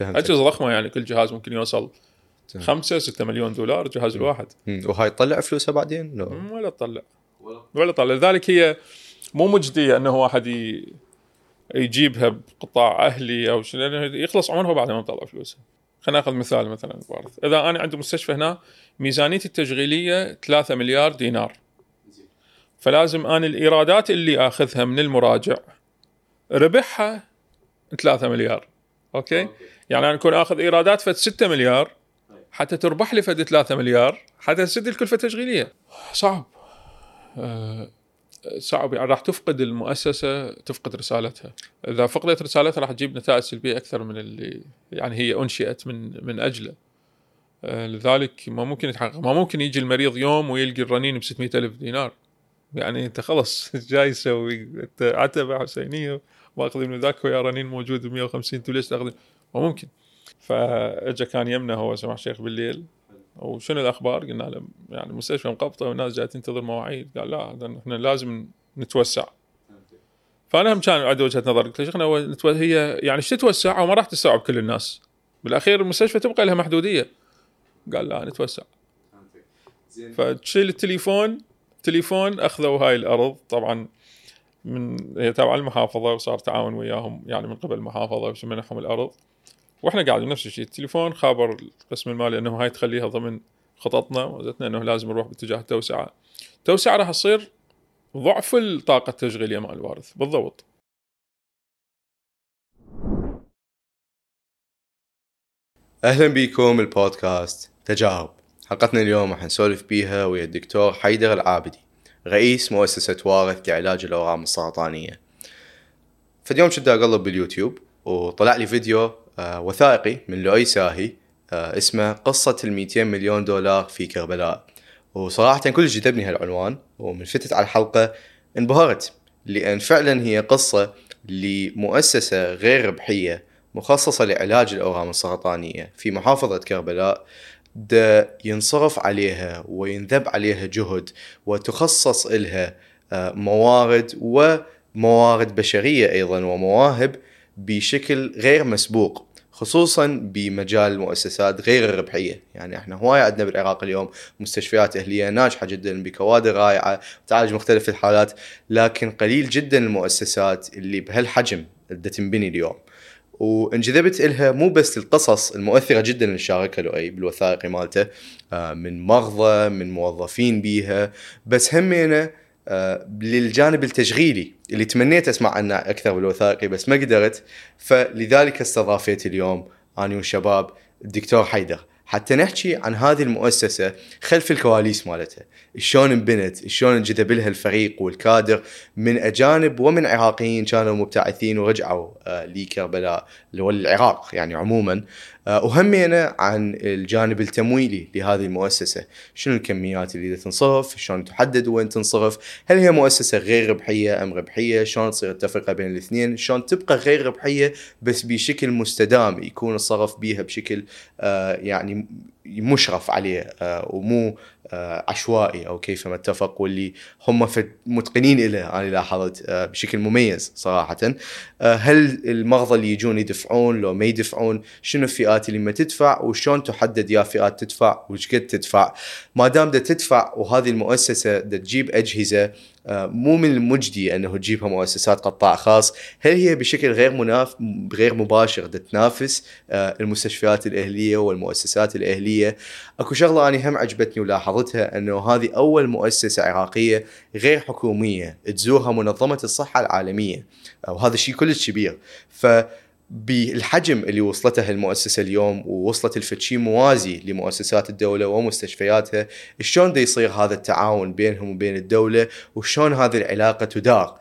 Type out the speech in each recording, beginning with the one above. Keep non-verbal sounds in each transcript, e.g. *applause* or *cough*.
اجهزه ضخمة يعني كل جهاز ممكن يوصل تمام. 5 6 مليون دولار الجهاز الواحد. وهاي تطلع فلوسها بعدين؟ لا. مم، ولا تطلع. ولا. تطلع. لذلك هي مو مجدية إنه واحد ي... يجيبها بقطاع أهلي أو شيء لأنه يخلص عمرها بعد ما يطلع فلوسها. خلينا ناخذ مثال مثلا بارث إذا أنا عندي مستشفى هنا ميزانيتي التشغيلية 3 مليار دينار. فلازم أنا الإيرادات اللي آخذها من المراجع ربحها 3 مليار. أوكي؟ يعني أنا أكون آخذ إيرادات فد 6 مليار حتى تربح لي فد 3 مليار حتى تسد الكلفة التشغيلية. صعب. آه، صعب. يعني راح تفقد المؤسسة تفقد رسالتها. إذا فقدت رسالتها راح تجيب نتائج سلبية أكثر من اللي يعني هي أنشئت من من أجله. آه، لذلك ما ممكن يتحقق. ما ممكن يجي المريض يوم ويلقي الرنين ب 600 ألف دينار. يعني أنت خلص *laughs* جاي أنت عتبة حسينية. واخذ من ذاك ويا رنين موجود ب 150 أنتوا ليش تاخذون؟ ما ممكن. فاجا كان يمنا هو سماح الشيخ بالليل. وشنو الأخبار؟ قلنا له يعني المستشفى مقبطة والناس جاية تنتظر مواعيد. قال لا إحنا لازم نتوسع. فأنا هم كان عندي وجهة نظر قلت له شيخنا هي يعني إيش تتوسع؟ وما راح تستوعب كل الناس. بالأخير المستشفى تبقى لها محدودية. قال لا نتوسع. فتشيل التليفون. تليفون أخذوا هاي الأرض. طبعا من هي تابعه المحافظة وصار تعاون وياهم يعني من قبل المحافظة ومنحهم الأرض. وإحنا قاعدين نفس الشيء التليفون خابر القسم المالي إنه هاي تخليها ضمن خططنا وزتنا إنه لازم نروح باتجاه التوسعة. التوسعة راح تصير ضعف الطاقة التشغيلية مع الوارث بالضبط. أهلا بكم البودكاست تجارب. حلقتنا اليوم راح نسولف بيها ويا الدكتور حيدر العابدي. رئيس مؤسسة وارث لعلاج الأورام السرطانية. فاليوم كنت أقلب باليوتيوب وطلع لي فيديو آه، وثائقي من لؤي ساهي آه، اسمه قصة ال 200 مليون دولار في كربلاء. وصراحة كلش جذبني هالعنوان ومن فتت على الحلقة انبهرت لأن فعلا هي قصة لمؤسسة غير ربحية مخصصة لعلاج الأورام السرطانية في محافظة كربلاء. دا ينصرف عليها وينذب عليها جهد وتخصص إلها آه، موارد وموارد بشرية أيضا ومواهب بشكل غير مسبوق خصوصا بمجال المؤسسات غير الربحية، يعني إحنا هواي عندنا بالعراق اليوم مستشفيات أهلية ناجحة جدا بكوادر رائعة تعالج مختلف الحالات، لكن قليل جدا المؤسسات اللي بهالحجم اللي تنبني اليوم. وانجذبت إلها مو بس القصص المؤثرة جدا اللي شاركها لؤي بالوثائقي مالته آه، من مرضى من موظفين بيها بس همينه آه، للجانب التشغيلي اللي تمنيت أسمع عنه أكثر بالوثائقي بس ما قدرت فلذلك استضافيت اليوم آني والشباب الدكتور حيدر. حتى نحكي عن هذه المؤسسة خلف الكواليس مالتها. شلون انبنت شلون انجذب لها الفريق والكادر من أجانب ومن عراقيين كانوا مبتعثين ورجعوا آه، لكربلاء اللي هو العراق يعني عموما. وهمينا عن الجانب التمويلي لهذه المؤسسة. شنو الكميات اللي تنصرف؟ شلون تحدد وين تنصرف؟ هل هي مؤسسة غير ربحية أم ربحية؟ شلون تصير التفرقة بين الاثنين؟ شلون تبقى غير ربحية بس بشكل مستدام يكون الصرف بيها بشكل آه، يعني مشرف عليه آه، ومو آه، عشوائي أو كيفما اتفق واللي هم متقنين له أنا لاحظت آه، بشكل مميز صراحة. آه، هل المرضى اللي يجون يدفعون لو ما يدفعون؟ شنو الفئات اللي ما تدفع؟ وشلون تحدد يا فئات تدفع؟ وش قد تدفع؟ ما دام دا تدفع وهذه المؤسسة دا تجيب أجهزة آه، مو من المجدي أنه تجيبها مؤسسات قطاع خاص. هل هي بشكل غير مناف غير مباشر تنافس آه، المستشفيات الأهلية والمؤسسات الأهلية؟ أكو شغلة أنا هم عجبتني ولاحظتها أنه هذه أول مؤسسة عراقية غير حكومية تزورها منظمة الصحة العالمية. وهذا الشيء كلش كبير. ف بالحجم اللي وصلته المؤسسة اليوم ووصلت الفتشي موازي لمؤسسات الدولة ومستشفياتها شلون يصير هذا التعاون بينهم وبين الدولة وشلون هذه العلاقة تدار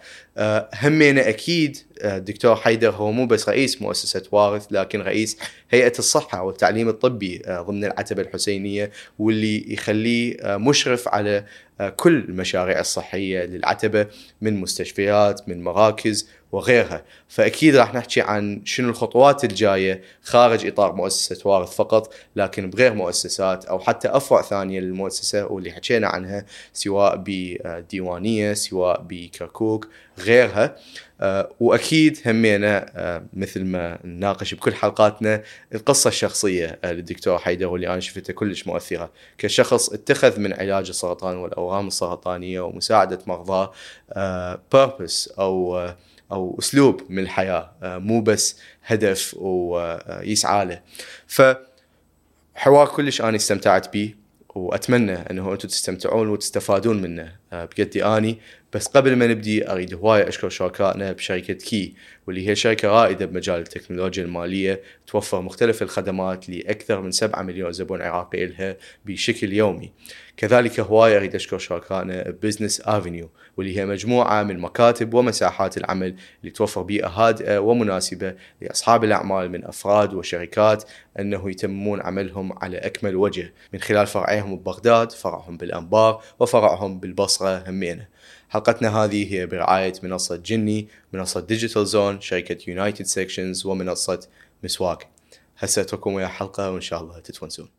همينا أكيد آه، الدكتور حيدر هو مو بس رئيس مؤسسة وارث لكن رئيس هيئة الصحة والتعليم الطبي آه، ضمن العتبة الحسينية واللي يخليه آه، مشرف على آه، كل المشاريع الصحية للعتبة من مستشفيات من مراكز وغيرها. فأكيد راح نحكي عن شنو الخطوات الجاية خارج إطار مؤسسة وارث فقط لكن بغير مؤسسات أو حتى أفرع ثانية للمؤسسة واللي حكينا عنها سواء بديوانية سواء بكركوك غيرها. آه، وأكيد همينا آه، مثل ما نناقش بكل حلقاتنا القصة الشخصية آه، للدكتور حيدر واللي أنا شفتها كلش مؤثرة. كشخص اتخذ من علاج السرطان والأورام السرطانية ومساعدة مرضاه بيربس أو أو أسلوب من الحياة مو بس هدف ويسعى له. ف حوار كلش أنا استمتعت به. وأتمنى أنه أنتم تستمتعون وتستفادون منه بقدي أني بس قبل ما نبدي أريد هوايه أشكر شركائنا بشركة Qi واللي هي شركة رائدة بمجال التكنولوجيا المالية توفر مختلف الخدمات لأكثر من 7 مليون زبون عراقي لها بشكل يومي. كذلك هواية أريد أشكر شركائنا Business Avenue واللي هي مجموعة من مكاتب ومساحات العمل اللي توفر بيئة هادئة ومناسبة لأصحاب الأعمال من أفراد وشركات أنه يتمون عملهم على أكمل وجه من خلال فرعيهم ببغداد، فرعهم بالأنبار وفرعهم بالبصرة همينة. حلقتنا هذه هي برعاية منصة جني منصة ديجيتال زون شركة يونايتد سيكشنز ومنصة مسواك هسه أترككم ويا حلقة وإن شاء الله تتونسون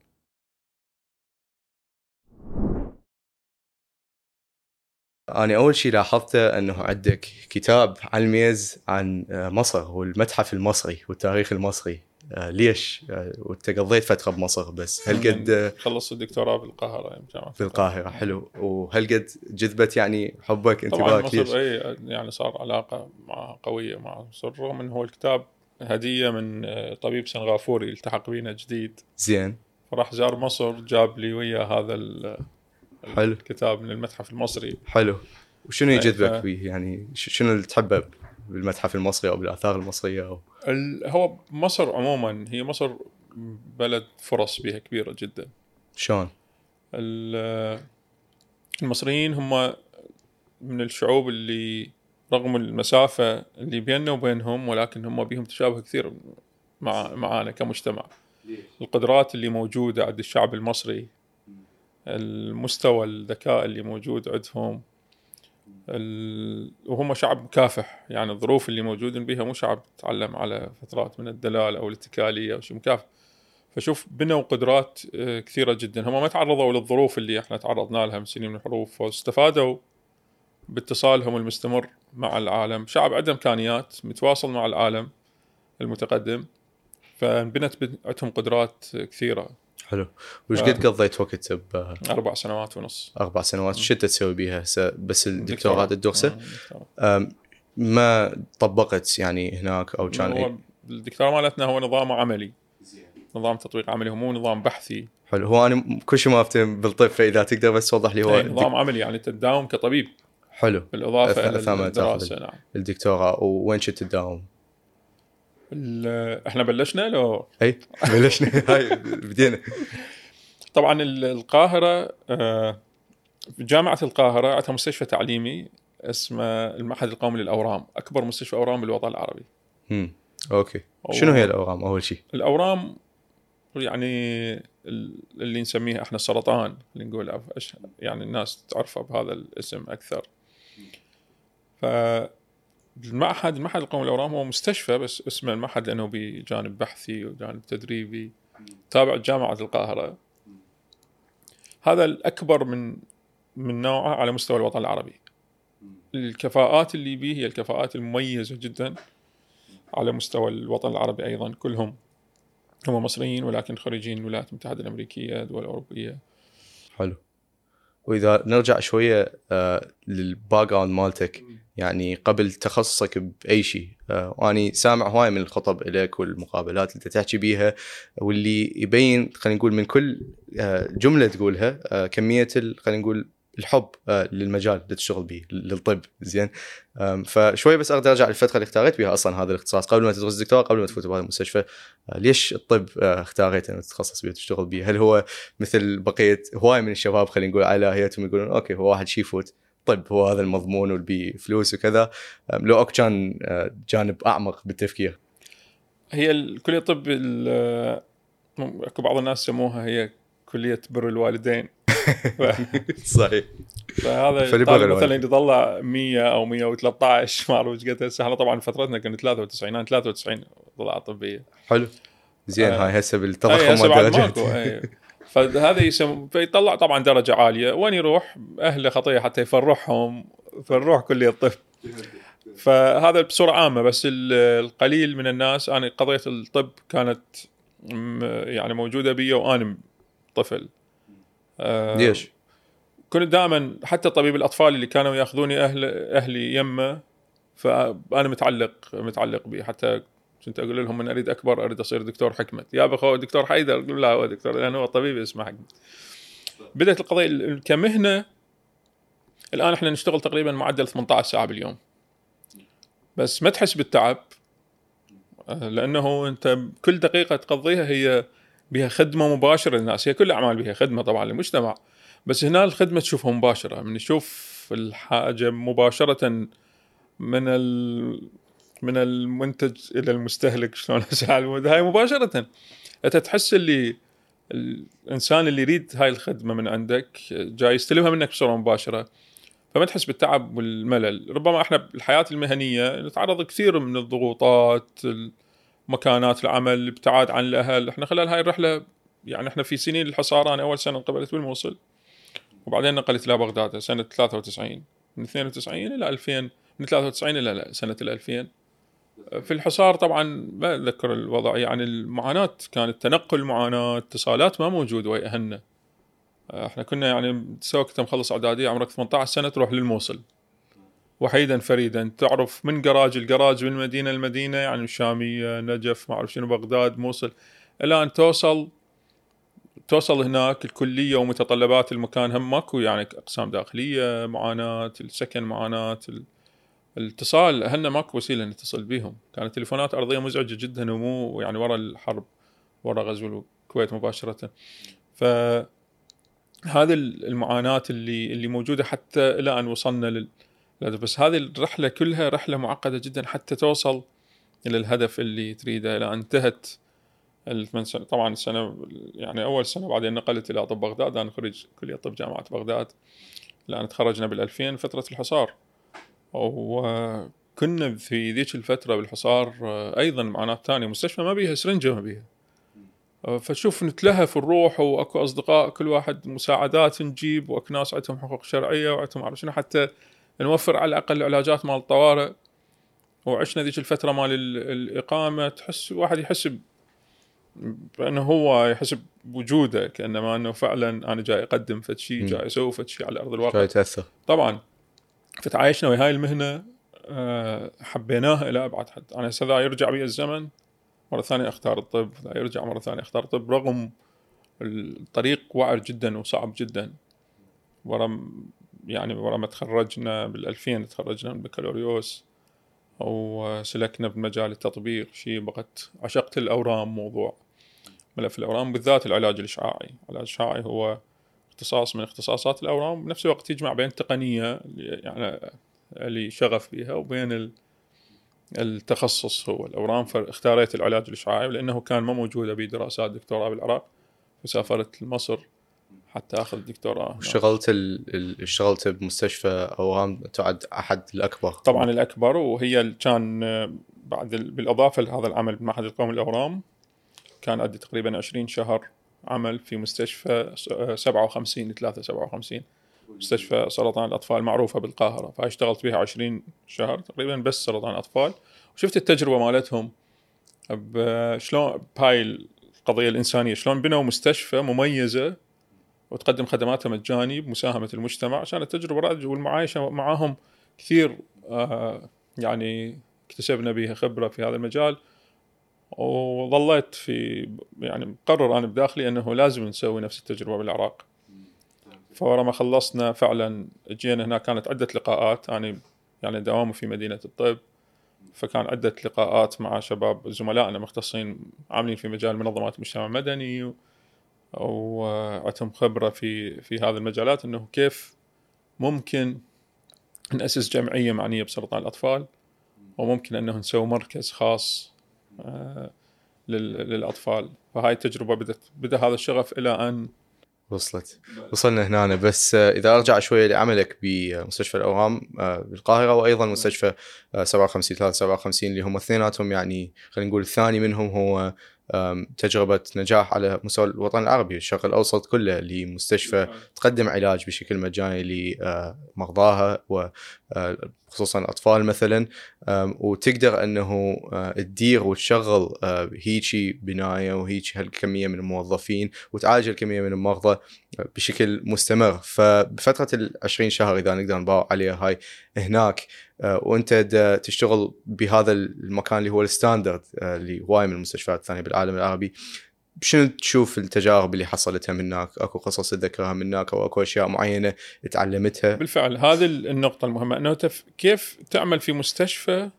أنا أول شيء لاحظته أنه عندك كتاب على الميز عن مصر والمتحف المصري والتاريخ المصري. آه، ليش؟ آه، وأنت قضيت فترة بمصر بس. هل قد آه، خلصت الدكتوراه بالقاهرة يعني جامعه بالقاهره حلو. وهل قد جذبت يعني حبك انتباهك ليش؟ اي يعني صار علاقة مع قوية مع مصر رغم إنه هو الكتاب هدية من طبيب سنغافوري التحق بينا جديد. زين. فراح زار مصر جاب لي ويا هذا حلو. الكتاب من المتحف المصري. حلو. وشنو يجذبك فيه؟ يعني شنو اللي تحبه بالمتحف المصري أو بالآثار المصرية أو؟ هو مصر عموما هي مصر بلد فرص بها كبيرة جدا. شلون؟ المصريين هم من الشعوب اللي رغم المسافة اللي بيننا وبينهم ولكن هم بهم تشابه كثير مع معانا كمجتمع. القدرات اللي موجودة عند الشعب المصري المستوى الذكاء اللي موجود عندهم. وهم شعب مكافح. يعني الظروف اللي موجودين بها مو شعب تعلم على فترات من الدلال أو الاتكالية أو شيء مكافح. فشوف بنوا قدرات آه، كثيرة جدا. هم ما تعرضوا للظروف اللي إحنا تعرضنا لها من سنين من الحروب. فاستفادوا باتصالهم المستمر مع العالم. شعب عنده إمكانيات متواصل مع العالم المتقدم. فانبنت عندهم قدرات كثيرة. حلو. وش قد قضيت وقت ب أربع سنوات ونص. أربع سنوات. شو تسوي بيها؟ بس الدكتوراه الدرسه ما طبقت يعني هناك أو كان هو الدكتوراه مالتنا هو نظام عملي. نظام تطبيق عملي هو مو نظام بحثي. حلو. هو أنا كل شيء ما أفتهم بالطب فاذا تقدر بس توضح لي هو نظام عملي يعني تداوم كطبيب. حلو. بالإضافة إلى الدراسه نعم. الدكتوراه. وين كنت تداوم؟ إحنا بلشنا لو اي بلشنا. *laughs* هاي بدينا. طبعا القاهرة آه، جامعة القاهرة عندها مستشفى تعليمي اسمه المعهد القومي للأورام أكبر مستشفى أورام بالوطن العربي. امم أوكي. شنو هي الأورام؟ أول شيء. الأورام يعني اللي نسميه إحنا السرطان اللي نقول يعني الناس تعرفه بهذا الاسم أكثر. ف المعهد المعهد القومي للاورام هو مستشفى بس اسمه المعهد لأنه بجانب بحثي وجانب تدريبي تابع جامعة القاهرة. هذا الأكبر من من نوعه على مستوى الوطن العربي. الكفاءات اللي به هي الكفاءات المميزة جدا على مستوى الوطن العربي أيضا كلهم. هم مصريين ولكن خريجين الولايات المتحده الأمريكية دول اوروبيه حلو. وإذا نرجع شوية آه لل background مالتك يعني قبل تخصصك بأي شيء. آه وأني سامع هواي من الخطب لك والمقابلات اللي تحكي بيها واللي يبين خلينا نقول من كل آه جملة تقولها آه كمية خلينا نقول الحب للمجال اللي تشتغل به للطب. زين؟ فشوي بس أقدر أرجع للفترة اللي اختاريت بها أصلا هذا الاختصاص. قبل ما تدرس الدكتوراه قبل ما تفوت بهذا المستشفى ليش الطب اختاريت انك تتخصص به وتشتغل به؟ هل هو مثل بقية هواي من الشباب خلينا نقول على هيئتهم يقولون okay هو واحد شي يفوت؟ طب هو هذا المضمون والبي فلوس وكذا. لو أكو كان جانب أعمق بالتفكير. هي كلية الطب أكو بعض الناس سموها هي كلية بر الوالدين. *laughs* صحيح. فهذا طالب مثلا يطلع 100 أو 113 ما أعرف إيش قد هسه. إحنا طبعا فترتنا كنا 93 أنا 93 طلعه طبية. حلو. زين آه. هاي هسه بالتضخم والدرجات. *laughs* فهذا يسم فيطلع طبعا درجة عالية. وين يروح؟ أهله خطية حتى يفرحهم فرح كليه الطب. فهذا بصورة عامة بس القليل من الناس أنا قضية الطب كانت يعني موجودة بي وأنا طفل. آه، ليش؟ كنت دائما حتى طبيب الأطفال اللي كانوا يأخذوني أهل أهلي يمه فأنا متعلق متعلق به حتى كنت أقول لهم من أريد أكبر أريد أصير دكتور حكمت يا بخو دكتور حيدر أقول لا هو دكتور لأنه هو طبيب اسمه حكمت بدأت القضية كمهنة الآن إحنا نشتغل تقريبا معدل 18 ساعة باليوم. بس ما تحس بالتعب لأنه أنت كل دقيقة تقضيها هي بها خدمة مباشرة للناس. هي كل الأعمال بها خدمة طبعا للمجتمع. بس هنا الخدمة تشوفها مباشرة. من نشوف الحاجة مباشرة من. من المنتج إلى المستهلك شلون *laughs* هاي مباشرة. أنت تحس اللي الإنسان اللي يريد هاي الخدمة من عندك جاي يستلمها منك بصوره مباشرة. فما تحس بالتعب والملل. ربما إحنا بالحياة المهنية نتعرض كثير من الضغوطات مكانات العمل الابتعاد عن الأهل. إحنا خلال هاي الرحلة يعني إحنا في سنين الحصار أنا أول سنة انقبلت بالموصل وبعدين نقلت إلى بغداد سنة 93 من 92 إلى 2000 من 93 إلى سنة ال 2000 في الحصار طبعا ما أتذكر الوضع يعني المعاناة كانت تنقل معاناة اتصالات ما موجود ويا اهلنا إحنا كنا يعني سواء كنت مخلص اعداديه عمرك 18 سنة تروح للموصل. وحيدا فريدا تعرف من جراج الجراج من مدينة المدينة يعني الشامية نجف ما أعرف شنو بغداد موصل. إلى ان توصل توصل هناك الكلية ومتطلبات المكان هم ماكو يعني أقسام داخلية معاناة السكن معاناة الاتصال اهلنا ماكو وسيلة نتصل بهم كانت تليفونات أرضية مزعجة جدا ومو يعني ورا الحرب ورا غزو الكويت مباشرة. ف هذه المعاناة اللي اللي موجودة حتى إلى ان وصلنا لل بس هذه الرحلة كلها رحلة معقدة جدا حتى توصل إلى الهدف اللي تريده. إلى أن انتهت الثمان سنة طبعا السنة يعني أول سنة بعدين نقلت إلى طب بغداد. أنا خريج كلية طب جامعة بغداد. لأن تخرجنا بال2000 فترة الحصار. وكنا في ذيك الفترة بالحصار أيضا معاناة ثانية مستشفى ما بيها سرنجة ما بيها. فتشوف نتلهف الروح وأكو أصدقاء كل واحد مساعدات نجيب وأكو ناس عندهم حقوق شرعية وعندهم عارف شنو حتى نوفر على الأقل علاجات مال الطوارئ. وعشنا ذيك الفترة مال الإقامة تحس واحد يحس بأنه هو يحس بوجوده كأنما أنه فعلا أنا جاي أقدم فد شيء جاي أسوي فد شيء على أرض الواقع. جاي تاثر طبعا. فتعايشنا ويا هاي المهنة آه، حبيناها إلى أبعد حد. أنا هسه يرجع بي الزمن مرة ثانية أختار الطب يرجع مرة ثانية أختار الطب رغم الطريق وعر جدا وصعب جدا. ورا يعني ورا ما تخرجنا بال 2000 تخرجنا من البكالوريوس وسلكنا بمجال التطبيق. شيء بقت عشقت الأورام موضوع. ملف الأورام بالذات العلاج الإشعاعي. العلاج الإشعاعي هو اختصاص من اختصاصات الأورام بنفس الوقت يجمع بين التقنيه يعني اللي شغف فيها وبين التخصص هو. الأورام فاختاريت العلاج الإشعاعي لأنه كان ما موجودة بدراسات دكتوراه بالعراق فسافرت لمصر حتى أخذ دكتوراه اشتغلت ال... اشتغلت بمستشفى أورام تعد أحد الأكبر. طبعا الأكبر وهي كان بعد بالإضافة لهذا العمل بمعهد القومي للاورام كان عندي تقريبا 20 شهر عمل في مستشفى 57 3 57 مستشفى سرطان الأطفال معروفة بالقاهرة فهاي اشتغلت بها 20 شهر تقريبا بس سرطان اطفال وشفت التجربة مالتهم شلون بهاي القضية الإنسانية شلون بنوا مستشفى مميزة وتقدم خدماتها مجاني بمساهمة المجتمع عشان التجربة والمعايشة معاهم كثير آه يعني اكتسبنا بها خبرة في هذا المجال. وظليت في يعني مقرر أنا بداخلي أنه لازم نسوي نفس التجربة بالعراق. فورا ما خلصنا فعلا جينا هنا كانت عدة لقاءات. أنا يعني دوامي في مدينة الطب فكان عدة لقاءات مع شباب زملائنا مختصين عاملين في مجال منظمات المجتمع المدني وعندهم خبرة في في هذه المجالات إنه كيف ممكن نأسس جمعية معنية بسرطان الأطفال وممكن إنه نسوي مركز خاص للأطفال. فهاي التجربه بدت بدأ هذا الشغف إلى أن وصلت. وصلنا هنا. بس آه، إذا أرجع شوية لعملك بمستشفى الاورام آه، بالقاهرة وأيضا مستشفى 57 357 اللي هم اثنيناتهم يعني خلينا نقول الثاني منهم هو تجربة نجاح على مستوى الوطن العربي. الشرق الأوسط كله لمستشفى تقدم علاج بشكل مجاني لمرضاها خصوصا الاطفال مثلا وتقدر أنه تدير وتشغل هيجي بناية وهيجي هالكمية من الموظفين وتعالج الكمية من المرضى بشكل مستمر. فبفترة ال 20 شهر إذا نقدر نباوع عليها هاي هناك وأنت تشتغل بهذا المكان اللي هو الستاندرد اللي هواي من المستشفيات الثانية بالعالم العربي. شنو تشوف التجارب اللي حصلت منك؟ أكو قصص تذكرها منك أو أكو أشياء معينة تعلمتها؟ بالفعل هذه النقطة المهمة. إنه. كيف تعمل في مستشفى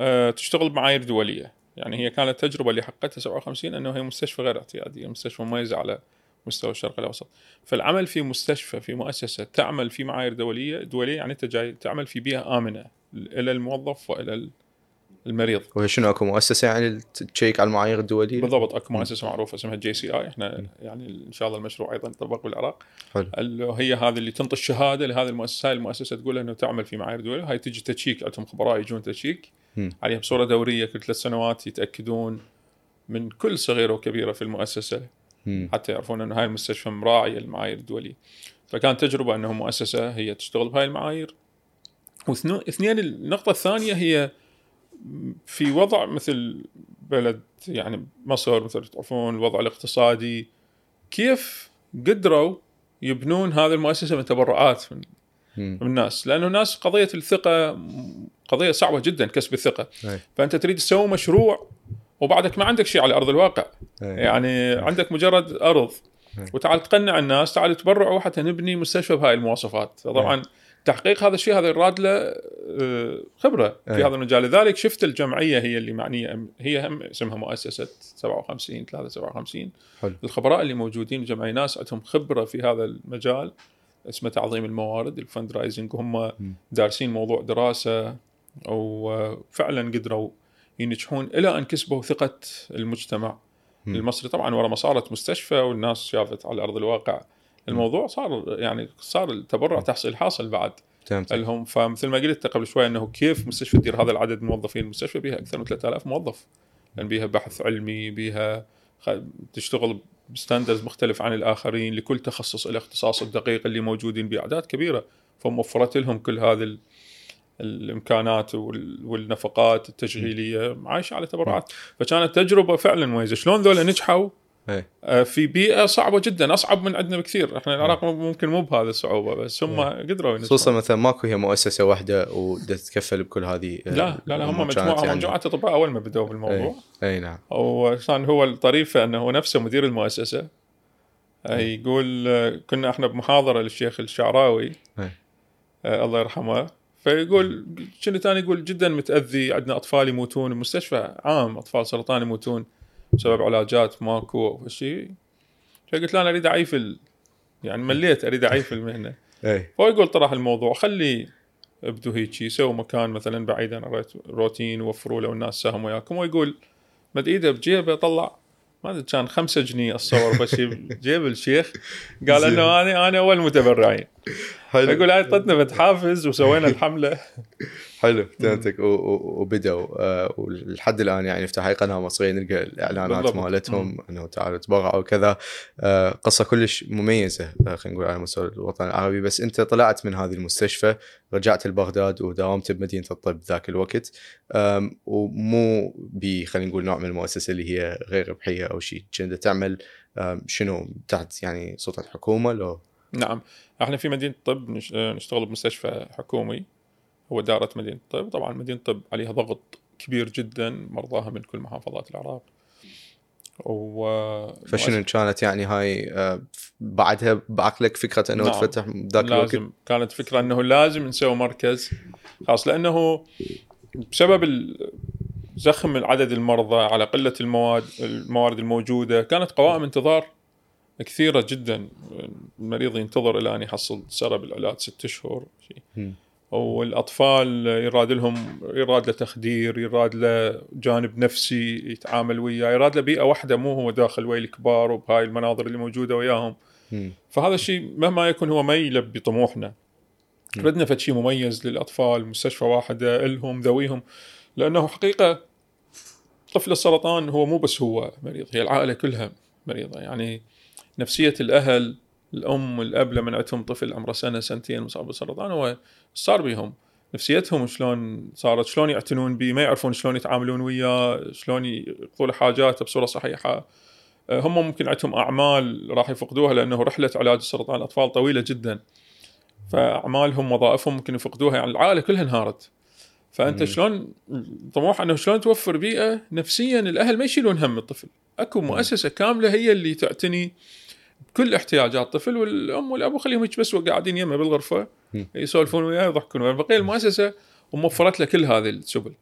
أه تشتغل بمعايير دولية؟ يعني هي كانت تجربة اللي حققتها 57 إنه هي مستشفى غير اعتياديه مستشفى مميزه على مستوى الشرق الأوسط. فالعمل في مستشفى في مؤسسة تعمل في معايير دولية دولية يعني انت جاي تعمل في بيئة آمنة إلى الموظف وإلى المريض. وهي شنو أكو مؤسسة يعني تشيك على المعايير الدولية؟ بالضبط أكو مؤسسة معروفة اسمها JCI إحنا يعني إن شاء الله المشروع أيضا يطبق بالعراق. حلو. هي هذه اللي تنطي الشهادة لهذه المؤسسة. هاي المؤسسة تقول إنه تعمل في معايير دولية. هاي تجي تشيك عندهم خبراء يجون تشيك عليها بصوره دورية كل ثلاث سنوات يتأكدون من كل صغيرة وكبيرة في المؤسسة مم. حتى يعرفون إنه هاي المستشفى مراعيه المعايير الدولية. فكانت تجربة إنه مؤسسة هي تشتغل بهاي المعايير. واثنين النقطة الثانية هي في وضع مثل بلد يعني مصر مثل تعرفون الوضع الاقتصادي. كيف قدروا يبنون هذه المؤسسة من تبرعات من, من الناس؟ لأنه الناس قضية الثقة قضية صعبة جدا كسب الثقة. أي. فأنت تريد تسوي مشروع وبعدك ما عندك شيء على أرض الواقع. أي. يعني عندك مجرد أرض. وتعال تقنع الناس تعال تبرعوا حتى نبني مستشفى بهاي المواصفات. طبعا تحقيق هذا الشيء هذا يراد له آه، خبرة في أيه. هذا المجال لذلك شفت الجمعية هي اللي معنيه هي هم اسمها مؤسسة 57 357 حلو. الخبراء اللي موجودين الجمعيه ناس عندهم خبرة في هذا المجال اسمه تعظيم الموارد الفند رايزنج وهم دارسين موضوع دراسة وفعلا قدروا ينجحون إلى أن كسبوا ثقة المجتمع. المصري طبعا ورا ما صارت مستشفى والناس شافت على أرض الواقع الموضوع صار يعني صار التبرع تحصيل حاصل بعد. لهم فمثل ما قلت قبل شوي إنه كيف مستشفى تدير هذا العدد من الموظفين المستشفى بها أكثر من 3000 موظف. لأن بها بحث علمي بها تشتغل بستاندرز مختلف عن الآخرين لكل تخصص الاختصاص الدقيق اللي موجودين بأعداد كبيرة. فموفرت لهم كل هذه الإمكانات والنفقات التشغيلية عايشة على تبرعات. فكانت تجربة فعلا مميزة. شلون ذولا نجحوا في بيئة صعبة جدا أصعب من عندنا بكثير. إحنا العراق ممكن مو بهذه الصعوبة بس هم إيه. قدروا خصوصا مثلا ماكو هي مؤسسة واحدة وتتكفل بكل هذه آه، لا لا لا هم مجموعة يعني. مجموعة أطباء أول ما بدأوا بالموضوع. اي, أي نعم. وكان هو الطريفة إنه هو نفسه مدير المؤسسة. يقول كنا إحنا بمحاضرة للشيخ الشعراوي. أي. آه الله يرحمه. فيقول شنو ثاني يقول؟ جدا متأذي عندنا أطفال يموتون المستشفى عام أطفال سرطان يموتون. بسبب علاجات ماكو شيء فقلت له أنا أريد أعيف ال... يعني مليت أريد أعيف المهنة. *laughs* فهو يقول طرح الموضوع خلي ابدوا هيك سووا مكان مثلا بعيد عن الروتين وفروا له الناس ساهم وياكم. ويقول مد إيده بجيبه طلع ما أدري كان خمسة جنيه اتصور بس *laughs* جيب الشيخ. قال إنه أنا أنا أول متبرعين. حلو. يقول هاي اعطتنا بتحافز وسوينا الحملة. *laughs* حلو. فهمتك وبدوا آه، ولحد الآن يعني يفتح أي قناة مصرية نلقى الإعلانات مالتهم إنه تعالوا تبرعوا وكذا آه، قصة كلش مميزة آه، خلينا نقول على مستوى الوطن العربي. بس أنت طلعت من هذه المستشفى رجعت لبغداد وداومت بمدينة الطب ذاك الوقت. ومو ب خلينا نقول نوع من المؤسسة اللي هي غير ربحية أو شيء كنت تعمل شنو تحت يعني سلطة الحكومة لو نعم. إحنا في مدينة الطب نشتغل بمستشفى حكومي. هو دارة مدينة الطب طبعا مدينة الطب عليها ضغط كبير جدا مرضاها من كل محافظات العراق. و فشنو كانت يعني هاي آه، بعدها بعقلك فكرة إنه نعم. تفتح ذاك لازم. الوقت؟ كانت فكرة إنه لازم نسوي مركز خاص لأنه بسبب زخم العدد المرضى على قلة المواد الموارد الموجودة كانت قوائم انتظار كثيرة جدا. المريض ينتظر إلى أن يحصل سرب العلاج ست أشهر شيء. والاطفال يراد لهم يراد له تخدير يراد له جانب نفسي يتعامل وياه يراد له بيئة واحدة مو هو داخل ويا الكبار وبهاي المناظر اللي موجودة وياهم. فهذا الشيء مهما يكون هو ما يلبي طموحنا. ردنا فد شيء مميز للأطفال مستشفى واحدة لهم ذويهم لأنه حقيقة طفل السرطان هو مو بس هو مريض هي العائلة كلها مريضة. يعني نفسية الأهل الأم والأب لما عندهم طفل عمره سنة سنتين مصاب بالسرطان هو صار بهم نفسيتهم شلون صارت شلون يعتنون به ما يعرفون شلون يتعاملون وياه شلون يقضوا حاجاته بصورة صحيحة. آه، هم ممكن عندهم أعمال راح يفقدوها لأنه رحلة علاج سرطان الأطفال طويلة جدا. فأعمالهم وظائفهم ممكن يفقدوها. يعني العائلة كلها انهارت. فأنت مم. شلون طموح إنه شلون توفر بيئة نفسيا الأهل ما يشيلون هم الطفل. أكو مؤسسة كاملة هي اللي تعتني بكل احتياجات الطفل والأم والابو خليهم بس قاعدين يمه بالغرفة يسولفون وياه يضحكون بقية المؤسسة وموفرت له كل هذه السبل.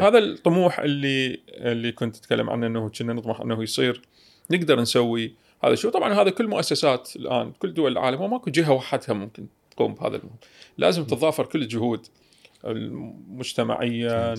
هذا الطموح اللي اللي كنت اتكلم عنه إنه كنا نطمح إنه يصير. نقدر نسوي هذا الشيء. طبعا هذا كل مؤسسات الآن كل دول العالم وماكو جهة وحدها ممكن تقوم بهذا المهم لازم تتضافر كل الجهود مجتمعيا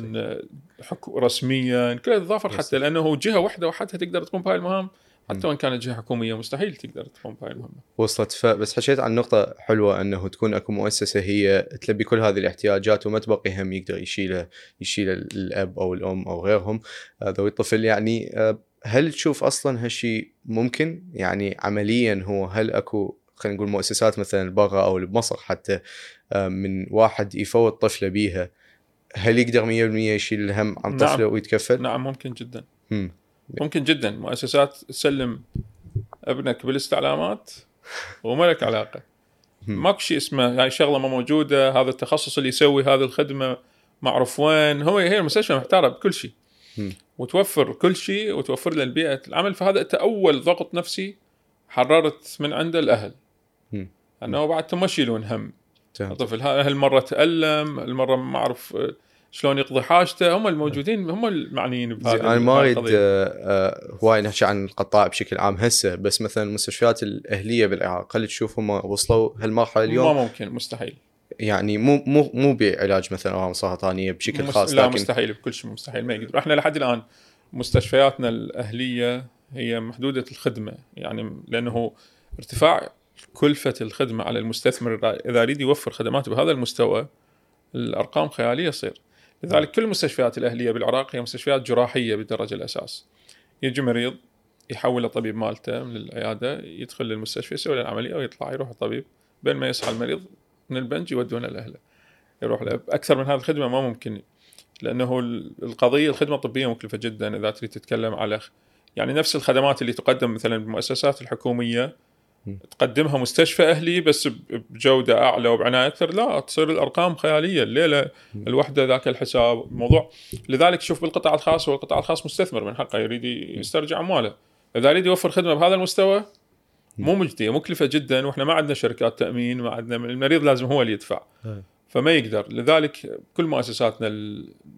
رسميا كلها تتضافر حتى لأنه جهة واحدة وحدها تقدر تقوم بهاي المهام. حتى وإن كانت جهة حكومية مستحيل تقدر تقوم بهاي المهمة. وصلت فبس حكيت عن نقطه حلوة أنه تكون أكو مؤسسة هي تلبي كل هذه الاحتياجات وما تبقي هم يقدر يشيلها يشيل الأب أو الأم أو غيرهم ذوي الطفل يعني آه، هل تشوف أصلا هالشيء ممكن يعني عمليا هو هل أكو خلينا نقول مؤسسات مثلا برا أو بمصر حتى آه، من واحد يفوت طفلة بيها هل يقدر 100% يشيل الهم عن طفلة نعم. ويتكفل؟ نعم ممكن جدا. مم. ممكن جدا مؤسسات تسلم ابنك بالاستعلامات وما لك علاقة. ماكو شيء اسمه هاي يعني شغلة ما موجودة هذا التخصص اللي يسوي هذه الخدمة معروف وين. هو هي المستشفى محتارة بكل شيء. وتوفر كل شيء وتوفر له البيئة. العمل فهذا انت اول ضغط نفسي حررت من عنده الأهل. أنه بعد ما يشيلون هم. الطفل هالمره تألم المره ما اعرف آه، شلون يقضي حاجته هم الموجودين هم المعنيين بهذا أنا ما أريد آه، آه، هواي نحكي عن القطاع بشكل عام هسه بس مثلا المستشفيات الأهلية بالعراق هل تشوف هم وصلوا هالمرحلة اليوم؟ ما ممكن مستحيل. يعني مو مو مو بعلاج مثلا اورام سرطانية بشكل خاص لا لكن مستحيل بكل شيء مستحيل ما يقدر. إحنا لحد الآن مستشفياتنا الأهلية هي محدودة الخدمة يعني لأنه ارتفاع كلفة الخدمة على المستثمر اذا يريد يوفر خدمات بهذا المستوى الأرقام خيالية تصير. لذلك كل المستشفيات الأهلية بالعراق هي مستشفيات جراحية بالدرجة الأساس. يجي مريض يحول الطبيب مالته من العيادة يدخل للمستشفى يسوي له العملية ويطلع يروح الطبيب. بين ما يصحى المريض من البنج يودونه لأهله. يروح له. أكثر من هذه الخدمة ما ممكن لأنه القضية الخدمة الطبية مكلفة جدا إذا تريد تتكلم على يعني نفس الخدمات اللي تقدم مثلا بالمؤسسات الحكومية تقدمها مستشفى أهلي بس بجودة أعلى وبعناية أكثر. لا تصير الأرقام خيالية. الليلة الوحدة ذاك الحساب الموضوع لذلك شوف بالقطاع الخاص هو القطاع الخاص مستثمر من حقه يريد يسترجع أمواله. إذا يريد يوفر خدمة بهذا المستوى مو مجدية مكلفه جدا. وإحنا ما عندنا شركات تأمين ما عندنا المريض لازم هو اللي يدفع. فما يقدر. لذلك كل مؤسساتنا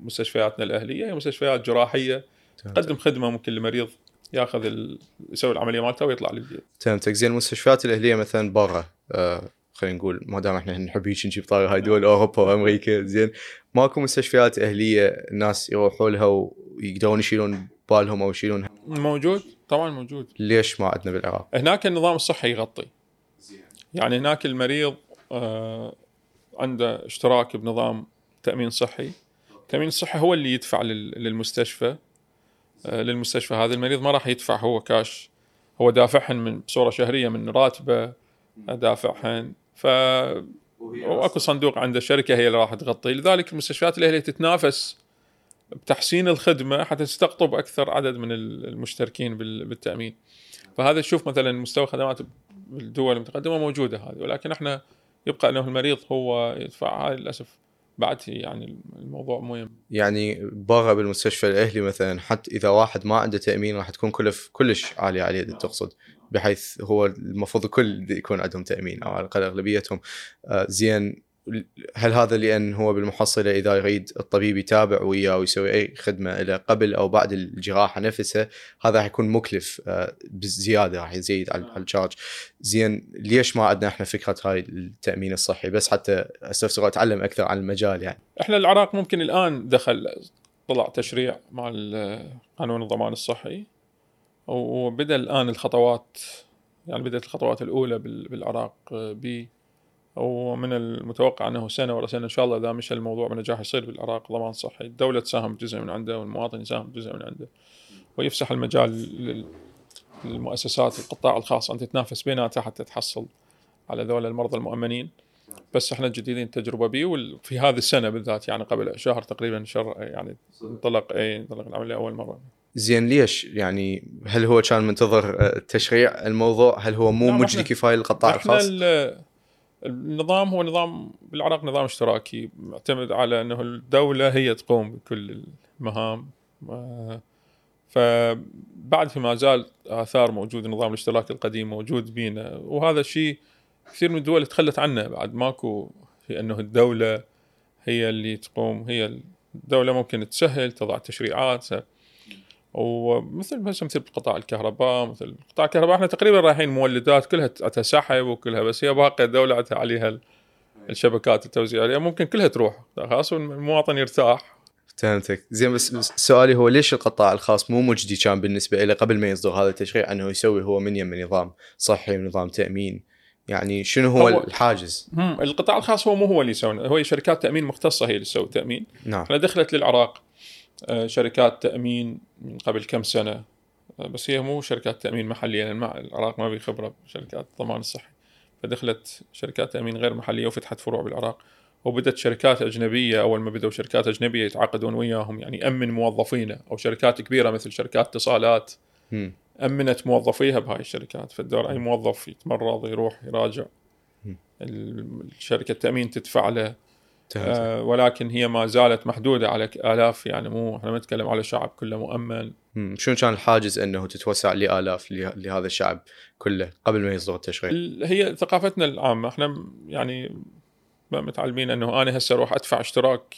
مستشفياتنا الأهلية هي مستشفيات جراحية تقدم خدمة ممكن لمريض ياخذ ال... يسوي العملية مالته ويطلع للبيت. فهمتك. زين المستشفيات الأهلية مثلا برا آه خلينا نقول ما دام إحنا نحب هيك نجيب طاري هاي دول أوروبا وأمريكا زين. ماكو مستشفيات أهلية الناس يروحوا لها ويقدرون يشيلون بالهم أو يشيلون موجود طبعا موجود. ليش ما عندنا بالعراق؟ هناك النظام الصحي يغطي. يعني هناك المريض آه عنده اشتراك بنظام تأمين صحي. التامين الصحي هو اللي يدفع للمستشفى. للمستشفى هذا. المريض ما راح يدفع هو كاش. هو دافعهن من بصورة شهرية من راتبه دافعهن. ف وأكو صندوق عنده شركه هي اللي راح تغطي لذلك المستشفيات الأهلية تتنافس بتحسين الخدمة حتى تستقطب أكثر عدد من المشتركين بالتأمين. فهذا تشوف مثلا مستوى خدمات بالدول المتقدمة موجودة هذه ولكن إحنا يبقى انه المريض هو يدفع. هاي للأسف بعد يعني الموضوع مهم. يعني برا بالمستشفى الأهلي مثلا حتى إذا واحد ما عنده تأمين راح تكون كلف كلش عالية عليه تقصد بحيث هو المفروض الكل يكون عندهم تأمين أو على الأقل أغلبيتهم. آه زين هل هذا لأن هو بالمحصلة إذا يريد الطبيب يتابع وياه ويسوي أي خدمة له قبل أو بعد الجراحة نفسها هذا راح يكون مكلف آه، بزيادة راح يزيد على الشارج. زين ليش ما عندنا إحنا فكرة هاي التأمين الصحي؟ بس حتى أستفسر اتعلم أكثر عن المجال يعني. إحنا العراق ممكن الآن دخل طلع تشريع مع قانون الضمان الصحي. وبدأ الآن الخطوات يعني بدأت الخطوات الأولى بالعراق آه، ب ومن المتوقع أنه سنة ورا سنة إن شاء الله إذا مشى الموضوع بنجاح يصير بالعراق ضمان صحي، الدولة تساهم بجزء من عنده والمواطن يساهم بجزء من عنده. ويفسح المجال للمؤسسات القطاع الخاص. ان تتنافس بيناتها حتى تحصل على ذول المرضى المؤمنين. بس إحنا جديدين تجربه به وفي هذه السنة بالذات يعني قبل شهر تقريبا شهر يعني انطلق اي انطلق العمل لأول مرة. زين ليش؟ يعني هل هو كان منتظر آه، تشريع الموضوع؟ هل هو مو ما مجدي كفاية للقطاع الخاص؟ ال- النظام هو نظام بالعراق نظام اشتراكي معتمد على إنه الدولة هي تقوم بكل المهام. فبعد ما زال آثار موجود النظام الاشتراكي القديم موجود بينا وهذا الشيء كثير من الدول تخلت عنه بعد. ماكو في إنه الدولة هي اللي تقوم هي الدولة ممكن تسهل تضع تشريعات ومثل مثل مثل قطاع الكهرباء مثل قطاع الكهرباء إحنا تقريبا رايحين مولدات كلها عندها سحب وكلها بس هي باقي الدولة عندها عليها ال- الشبكات التوزيع عليها ممكن كلها تروح خلاص والمواطن يرتاح. فهمتك. زين بس سؤالي هو ليش القطاع الخاص مو مجدي كان بالنسبة له قبل ما يصدر هذا التشريع أنه يسوي هو من يم نظام صحي ونظام تأمين؟ يعني شنو هو, هو- الحاجز؟ هم، القطاع الخاص هو مو هو اللي يسوي هو شركات تأمين مختصة هي اللي تسوي تأمين. نعم. إحنا دخلت للعراق. شركات تأمين من قبل كم سنة. آه، بس هي مو شركات تأمين محلية لأن مع العراق ما في خبرة بشركات الضمان الصحي فدخلت شركات تأمين غير محلية وفتحت فروع بالعراق وبدت شركات أجنبية. أول ما بدوا شركات أجنبية يتعاقدون وياهم يعني يامن موظفينه أو شركات كبيرة مثل شركات اتصالات. أمنت موظفيها بهاي الشركات. فالدور أي موظف يتمرض يروح يراجع. الشركة التأمين تدفع له. آه ولكن هي ما زالت محدودة على آلاف يعني مو إحنا ما نتكلم على شعب كله مؤمن. شنو كان الحاجز إنه تتوسع لآلاف له- لهذا الشعب كله قبل ما يصدر التشريع ال- هي ثقافتنا العامة إحنا يعني ما متعلمين إنه أنا هسه أروح أدفع اشتراك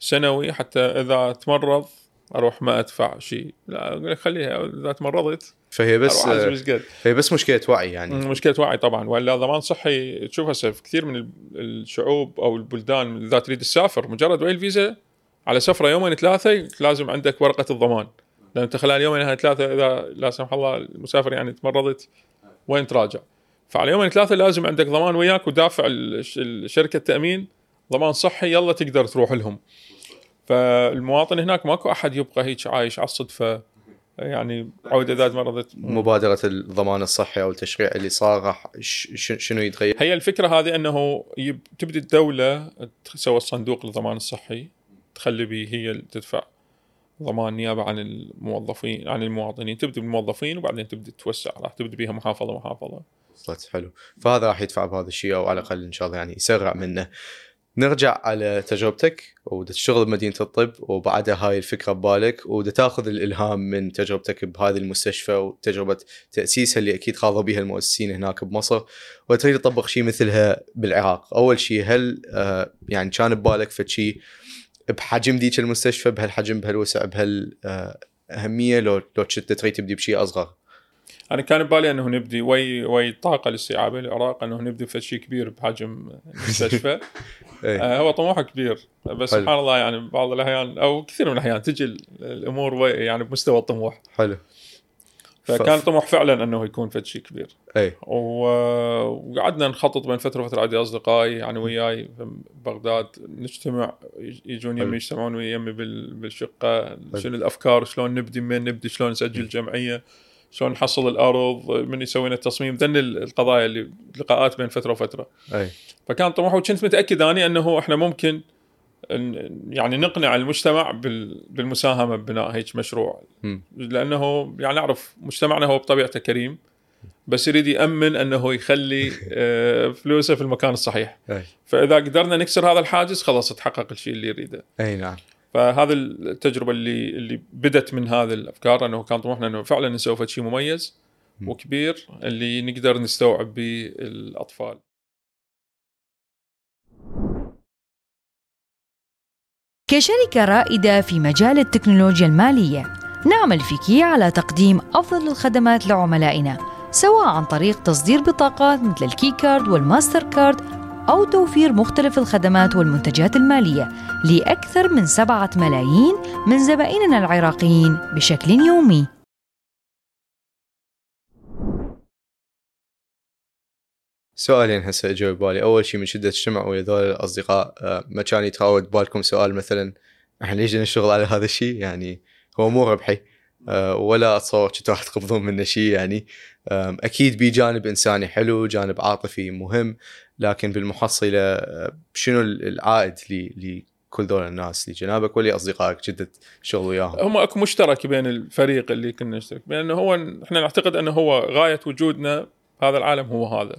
سنوي حتى إذا تمرض أروح ما أدفع شيء. لا أقول لك خليها إذا تمرضت فهي بس فهي بس مشكلة وعي يعني. مشكلة وعي طبعا. ولا ضمان صحي تشوف هسه في كثير من ال- الشعوب أو البلدان اذا تريد تسافر مجرد وين الفيزا على سفرة يومين ثلاثة لازم عندك ورقة الضمان. لأن أنت خلال يومين ثلاثة إذا لا سمح الله المسافر يعني تمرضت وين تراجع؟ فعلى يومين ثلاثة لازم عندك ضمان وياك ودافع الشركة التأمين ضمان صحي يلا تقدر تروح لهم. فالمواطن هناك ماكو أحد يبقى هيك عايش على الصدفة. يعني عودة إذا تمرضت مبادرة الضمان الصحي أو التشريع اللي صار شنو يتغير؟ هي الفكرة هذه أنه. تبدي الدولة تسوي الصندوق للضمان الصحي تخلي به هي تدفع ضمان نيابة عن الموظفين عن المواطنين. تبدي بالموظفين وبعدين تبدي توسع راح تبدي بها محافظة محافظة. وصلت حلو. فهذا راح يدفع بهذا الشيء أو على الأقل إن شاء الله يعني يسرع منه. نرجع على تجربتك ودا تشتغل بمدينة الطب وبعدها هاي الفكرة ببالك ودا تاخذ الإلهام من تجربتك بهذه المستشفى وتجربة تأسيسها اللي أكيد خاضوا بها المؤسسين هناك بمصر وتريد تطبق شيء مثلها بالعراق. أول شيء هل آه يعني كان ببالك فد شيء بحجم ذيك المستشفى بهالحجم بهالوسع بهالاهميه لو لو كنت تريد تبدي بشيء أصغر؟ أنا كان ببالي أنه نبدي وي وي طاقة الاستيعابيه للعراق أنه نبدي في شيء كبير بحجم المستشفى. *laughs* إيه. آه هو طموحه كبير. بس حلو. سبحان الله يعني بعض الأحيان أو كثير من الأحيان تجي ال- الأمور يعني بمستوى الطموح. حلو. فكان طموح فعلا أنه يكون في شيء كبير. اي وقعدنا نخطط بين فترة وفترة عندي أصدقائي يعني وياي في بغداد. نجتمع يجون. يمي يجتمعون ويمي بال- بالشقة. شنو الأفكار؟ شلون نبدي؟ من نبدي؟ شلون نسجل جمعية؟ شلون نحصل الأرض من يسوي لنا التصميم ذن القضايا اللي لقاءات بين فترة وفترة. أي. فكان طموحي وكنت متأكد أني أنه إحنا ممكن يعني نقنع المجتمع بال- بالمساهمة ببناء هيك مشروع. مم. لأنه يعني نعرف مجتمعنا هو بطبيعته كريم بس يريد يأمن أنه يخلي آه، فلوسه في المكان الصحيح. أي. فإذا قدرنا نكسر هذا الحاجز خلاص تحقق الشيء اللي يريده. أي نعم. فهذا التجربة اللي اللي بدت من هذه الأفكار إنه كان طموحنا إنه فعلا نسوي شيء مميز. وكبير اللي نقدر نستوعب به الأطفال كشركة رائدة في مجال التكنولوجيا المالية نعمل في كي على تقديم أفضل الخدمات لعملائنا سواء عن طريق تصدير بطاقات مثل الكي كارد والماستر كارد أو توفير مختلف الخدمات والمنتجات المالية لأكثر من سبعة ملايين من زبائننا العراقيين بشكل يومي. سؤالين هسه اجوا ببالي. أول شيء من شدة اجتمع ويا ذول الأصدقاء آه، ما كان يتراود بالكم سؤال مثلا إحنا ليش نشتغل على هذا الشيء يعني هو مو ربحي آه، ولا أتصور كنتوا راح تقبضون منه شيء يعني. أكيد بي جانب إنساني حلو جانب عاطفي مهم. لكن بالمحصلة آه، شنو العائد لكل دول الناس لجنابك ولاصدقائك جدة شغل وياهم؟ هم أكو مشترك بين الفريق اللي كنا نشترك. بانه هو إحنا نعتقد أنه هو غاية وجودنا بهذا العالم هو هذا.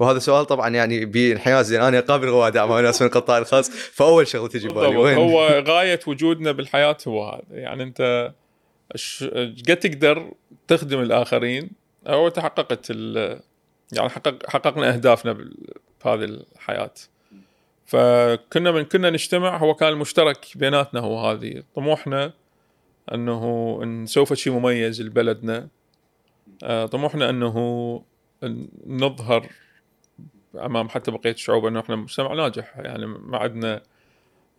وهذا سؤال طبعا يعني بانحياز لأن أنا قابل رواد مع ناس من القطاع الخاص. فأول شغله تجي ببالي بالضبط. وين؟ هو غاية وجودنا بالحياة هو هذا. يعني أنت قد تقدر تخدم الآخرين. أو تحققت ال- يعني حقق حققنا أهدافنا بهذه الحياة. فكنا من كنا نجتمع هو كان المشترك بيناتنا هو هذه. طموحنا أنه نسوي شيء مميز لبلدنا آه، طموحنا أنه نظهر أمام حتى بقية الشعوب أنه إحنا مجتمع ناجح. يعني ما عندنا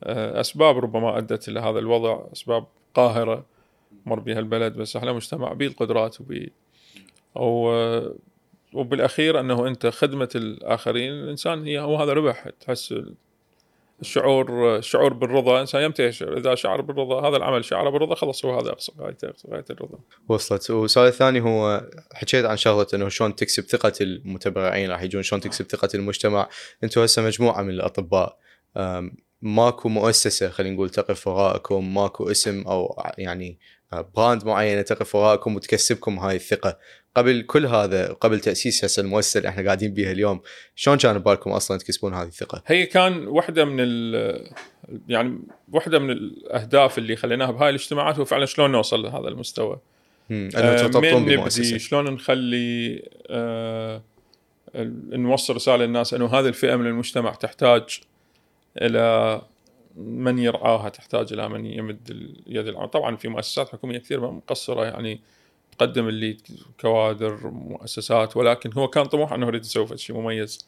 آه، أسباب ربما أدت إلى هذا الوضع أسباب قاهرة مر بها البلد. بس إحنا مجتمع به القدرات وبي أو آه، وبالأخير أنه أنت خدمة الآخرين الإنسان هي هو هذا ربح. تحس الشعور الشعور بالرضا. الانسان يمتى يشعر إذا شعر بالرضا هذا العمل شعر بالرضا خلاص هو هذا اقصى غايه الرضا. وصلت. والسؤال الثاني هو حكيت عن شغلة أنه شلون تكسب ثقة المتبرعين راح يجون شلون تكسب ثقة المجتمع. أنتم هسه مجموعة من الأطباء. ماكو مؤسسة خلينا نقول تقف وراءكم ماكو اسم أو يعني brand معينة تقف وراءكم وتكسبكم هاي الثقة. قبل كل هذا قبل تأسيس هسه المؤسسة اللي إحنا قاعدين بيها اليوم شلون كان ببالكم أصلا تكسبون هذه الثقة؟ هي كان واحدة من ال يعني واحدة من الأهداف اللي خليناها بهاي الاجتماعات هو فعلا شلون نوصل لهذا المستوى. مم، أنه آه، من نبدي؟ شلون نخلي آه نوصل رسالة للناس أنه هذه الفئة من المجتمع تحتاج إلى من يرعاها تحتاج إلى من يمد اليد العون. طبعا في مؤسسات حكومية كثير مقصرة يعني تقدم اللي كوادر مؤسسات ولكن هو كان طموح إنه يريد يسوي شيء مميز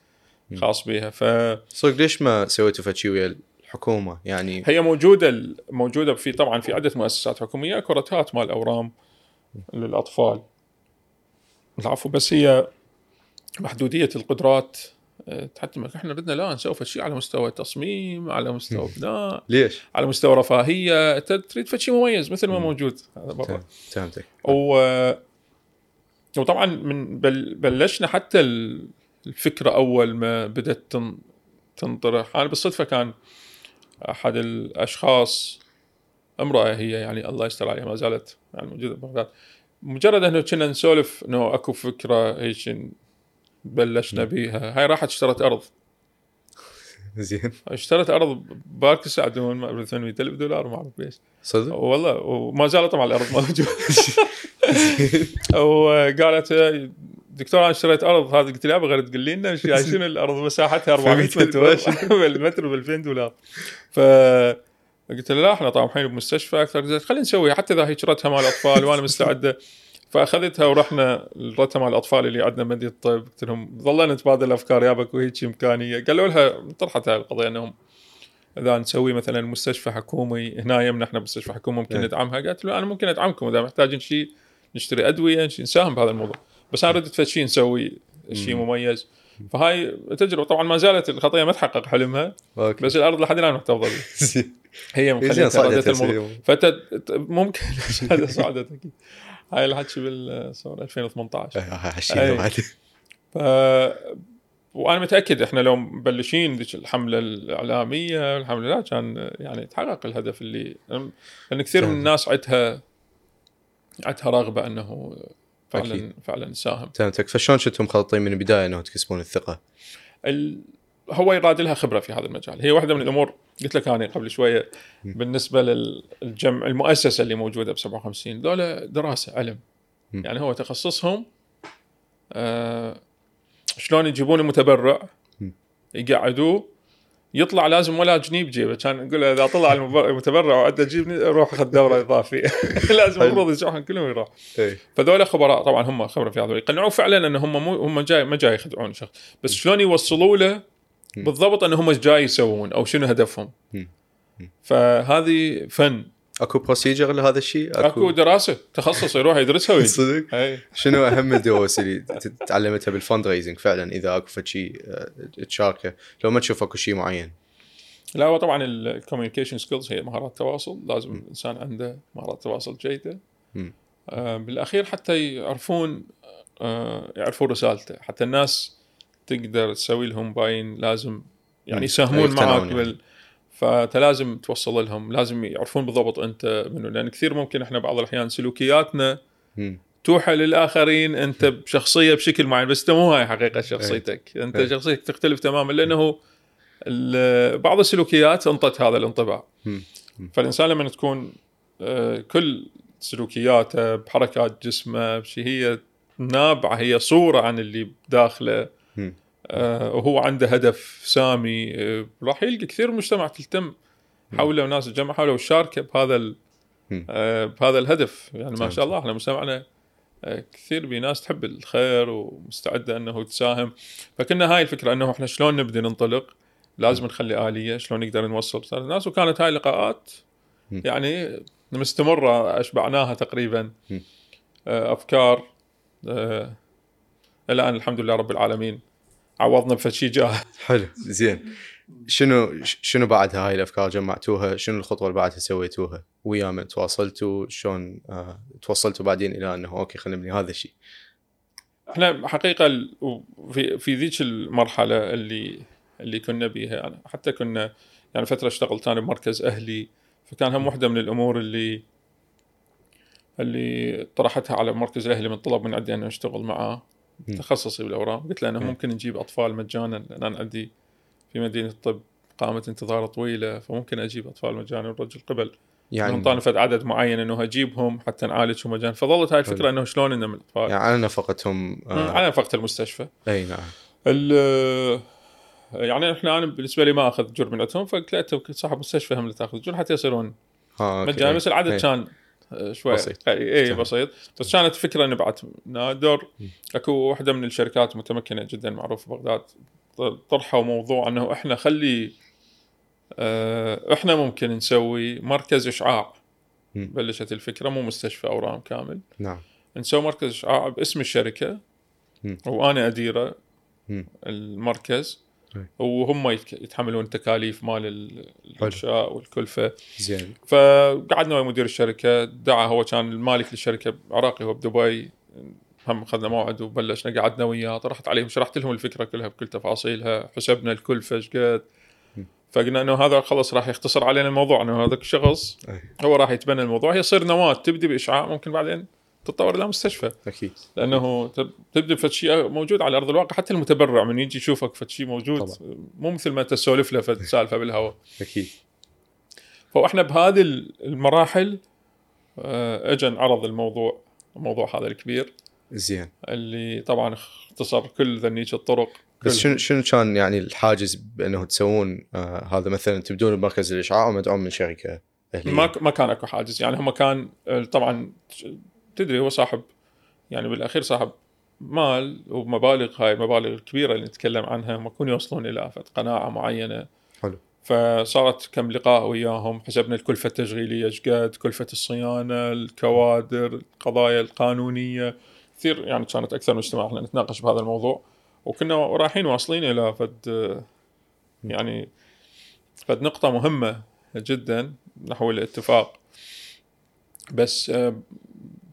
خاص بها فهي صدق ليش ما سويتوا فشي ويا الحكومة؟ يعني موجودة موجودة في طبعا في عدة مؤسسات حكومية. اكو رتات مال أورام للأطفال. العفو بس هي محدودية القدرات تحتمك إحنا بدنا لا نسوي شيء على مستوى تصميم على مستوى بناء ليش؟ على مستوى رفاهية. تريد شيء مميز مثل ما موجود. هذا برا فهمتك و وطبعا من بل بلشنا حتى ال- الفكرة أول ما بدأت تن- تنطرح. أنا بالصدفة كان أحد الأشخاص امرأة هي يعني الله يستر عليها ما زالت يعني موجودة ببغداد مجرد إنه كنا نسولف إنه أكو فكرة هيك بلشنا بيها. هاي راحت اشترت أرض. *laughs* زين. اشترت أرض بارك سعدون ما أدري 800 الف دولار ما أعرف ليش صدق؟ والله وما زالت طبعا الأرض موجودة. *laughs* وقالت دكتور أنا اشتريت أرض. هذه قلت لها أبغى تقول لي لنا شو- شنو الأرض؟ مساحتها 400 متر المتر ب 2000 دولار. ف قلت لها لا إحنا طامحين بمستشفى أكثر. خلينا نسويها حتى إذا هيك رتها مال الاطفال وأنا مستعدة. فأخذتها ورحنا الرتها مال الأطفال اللي عندنا مدينه الطب قلت لهم ظلنا نتبادل افكار يا بكو هيك إمكانية. قالوا لها طرحت هاي القضية إنهم إذا نسوي مثلا مستشفى حكومي هنا يمنا إحنا مستشفى حكومي ممكن نعم. ندعمها قالت له أنا ممكن ادعمكم إذا محتاجين شيء نشتري أدوية شيء نساهم بهذا الموضوع. بس أنا ردت فد شيء نسوي شيء مميز. فهاي تجربة. طبعا ما زالت الخطية ما تحقق حلمها أوكي. بس الأرض لحد الآن محتفظه *laughs* هي مخليتها الموضوع. فانت ممكن. *laughs* هذا صعدت أكيد. هاي الحكي بال صار 2018 هالشيء أي. بعد ف وأنا متأكد إحنا لو مبلشين ذيك الحملة الإعلامية الحمله لا كان يعني تحقق الهدف اللي لأن كثير من. الناس عندها عندها رغبة أنه فعلا أكيد. فعلا يساهم فهمتك فشلون كنتم مخططين من البداية إنه تكسبون الثقة؟ ال... هو يراد لها خبرة في هذا المجال. هي واحدة من الأمور قلت لك أنا قبل شوية بالنسبة للجمع المؤسسة اللي موجودة ب 57 ذولا دراسة علم. يعني هو تخصصهم آه شلون يجيبون المتبرع. يقعدوه يطلع لازم ولا جنيه بجيبه كان نقول إذا طلع المتبرع وعنده جيب روح خذ دورة إضافية. *laughs* لازم. المفروض يسوحهم كلهم يروح. اي فذولا خبراء طبعا هم خبرة في هذا يقنعوه فعلا إن هم مو هم جاي ما جاي يخدعون شخص. بس شلون يوصلوا له. بالضبط ان هم جاي يسوون أو شنو هدفهم. م. فهذه فن. أكو procedure لهذا الشيء؟ اكو دراسة. تخصص يروح يدرسها ويجي. *laughs* صدق؟ شنو أهم الدروس اللي تعلمتها بال fundraising فعلا إذا أكو شيء آه، تشاركه؟ لو ما تشوف أكو شيء معين. لا هو طبعا ال communication skills هي مهارات تواصل. لازم الانسان عنده مهارات تواصل جيدة. آه بالأخير حتى يعرفون آه يعرفون رسالته. حتى الناس تقدر تسوي لهم باين لازم يعني. يساهمون يقتنعون معك يعني. بال فأنت لازم توصل لهم لازم يعرفون بالضبط أنت منو لأن كثير ممكن إحنا بعض الأحيان سلوكياتنا مم. توحى للآخرين أنت بشخصية بشكل معين بس أنت مو هاي حقيقة شخصيتك أنت إيه. شخصيتك تختلف تماما لأنه بعض السلوكيات أنطت هذا الانطباع مم. فالإنسان لما تكون آه، كل سلوكياته بحركات جسمه بشي هي نابعة هي صورة عن اللي بداخله وهو عنده هدف سامي آه، راح يلقى كثير من المجتمع تلتم حوله وناس تجمع حوله وشاركه بهذا. آه، بهذا الهدف يعني ما. شاء الله إحنا مجتمعنا آه، كثير بناس تحب الخير ومستعدة إنه تساهم فكنا هاي الفكرة إنه إحنا شلون نبدي ننطلق لازم نخلي آلية شلون نقدر نوصل الناس وكانت هاي اللقاءات. يعني مستمرة أشبعناها تقريبا. آه، أفكار آه، الان الحمد لله رب العالمين عوضنا بفشي جاه حلو زين. شنو شنو بعد هاي الأفكار جمعتوها؟ شنو الخطوة اللي بعدها سويتوها؟ ويا من تواصلتوا؟ شلون آه توصلتوا بعدين إلى إنه okay خلينا نبني هذا الشيء. إحنا حقيقة في في ذيك المرحلة اللي اللي كنا بيها يعني حتى كنا يعني فترة اشتغلت أنا بمركز أهلي فكان هم واحدة من الأمور اللي اللي طرحتها على مركز الاهلي من طلب من عندي أن أشتغل معاه. تخصصي بالأورام. قلت له انه مم. ممكن نجيب أطفال مجانا لأن أنا عندي في مدينة الطب قامه انتظار طويلة فممكن أجيب أطفال مجانا والرجل قبل. يعني طالب عدد معين إنه أجيبهم حتى نعالجهم مجانا. فظلت هاي الفكرة إنه شلون إنه من الأطفال؟ يعني على نفقتهم آه. آه على نفقة المستشفى. أي نعم. ال يعني إحنا أنا بالنسبة لي ما أخذ جر من عندهم فقلت له صاحب مستشفى هم اللي تأخذ جر حتى يصيرون أوكي. مجانا. بس العدد. كان آه، شوي بسيط. إي. بسيط بس كانت فكرة نبعث نادر أكو واحدة من الشركات متمكنة جدا معروفة ببغداد طرحوا موضوع إنه إحنا خلي آه، إحنا ممكن نسوي مركز إشعاع. بلشت الفكرة مو مستشفى أورام كامل نعم نسوي مركز إشعاع باسم الشركة. وأنا أديره. المركز. وهم يتك- يتحملون التكاليف مال ال- الانشاء والكلفة. زين. فقعدنا ويا مدير الشركة دعا هو كان المالك للشركة عراقي هو بدبي. هم أخذنا موعد وبلشنا قعدنا وياه طرحت عليهم شرحت لهم الفكرة كلها بكل تفاصيلها حسبنا الكلفة إيش قد. فقلنا إنه هذا خلص راح يختصر علينا الموضوع إنه هذاك الشخص. هو راح يتبنى الموضوع. هي تصير نواة تبدي بإشعاع ممكن بعدين تتطور إلى مستشفى. أكيد. لأنه تب- تبدأ شيء موجود على أرض الواقع حتى المتبرع من يجي يشوفك شيء موجود طبعا. مو مثل ما تسولف له سالفة بالهواء. أكيد. فاحنا بهذه المراحل آه، اجى انعرض الموضوع الموضوع هذا الكبير. زين. اللي طبعا اختصر كل ذنيك الطرق. بس شنو شنو كان يعني الحاجز بأنه تسوون آه هذا مثلا تبدون بمركز الإشعاع ومدعوم من شركة أهلية؟ ما ما كان أكو حاجز. يعني هم كان آه، طبعا تدري هو صاحب يعني بالأخير صاحب مال ومبالغ هاي المبالغ الكبيرة اللي نتكلم عنها هم يكونوا يوصلون إلى فد قناعة معينة. حلو. فصارت كم لقاء وياهم حسبنا الكلفة التشغيلية إيش قد كلفة الصيانة الكوادر القضايا القانونية. كثير يعني كانت أكثر من اجتماع إحنا نتناقش بهذا الموضوع. وكنا رايحين واصلين إلى فد يعني فد نقطة مهمة جدا نحو الاتفاق. بس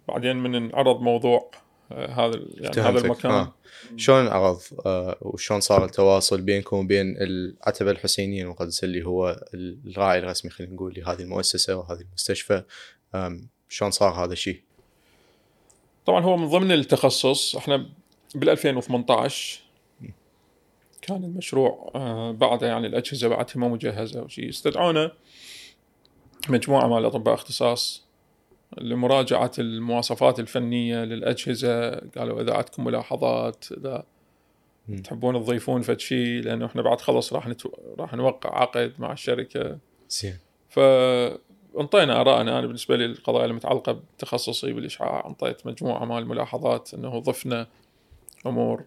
بعدين من انعرض موضوع آه، هذا يعني هذا. المكان آه. شلون انعرض آه وشلون صار التواصل بينكم وبين العتبه الحسينيه المقدسه اللي هو الراعي الرسمي خلينا نقول لهذه المؤسسة وهذه المستشفى شلون صار هذا الشيء؟ طبعا هو من ضمن التخصص إحنا بال 2018 كان المشروع آه، بعده يعني الأجهزة بعدها ما مجهزة وشيء استدعونا مجموعة مال أطباء اختصاص لمراجعة المواصفات الفنية للأجهزة قالوا إذا عندكم ملاحظات إذا مم. تحبون تضيفون فد شيء لأنه إحنا بعد خلص راح نتو... راح نوقع عقد مع الشركة زين فانطينا آرائنا أنا بالنسبة لي القضايا المتعلقة بتخصصي بالإشعاع انطيت مجموعة مال الملاحظات إنه ضفنا أمور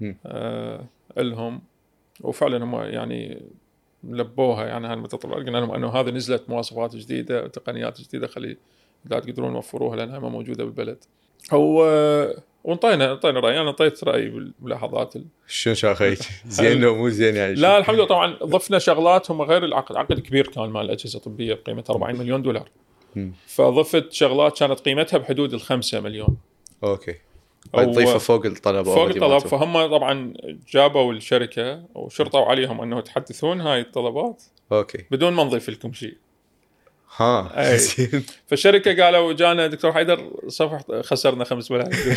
مم. آه لهم وفعلا هم يعني لبوها يعني هالمتطلبات قلنا لهم إنه هذه نزلت مواصفات جديدة وتقنيات جديدة خلي لا تقدرون توفروها لأنها ما موجودة بالبلد. هو وانطينا انطينا راي أنا انطيت رأيي بالملاحظات شلون شاخيك؟ زين لو مو زين يعني. لا الحمد لله. طبعا ضفنا شغلات هم غير العقد. عقد كبير كان مال اجهزه طبيه بقيمة 40 مليون دولار. فضفت شغلات كانت قيمتها بحدود الخمسة مليون. okay. تضيفه فوق الطلب فوق الطلب. فهم طبعا جابوا الشركة وشرطوا عليهم أنه تحدثون هاي الطلبات. okay. بدون ما نضيف لكم شيء. ها *laughs* فالشركة قالوا جانا دكتور حيدر صفح خسرنا خمس ملايين. *laughs*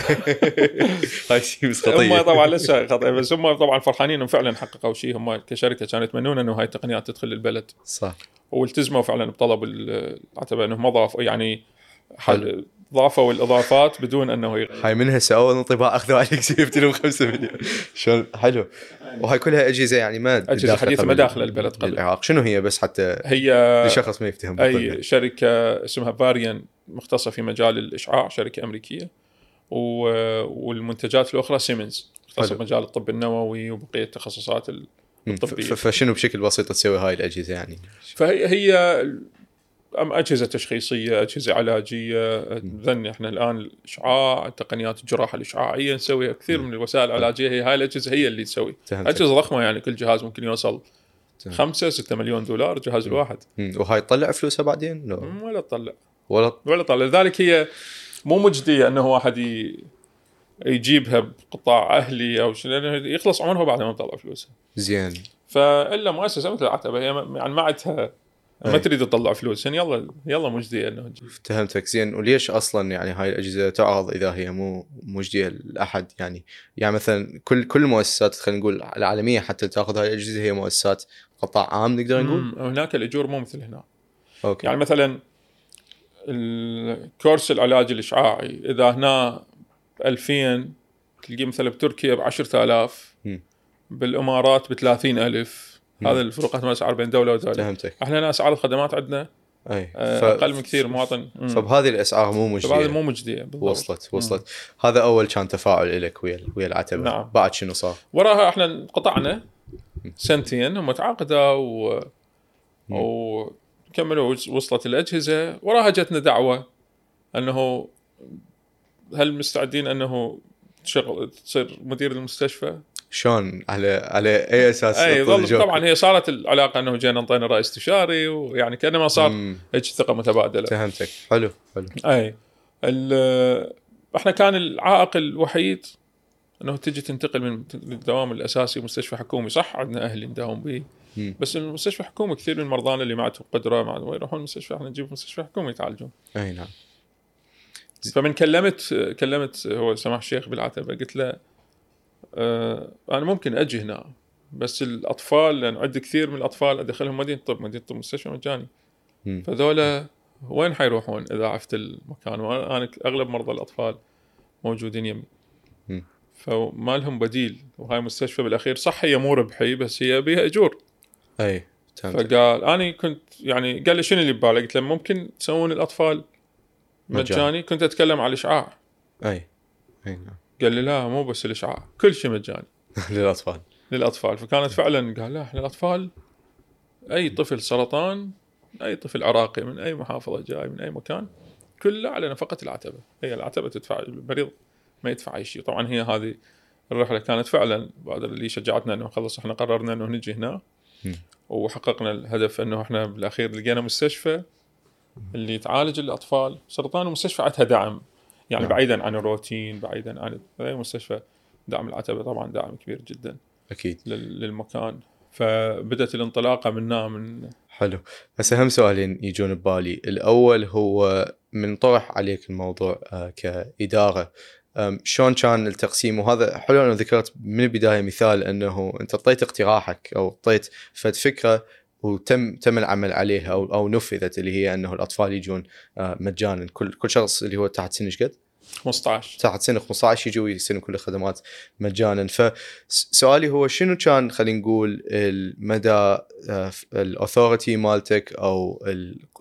*laughs* هاي شيء بس هم خطيه طبعا لسه خطأ بس هم طبعا فرحانين إنهم فعلا حققوا شيء. هم كشركة كانوا يتمنون إنه هاي التقنيات تدخل البلد. صح. والتزموا فعلا بطلب العتبه إنهم ما ضافوا يعني. حل- ضافوا الاضافات بدون أنه يغير هاي منها سووا انطباع اخذوا عليك جبتلهم 5 مليون شلون حلو وهاي كلها أجهزة يعني ما داخلة حديثة ما قبل داخلة البلد قبل. العراق شنو هي بس حتى هي لشخص ما يفتهم. أي شركة اسمها فاريان مختصة في مجال الإشعاع شركة أمريكية و... والمنتجات الأخرى سيمنز مختصة. في مجال الطب النووي وبقية التخصصات ال... مم. الطبية. ف- فشنو بشكل بسيط تسوي هاي الأجهزة يعني فهي هي أم أجهزة تشخيصية أجهزة علاجية ذن إحنا الآن الإشعاع تقنيات الجراحة الإشعاعية نسويها كثير من الوسائل العلاجية هي هاي الأجهزة هي اللي تسوي. أجهزة ضخمة يعني كل جهاز ممكن يوصل. 5 6 مليون دولار الجهاز الواحد. وهاي تطلع فلوسها بعدين؟ لا. مم، ولا تطلع. ولا ولا طالع لذلك هي مو مجدية إنه واحد ي... يجيبها بقطاع أهلي أو شيء لأنه يخلص عمرها بعد ما تطلع فلوسها. زين. فإلا مؤسسة مثل العتبة هي يعني ما عندها ما أي. تريد تطلع فلوس يعني يلا يلا مجديه إنه. فهمتك زين وليش أصلا يعني هاي الأجهزة تعرض إذا هي مو مجديه لأحد يعني يعني مثلا كل كل المؤسسات خلينا نقول العالمية حتى تأخذ هاي الأجهزة هي مؤسسات قطاع عام نقدر نقول هناك الأجور مو مثل هنا أوكي يعني مثلا الكورس العلاج الإشعاعي إذا هنا 2000 تلقيه مثلا بتركيا ب 10000 مم. بالإمارات ب 30000 مم. هذا الفروقات الأسعار بين دولة ودوله فهمتك إحنا أسعار الخدمات عندنا أي آه، ف- أقل من كثير مواطن مم. فبهذه الأسعار مو مجدية مو مجدية بالضبط. وصلت وصلت هذا أول كان تفاعل لك ويا ويا العتبة نعم. بعد شنو صار؟ وراها إحنا انقطعنا سنتين هم تعاقدوا و... مم. وكملوا وص- وصلت الأجهزة وراها جتنا دعوة أنه هل مستعدين أنه تشغل تصير مدير المستشفى؟ شلون على على اي أساس أي؟ طبعا هي صارت العلاقه أنه جينا انطينا رئيس استشاري ويعني كأنما صار. هيك ثقة متبادلة. فهمتك. حلو حلو. أي. إحنا كان العائق الوحيد أنه تجي تنتقل من الدوام الأساسي مستشفى حكومي صح؟ عندنا أهل نداوم به. بس المستشفى الحكومي كثير من مرضانا اللي ما عندهم قدره ما يروحون المستشفى إحنا نجيب مستشفى حكومي يتعالجون. أي نعم. فمن كلمت كلمت هو سماح الشيخ بالعتبة قلت له أنا ممكن أجي هنا بس الأطفال لأن عندي كثير من الأطفال أدخلهم مدينة الطب مدينة الطب مستشفى مجاني. فذولا وين حيروحون إذا عفت المكان وأنا أغلب مرضى الأطفال موجودين يمي. فما لهم بديل وهاي مستشفى بالأخير صح هي مو ربحي بس هي بيها إجور أي فقال أنا كنت يعني قال لي شنو اللي ببالك؟ قلت له ممكن تسوون الأطفال مجاني. مجاني كنت أتكلم على الإشعاع أي أي نعم قال لي لا مو بس الإشعاع كل شيء مجاني. *laughs* للأطفال. للأطفال. فكانت فعلا قال لا إحنا الاطفال أي طفل سرطان أي طفل عراقي من أي محافظة جاي من أي مكان كله على نفقة العتبة. هي العتبة تدفع المريض ما يدفع أي شيء. طبعا هي هذه الرحلة كانت فعلا بعد اللي شجعتنا إنه خلص إحنا قررنا إنه نجي هنا. وحققنا الهدف إنه إحنا بالأخير لقينا مستشفى اللي تعالج الأطفال. سرطان ومستشفى عندها دعم. يعني نعم. بعيدا عن الروتين بعيدا عن اي مستشفى دعم العتبة طبعا دعم كبير جدا أكيد. لل- للمكان. فبدت الانطلاقه منا من حلو. بس أهم سؤالين يجون ببالي. الأول هو من طرح عليك الموضوع آه، كإدارة. شلون كان التقسيم؟ وهذا حلو انه ذكرت من البداية مثال إنه أنت أعطيت اقتراحك أو أعطيت فد فكرة وتم تم العمل عليها أو أو نفذت اللي هي أنه الأطفال يجون آه، مجانا. كل كل شخص اللي هو تحت سن إيش قد؟ 15 تحت سن 15 يجوا يستلمون كل الخدمات مجانا. فسؤالي هو شنو كان خلينا نقول المدى الاثورتي مالتك أو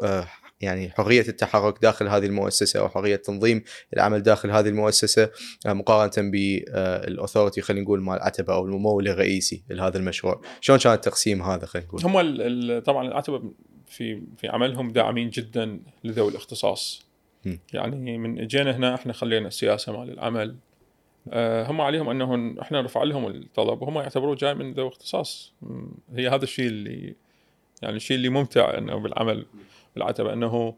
آه، يعني حرية التحرك داخل هذه المؤسسة أو حرية تنظيم العمل داخل هذه المؤسسة آه، مقارنة بالاثورتي خلينا نقول مال عتبة أو الممول الرئيسي لهذا المشروع. شلون كان التقسيم هذا خلينا نقول؟ هم ال- ال- طبعا العتبة في في عملهم داعمين جدا لذوي الاختصاص. م. يعني من اجينا هنا إحنا خلينا السياسة مال العمل. آه، هم عليهم انه إحنا نرفع لهم الطلب وهم يعتبروه جاي من ذوي اختصاص هي هذا الشيء اللي يعني الشيء اللي ممتع إنه بالعمل. بالعتبه أنه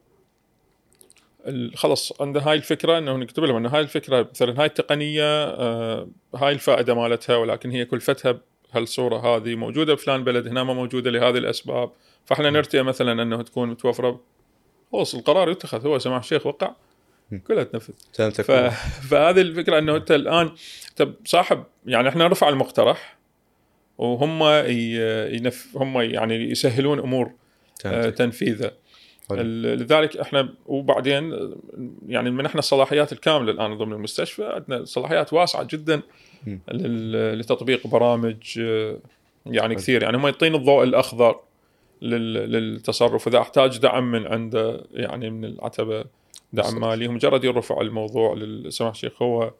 خلص عنده هاي الفكرة أنه نكتب لهم أنه هاي الفكرة مثلا هاي التقنية آه، هاي الفائدة مالتها ولكن هي كلفتها بهالصورة هذه موجودة بفلان بلد هنا ما موجودة لهذه الأسباب. فإحنا نرتئي مثلا أنه تكون متوفرة خلص القرار يتخذ. هو سماحه الشيخ وقع. كلها تنفذ. ف... فهذه الفكرة أنه أنت الآن انت صاحب يعني إحنا نرفع المقترح وهم ي... ينف... هم يعني يسهلون أمور آه،. تنفيذه. لذلك إحنا وبعدين يعني منحنا الصلاحيات الكاملة الآن ضمن المستشفى عندنا صلاحيات واسعة جدا لتطبيق برامج يعني كثير. يعني هم يعطين الضوء الأخضر لل- للتصرف اذا أحتاج دعم من عنده يعني من العتبة دعم. مالي مجرد يرفع الموضوع للسماحه الشيخ هو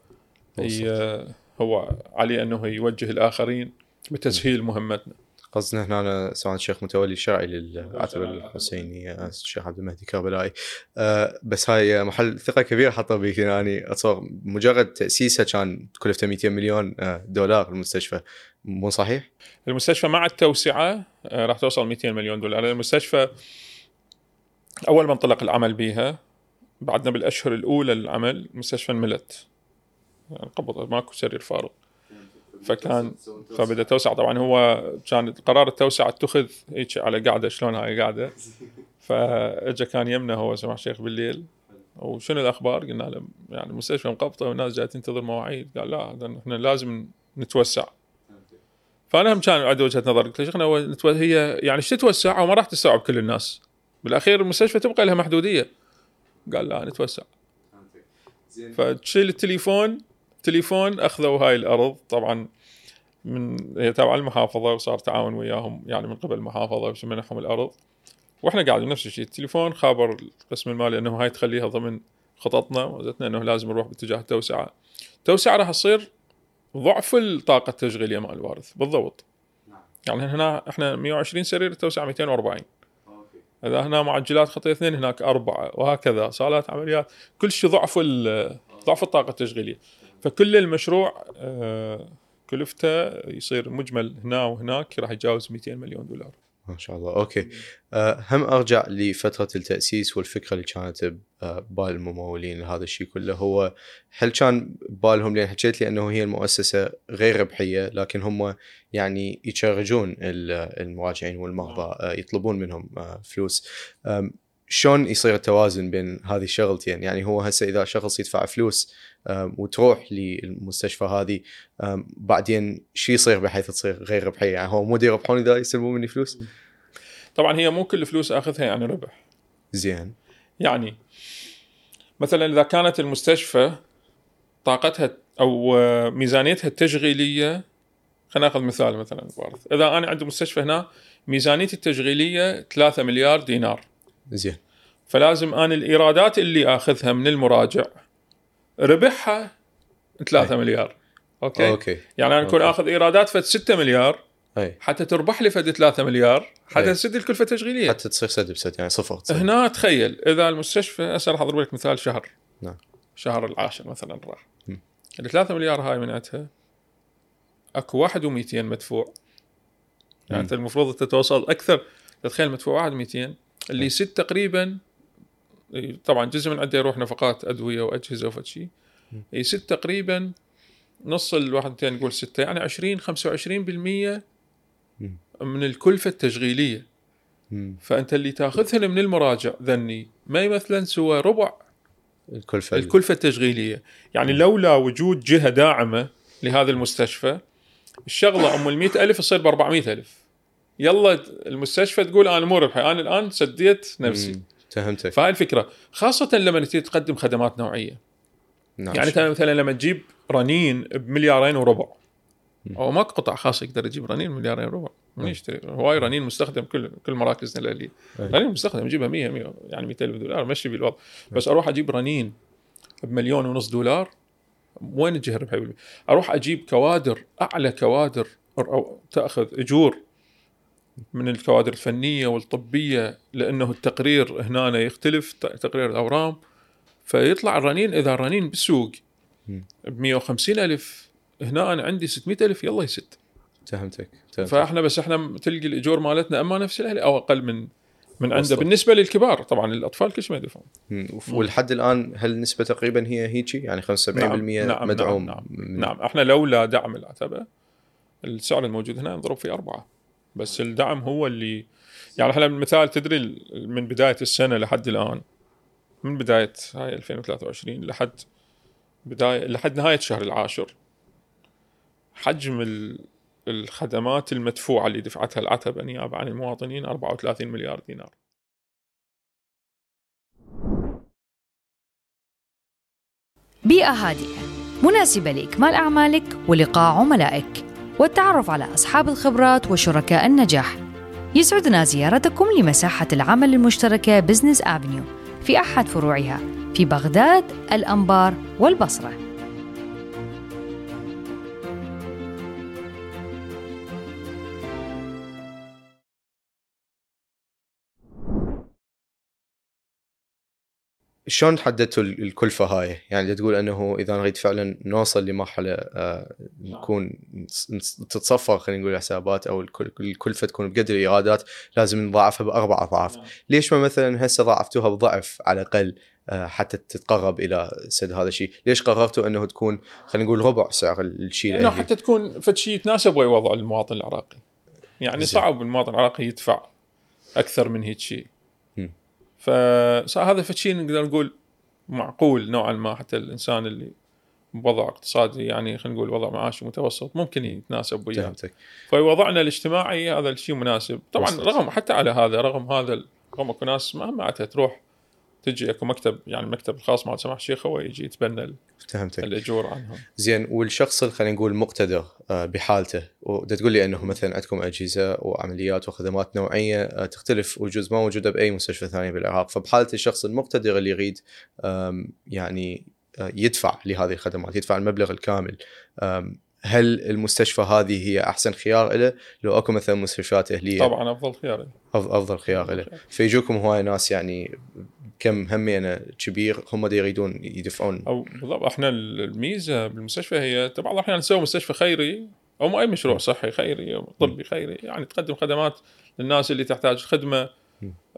هي هو عليه أنه يوجه الآخرين بتسهيل مهمتنا. قصدنا هنا سمعت الشيخ متولي الشرعي للعتبة الحسينية الشيخ عبد المهدي كربلائي أه بس هاي محل ثقة كبيرة حطوا بيك يعني أتصور مجرد تأسيسها كان تكلفته 200 مليون آه، دولار المستشفى. مو صحيح؟ المستشفى مع التوسعة آه، راح توصل 200 مليون دولار. المستشفى أول ما انطلق العمل بها بعدنا بالأشهر الأولى للعمل المستشفى انملت يعني قبض ماكو سرير فارغ. فكان فبدأ توسع. طبعا هو كان قرار التوسعه اتخذ هيك على قاعدة شلون هاي قاعدة؟ *laughs* فاجا كان يمنا هو سماحه الشيخ بالليل. وشنو الأخبار؟ قلنا له يعني المستشفى مقبطة والناس جاية تنتظر مواعيد. قال لا إحنا لازم نتوسع. فأنا هم كان عندي وجهة نظر قلت له شيخنا هي يعني إيش تتوسع؟ وما راح تستوعب كل الناس. بالأخير المستشفى تبقى لها محدودية. قال لا نتوسع. فتشيل التليفون تليفون أخذوا هاي الأرض. طبعا من هي تابعه المحافظة وصار تعاون وياهم يعني من قبل المحافظة وش منحهم الأرض. وإحنا قاعدين نفس الشيء التليفون خابر القسم المالي إنه هاي تخليها ضمن خططنا وزتنا إنه لازم نروح باتجاه التوسعة. التوسعة راح تصير ضعف الطاقة التشغيلية مال الوارث بالضبط. يعني هنا إحنا 120 سرير التوسعة 240 إذا هنا معجلات خطية اثنين هناك أربعة وهكذا. صالات عمليات كل شيء ضعف ضعف الطاقة التشغيلية. فكل المشروع آه، كلفته يصير مجمل هنا وهناك راح يتجاوز 200 مليون دولار. ما شاء الله. أوكي. أه هم أرجع لفترة التأسيس والفكرة اللي كانت ببال الممولين لهذا الشيء كله. هو هل كان ببالهم لأن حكيت لي انه هي المؤسسة غير ربحية لكن هم يعني يشرجون ال- المراجعين والمرضى أه يطلبون منهم فلوس. شلون يصير التوازن بين هذه الشغلتين؟ يعني هو هسه إذا شخص يدفع فلوس وتروح للمستشفى هذه بعدين شو يصير بحيث تصير غير ربحية؟ يعني هو مو يربحون اذا يستلمون مني فلوس؟ طبعا هي مو كل الفلوس أخذها يعني ربح. زين. يعني مثلا إذا كانت المستشفى طاقتها أو آه، ميزانيتها التشغيلية خلينا نأخذ مثال مثلا بارث إذا أنا عندي مستشفى هنا ميزانيتي التشغيلية 3 مليار دينار. زين. فلازم أنا الإيرادات اللي أخذها من المراجع ربحها 3 مليار أوكي أوكي يعني أنا أكون. آخذ إيرادات فد 6 مليار أي حتى تربح لي فد 3 مليار حتى أي. تسد الكلفة التشغيلية حتى تصير سد بسد يعني صفر تصير. هنا تخيل إذا المستشفى هسه راح اضرب لك مثال شهر نعم. شهر العاشر مثلا راح. ال 3 مليار هاي من عندها أكو واحد و200 مدفوع يعني. أنت المفروض أنت توصل أكثر تتخيل مدفوع واحد 200 اللي يسد تقريبا طبعا جزء من عنده يروح نفقات أدوية وأجهزة وفد شيء. يسد تقريبا نص الواحد 200 نقول 6 يعني 20 25% مم. من الكلفة التشغيلية. فأنت اللي تاخذهن من المراجع ذني ما يمثلن سوى ربع الكلفة الكلفة التشغيلية يعني لولا وجود جهة داعمة لهذا المستشفى الشغلة أم ال ألف تصير ب 400 ألف يلا المستشفى تقول أنا مو ربحي أنا الآن سديت نفسي. فهمتك. فهاي الفكرة. خاصة لما تجي تقدم خدمات نوعية. نعم. يعني انت مثلا لما تجيب رنين بمليارين وربع. أو ماكو قطاع خاص يقدر يجيب رنين مليارين وربع. من. يشتري. هواي رنين مستخدم كل كل مراكزنا الاهليه. رنين مستخدم اجيبها 100 100 يعني 200 الف دولار مشي بالوضع. بس أروح أجيب رنين بمليون ونص دولار؟ وين الربحيه بالبيت؟ أروح أجيب كوادر أعلى كوادر أو تأخذ أجور. من الكوادر الفنية والطبية لأنه التقرير هنا يختلف تقرير الأورام فيطلع الرنين إذا الرنين بالسوق. ب 150 ألف هنا أنا عندي 600 ألف يلا يسد. فهمتك فإحنا بس إحنا تلقي الاجور مالتنا أما نفس الاهلي أو أقل من من عنده. بالنسبة للكبار طبعا الأطفال كل شيء ما يدفعون. ولحد الآن هل النسبة تقريبا هي هيجي؟ يعني 75% نعم مدعوم نعم من- نعم إحنا لولا دعم العتبة السعر الموجود هنا نضرب في أربعة. بس الدعم هو اللي يعني إحنا مثال تدري من بداية السنة لحد الآن. من بداية هاي 2023 لحد بدايه لحد نهاية الشهر العاشر حجم ال- الخدمات المدفوعة اللي دفعتها العتبه نيابه عن المواطنين 34 مليار دينار. بيئة هادئة مناسبة لإكمال أعمالك ولقاء عملائك. والتعرف على أصحاب الخبرات وشركاء النجاح. يسعدنا زيارتكم لمساحة العمل المشتركة بزنس أفنيو في أحد فروعها في بغداد، الأنبار والبصرة. شلون حددتوا ال- الكلفة هاي؟ يعني تقول إنه إذا نريد فعلا نوصل لمرحلة آه، نكون تتصفر خلينا نقول الحسابات أو الكل- الكلفة تكون بقدر الإيرادات لازم نضاعفها بأربع أضعاف، ليش ما مثلا هسه ضاعفتوها بضعف على الأقل آه، حتى تتقرب إلى سد هذا الشيء، ليش قررتوا إنه تكون خلينا نقول ربع سعر الشيء الأهلي؟ حتى تكون فد شيء يتناسب ويا وضع المواطن العراقي يعني. صعب المواطن العراقي يدفع أكثر من هيك شيء. فهذا فد شيء نقدر نقول معقول نوعا ما حتى الإنسان اللي بوضع اقتصادي يعني خلينا نقول وضع معاشي متوسط ممكن يتناسب وياه. فوضعنا الاجتماعي هذا الشيء مناسب. طبعا وصلت. رغم حتى على هذا رغم هذا رغم أكو ناس ما معناتها تروح تجي اكو مكتب يعني المكتب الخاص مع سماح الشيخ هو يجي يتبنى فهمتك. الاجور عنهم. زين والشخص اللي خلينا نقول مقتدر آه، بحالته ودا تقول لي إنه مثلا عندكم أجهزة وعمليات وخدمات نوعية آه، تختلف وجوز ما موجودة بأي مستشفى ثاني بالعراق فبحالة الشخص المقتدر اللي يريد يعني آه، يدفع لهذه الخدمات يدفع المبلغ الكامل هل المستشفى هذه هي أحسن خيار له لو أكو مثلا مستشفيات إهلية. طبعا أفضل خيار أفضل خيار له فيجوكم هواي ناس يعني كم همينة كبير هم دي يريدون يدفعون. أو بالضبط إحنا الميزة بالمستشفى هي بعض الاحيان نسوي مستشفى خيري أو أي مشروع صحي خيري أو طبي خيري يعني تقدم خدمات للناس اللي تحتاج خدمة.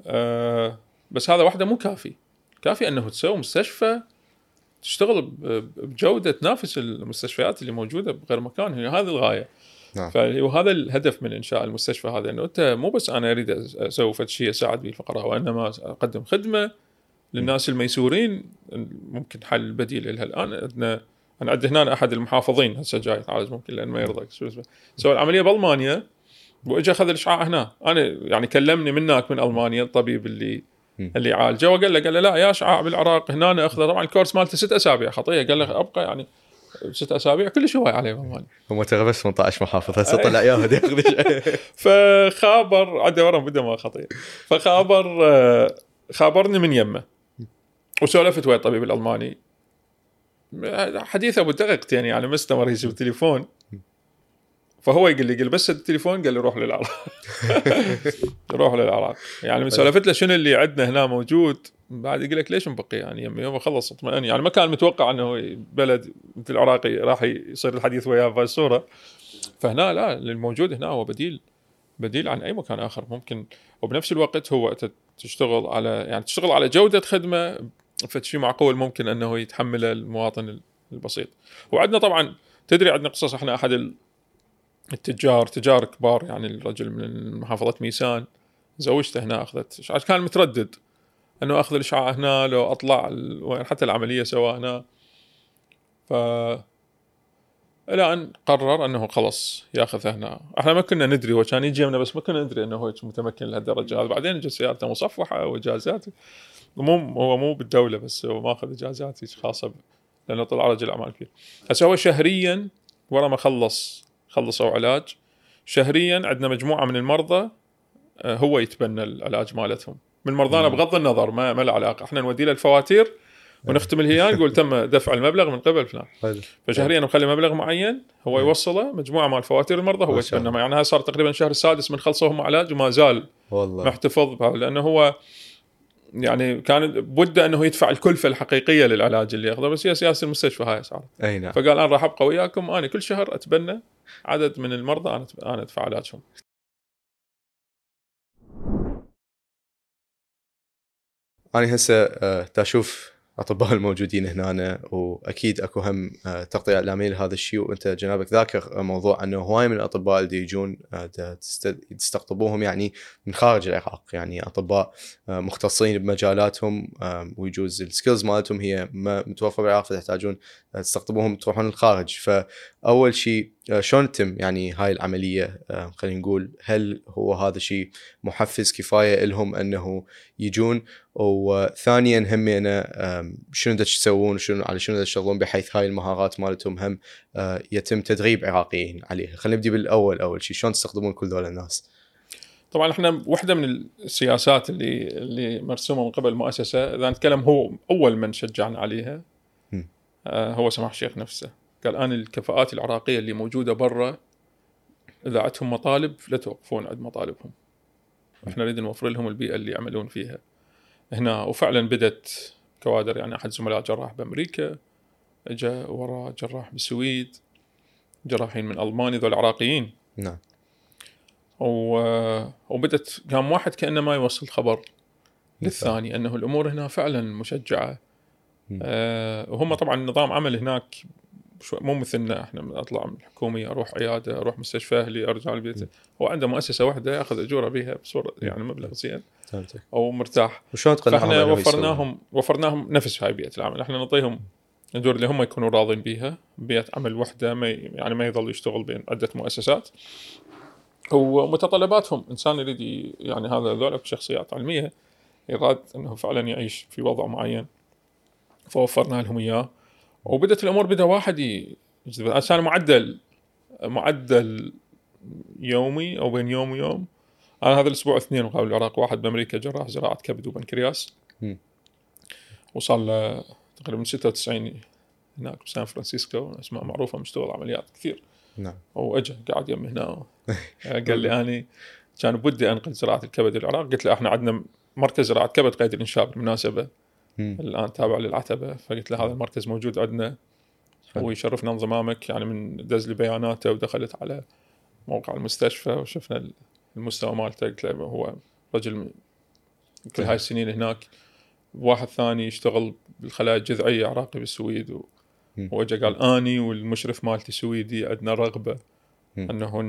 آه بس هذا وحده مو كافي. كافي أنه تسوي مستشفى تشتغل بجودة تنافس المستشفيات اللي موجودة بغير مكان هي هذه الغاية نعم. وهذا الهدف من إنشاء المستشفى هذا إنه أنت مو بس أنا أريد أسوي فد شيء أساعد به الفقراء وإنما أقدم خدمة للناس الميسورين ممكن حل بديل لها الآن عندنا أنا عندي هنا أحد المحافظين هسه جاي يتعالج ممكن لأن ما اسمه سوى العملية بألمانيا واجى أخذ الإشعاع هنا أنا يعني كلمني من هناك من ألمانيا الطبيب اللي. اللي عالجه وقال له قال له لا يا اشعاع بالعراق هنا اخذه طبعا الكورس مالته ست أسابيع. خطيه قال له أبقى يعني ست أسابيع كلش هواي عليه بالمانيا هم ترى بس 18 محافظة. هسه طلع ياهد ياخذ *laughs* فخابر عنده ورم بدمه خطير فخابر آه، خابرني من يمه. وسولفت ويا الطبيب الألماني. حديث أبو دقيقتين يعني ما استمر يجي بالتليفون فهو يقول لي قال بس التليفون؟ قال لي روح للعراق *laughs* روح للعراق يعني من سولفت له شنو اللي عندنا هنا موجود بعد يقول لك ليش مبقي؟ يعني يمي يوم خلص اطمئن. يعني ما كان متوقع إنه بلد مثل العراقي راح يصير الحديث وياه بهاي الصورة فهنا لا الموجود هنا هو بديل بديل عن أي مكان آخر. ممكن وبنفس الوقت هو تشتغل على يعني تشتغل على جودة خدمة فشيء معقول ممكن إنه يتحمله المواطن البسيط. وعندنا طبعا تدري عندنا قصص إحنا أحد التجار تجار كبار يعني الرجل من محافظة ميسان زوجته هنا أخذت إشعاع. كان متردد إنه أخذ الاشعاع هنا لو أطلع حتى العملية سواها هنا ف إلى ان قرر إنه خلص يأخذها هنا، إحنا ما كنا ندري هو كان يجي بس ما كنا ندري إنه هو متمكن لهالدرجة هذه، بعدين إجت سيارته مصفحة وإجازات مو هو مو بالدولة بس هو ماخذ إجازات خاصة لأنه طلع رجل أعمال كبير. هسه هو شهريا ورا ما خلص خلصوا علاج. شهريا عندنا مجموعة من المرضى آه، هو يتبنى العلاج مالتهم. من مرضانا بغض النظر ما ما له علاقة. إحنا نودي له الفواتير ونختم الهيان نقول تم دفع المبلغ من قبل. فلان فشهريا نخلي مبلغ معين هو يوصله مجموعة مال فواتير المرضى هو يتبنى. يعني هاي صار تقريبا الشهر السادس من خلصوهم علاج وما زال والله. محتفظ بهذا لأنه هو يعني كان بده أنه يدفع الكلفه الحقيقية للعلاج اللي ياخذه بس هي سياسه المستشفى هاي صارت أي نعم. فقال أنا راح أبقى وياكم أنا كل شهر أتبنى عدد من المرضى أنا أنا أدفع علاجهم. أنا هسه آه، تشوف الاطباء الموجودين هنا وأكيد أكو هم آه، تغطية إعلامية لهذا الشيء وأنت جنابك ذاكر موضوع أنه هواي من الأطباء اللي يجون آه، تستقطبوهم يعني من خارج العراق يعني أطباء آه، مختصين بمجالاتهم ويجوز السكيلز مالتهم هي ما متوفرة بالعراق فتحتاجون تستقطبوهم تروحون للخارج فأول شيء شلون تتم يعني هاي العملية؟ خلينا نقول هل هو هذا شيء محفز كفاية لهم إنه يجون؟ وثانيا هم أنا شنو تسوون؟ وشنو على شنو تشتغلون؟ بحيث هاي المهارات مالتهم هم آه، يتم تدريب عراقيين عليها. خلينا نبدي بالأول أول شيء شلون تستخدمون كل ذول الناس؟ طبعا إحنا واحدة من السياسات اللي اللي مرسومة من قبل المؤسسه إذا نتكلم هو أول من شجعنا عليها آه هو سماح الشيخ نفسه. قال أنا الكفاءات العراقية اللي موجودة برا إذا عندهم مطالب لا توقفون عند مطالبهم. إحنا نريد نوفر لهم البيئة اللي يعملون فيها. هنا وفعلا بدت كوادر يعني أحد زملاء جراح بأمريكا اجى وراه جراح بالسويد جراحين من المانيا ذول عراقيين نعم. و... وبدت قام واحد كانه ما يوصل خبر. للثاني أنه الأمور هنا فعلا مشجعة. آه وهم طبعا نظام عمل هناك شو مو مثلنا إحنا أطلع من الحكوميه أروح عيادة أروح مستشفى أهلي أرجع البيت. هو عنده مؤسسة واحدة ياخذ أجورة بها بصورة يعني مبلغ زين أو مرتاح. وشلون تقنعهم فإحنا وفرناهم وفرناهم نفس هاي بيئة العمل. إحنا نعطيهم الدور اللي هم يكونوا راضين بيها بيئة عمل وحدة ما يعني ما يظل يشتغل بين عدة مؤسسات. ومتطلباتهم إنسان يريد يعني هذا ذولا شخصيات علمية يراد إنه فعلا يعيش في وضع معين. فوفرنا لهم إياه. وبدت الأمور بدا واحد يجذب عشان معدل معدل يومي أو بين يوم ويوم. أنا هذا الأسبوع اثنين مقابل العراق واحد بأمريكا جراح زراعه كبد وبنكرياس وصار له تقريبا 96 هناك بسان فرانسيسكو. أسماء معروفة مشتغل عمليات كثير. نعم. واجا قاعد يم هنا. *laughs* قال لي أني كان بدي انقل زراعه الكبد للعراق قلت له إحنا عندنا مركز زراعه كبد قيد الإنشاء بالمناسبة. الآن تابع للعتبة فقلت له هذا المركز موجود عندنا. ويشرفنا انضمامك يعني من دز لي بياناته ودخلت على موقع المستشفى وشفنا المستوى مالته. قلت له هو رجل كل هاي السنين هناك. واحد ثاني يشتغل بالخلايا الجذعية عراقي بالسويد. و... وأجا قال آني والمشرف مالتي سويدي عندنا رغبة أنه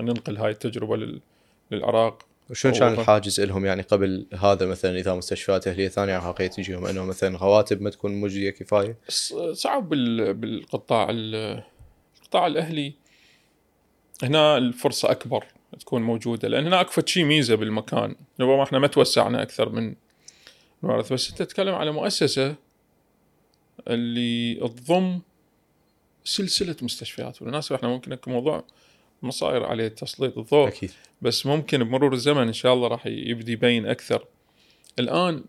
ننقل هاي التجربة لل... للعراق. وشلون كان الحاجز لهم يعني قبل هذا مثلا إذا مستشفيات اهليه ثانية عراقية تجيهم إنه مثلا رواتب ما تكون مجديه كفاية؟ صعب بالقطاع القطاع الأهلي. هنا الفرصة أكبر تكون موجودة لأن هنا أكفت شيء ميزة بالمكان. ربما إحنا ما توسعنا أكثر من الورث بس أنت تتكلم على مؤسسة اللي تضم سلسلة مستشفيات. بالمناسبه إحنا ممكن موضوع ما صاير عليه تسليط الضوء أكيد. بس ممكن بمرور الزمن إن شاء الله راح يبدي يبين أكثر. الآن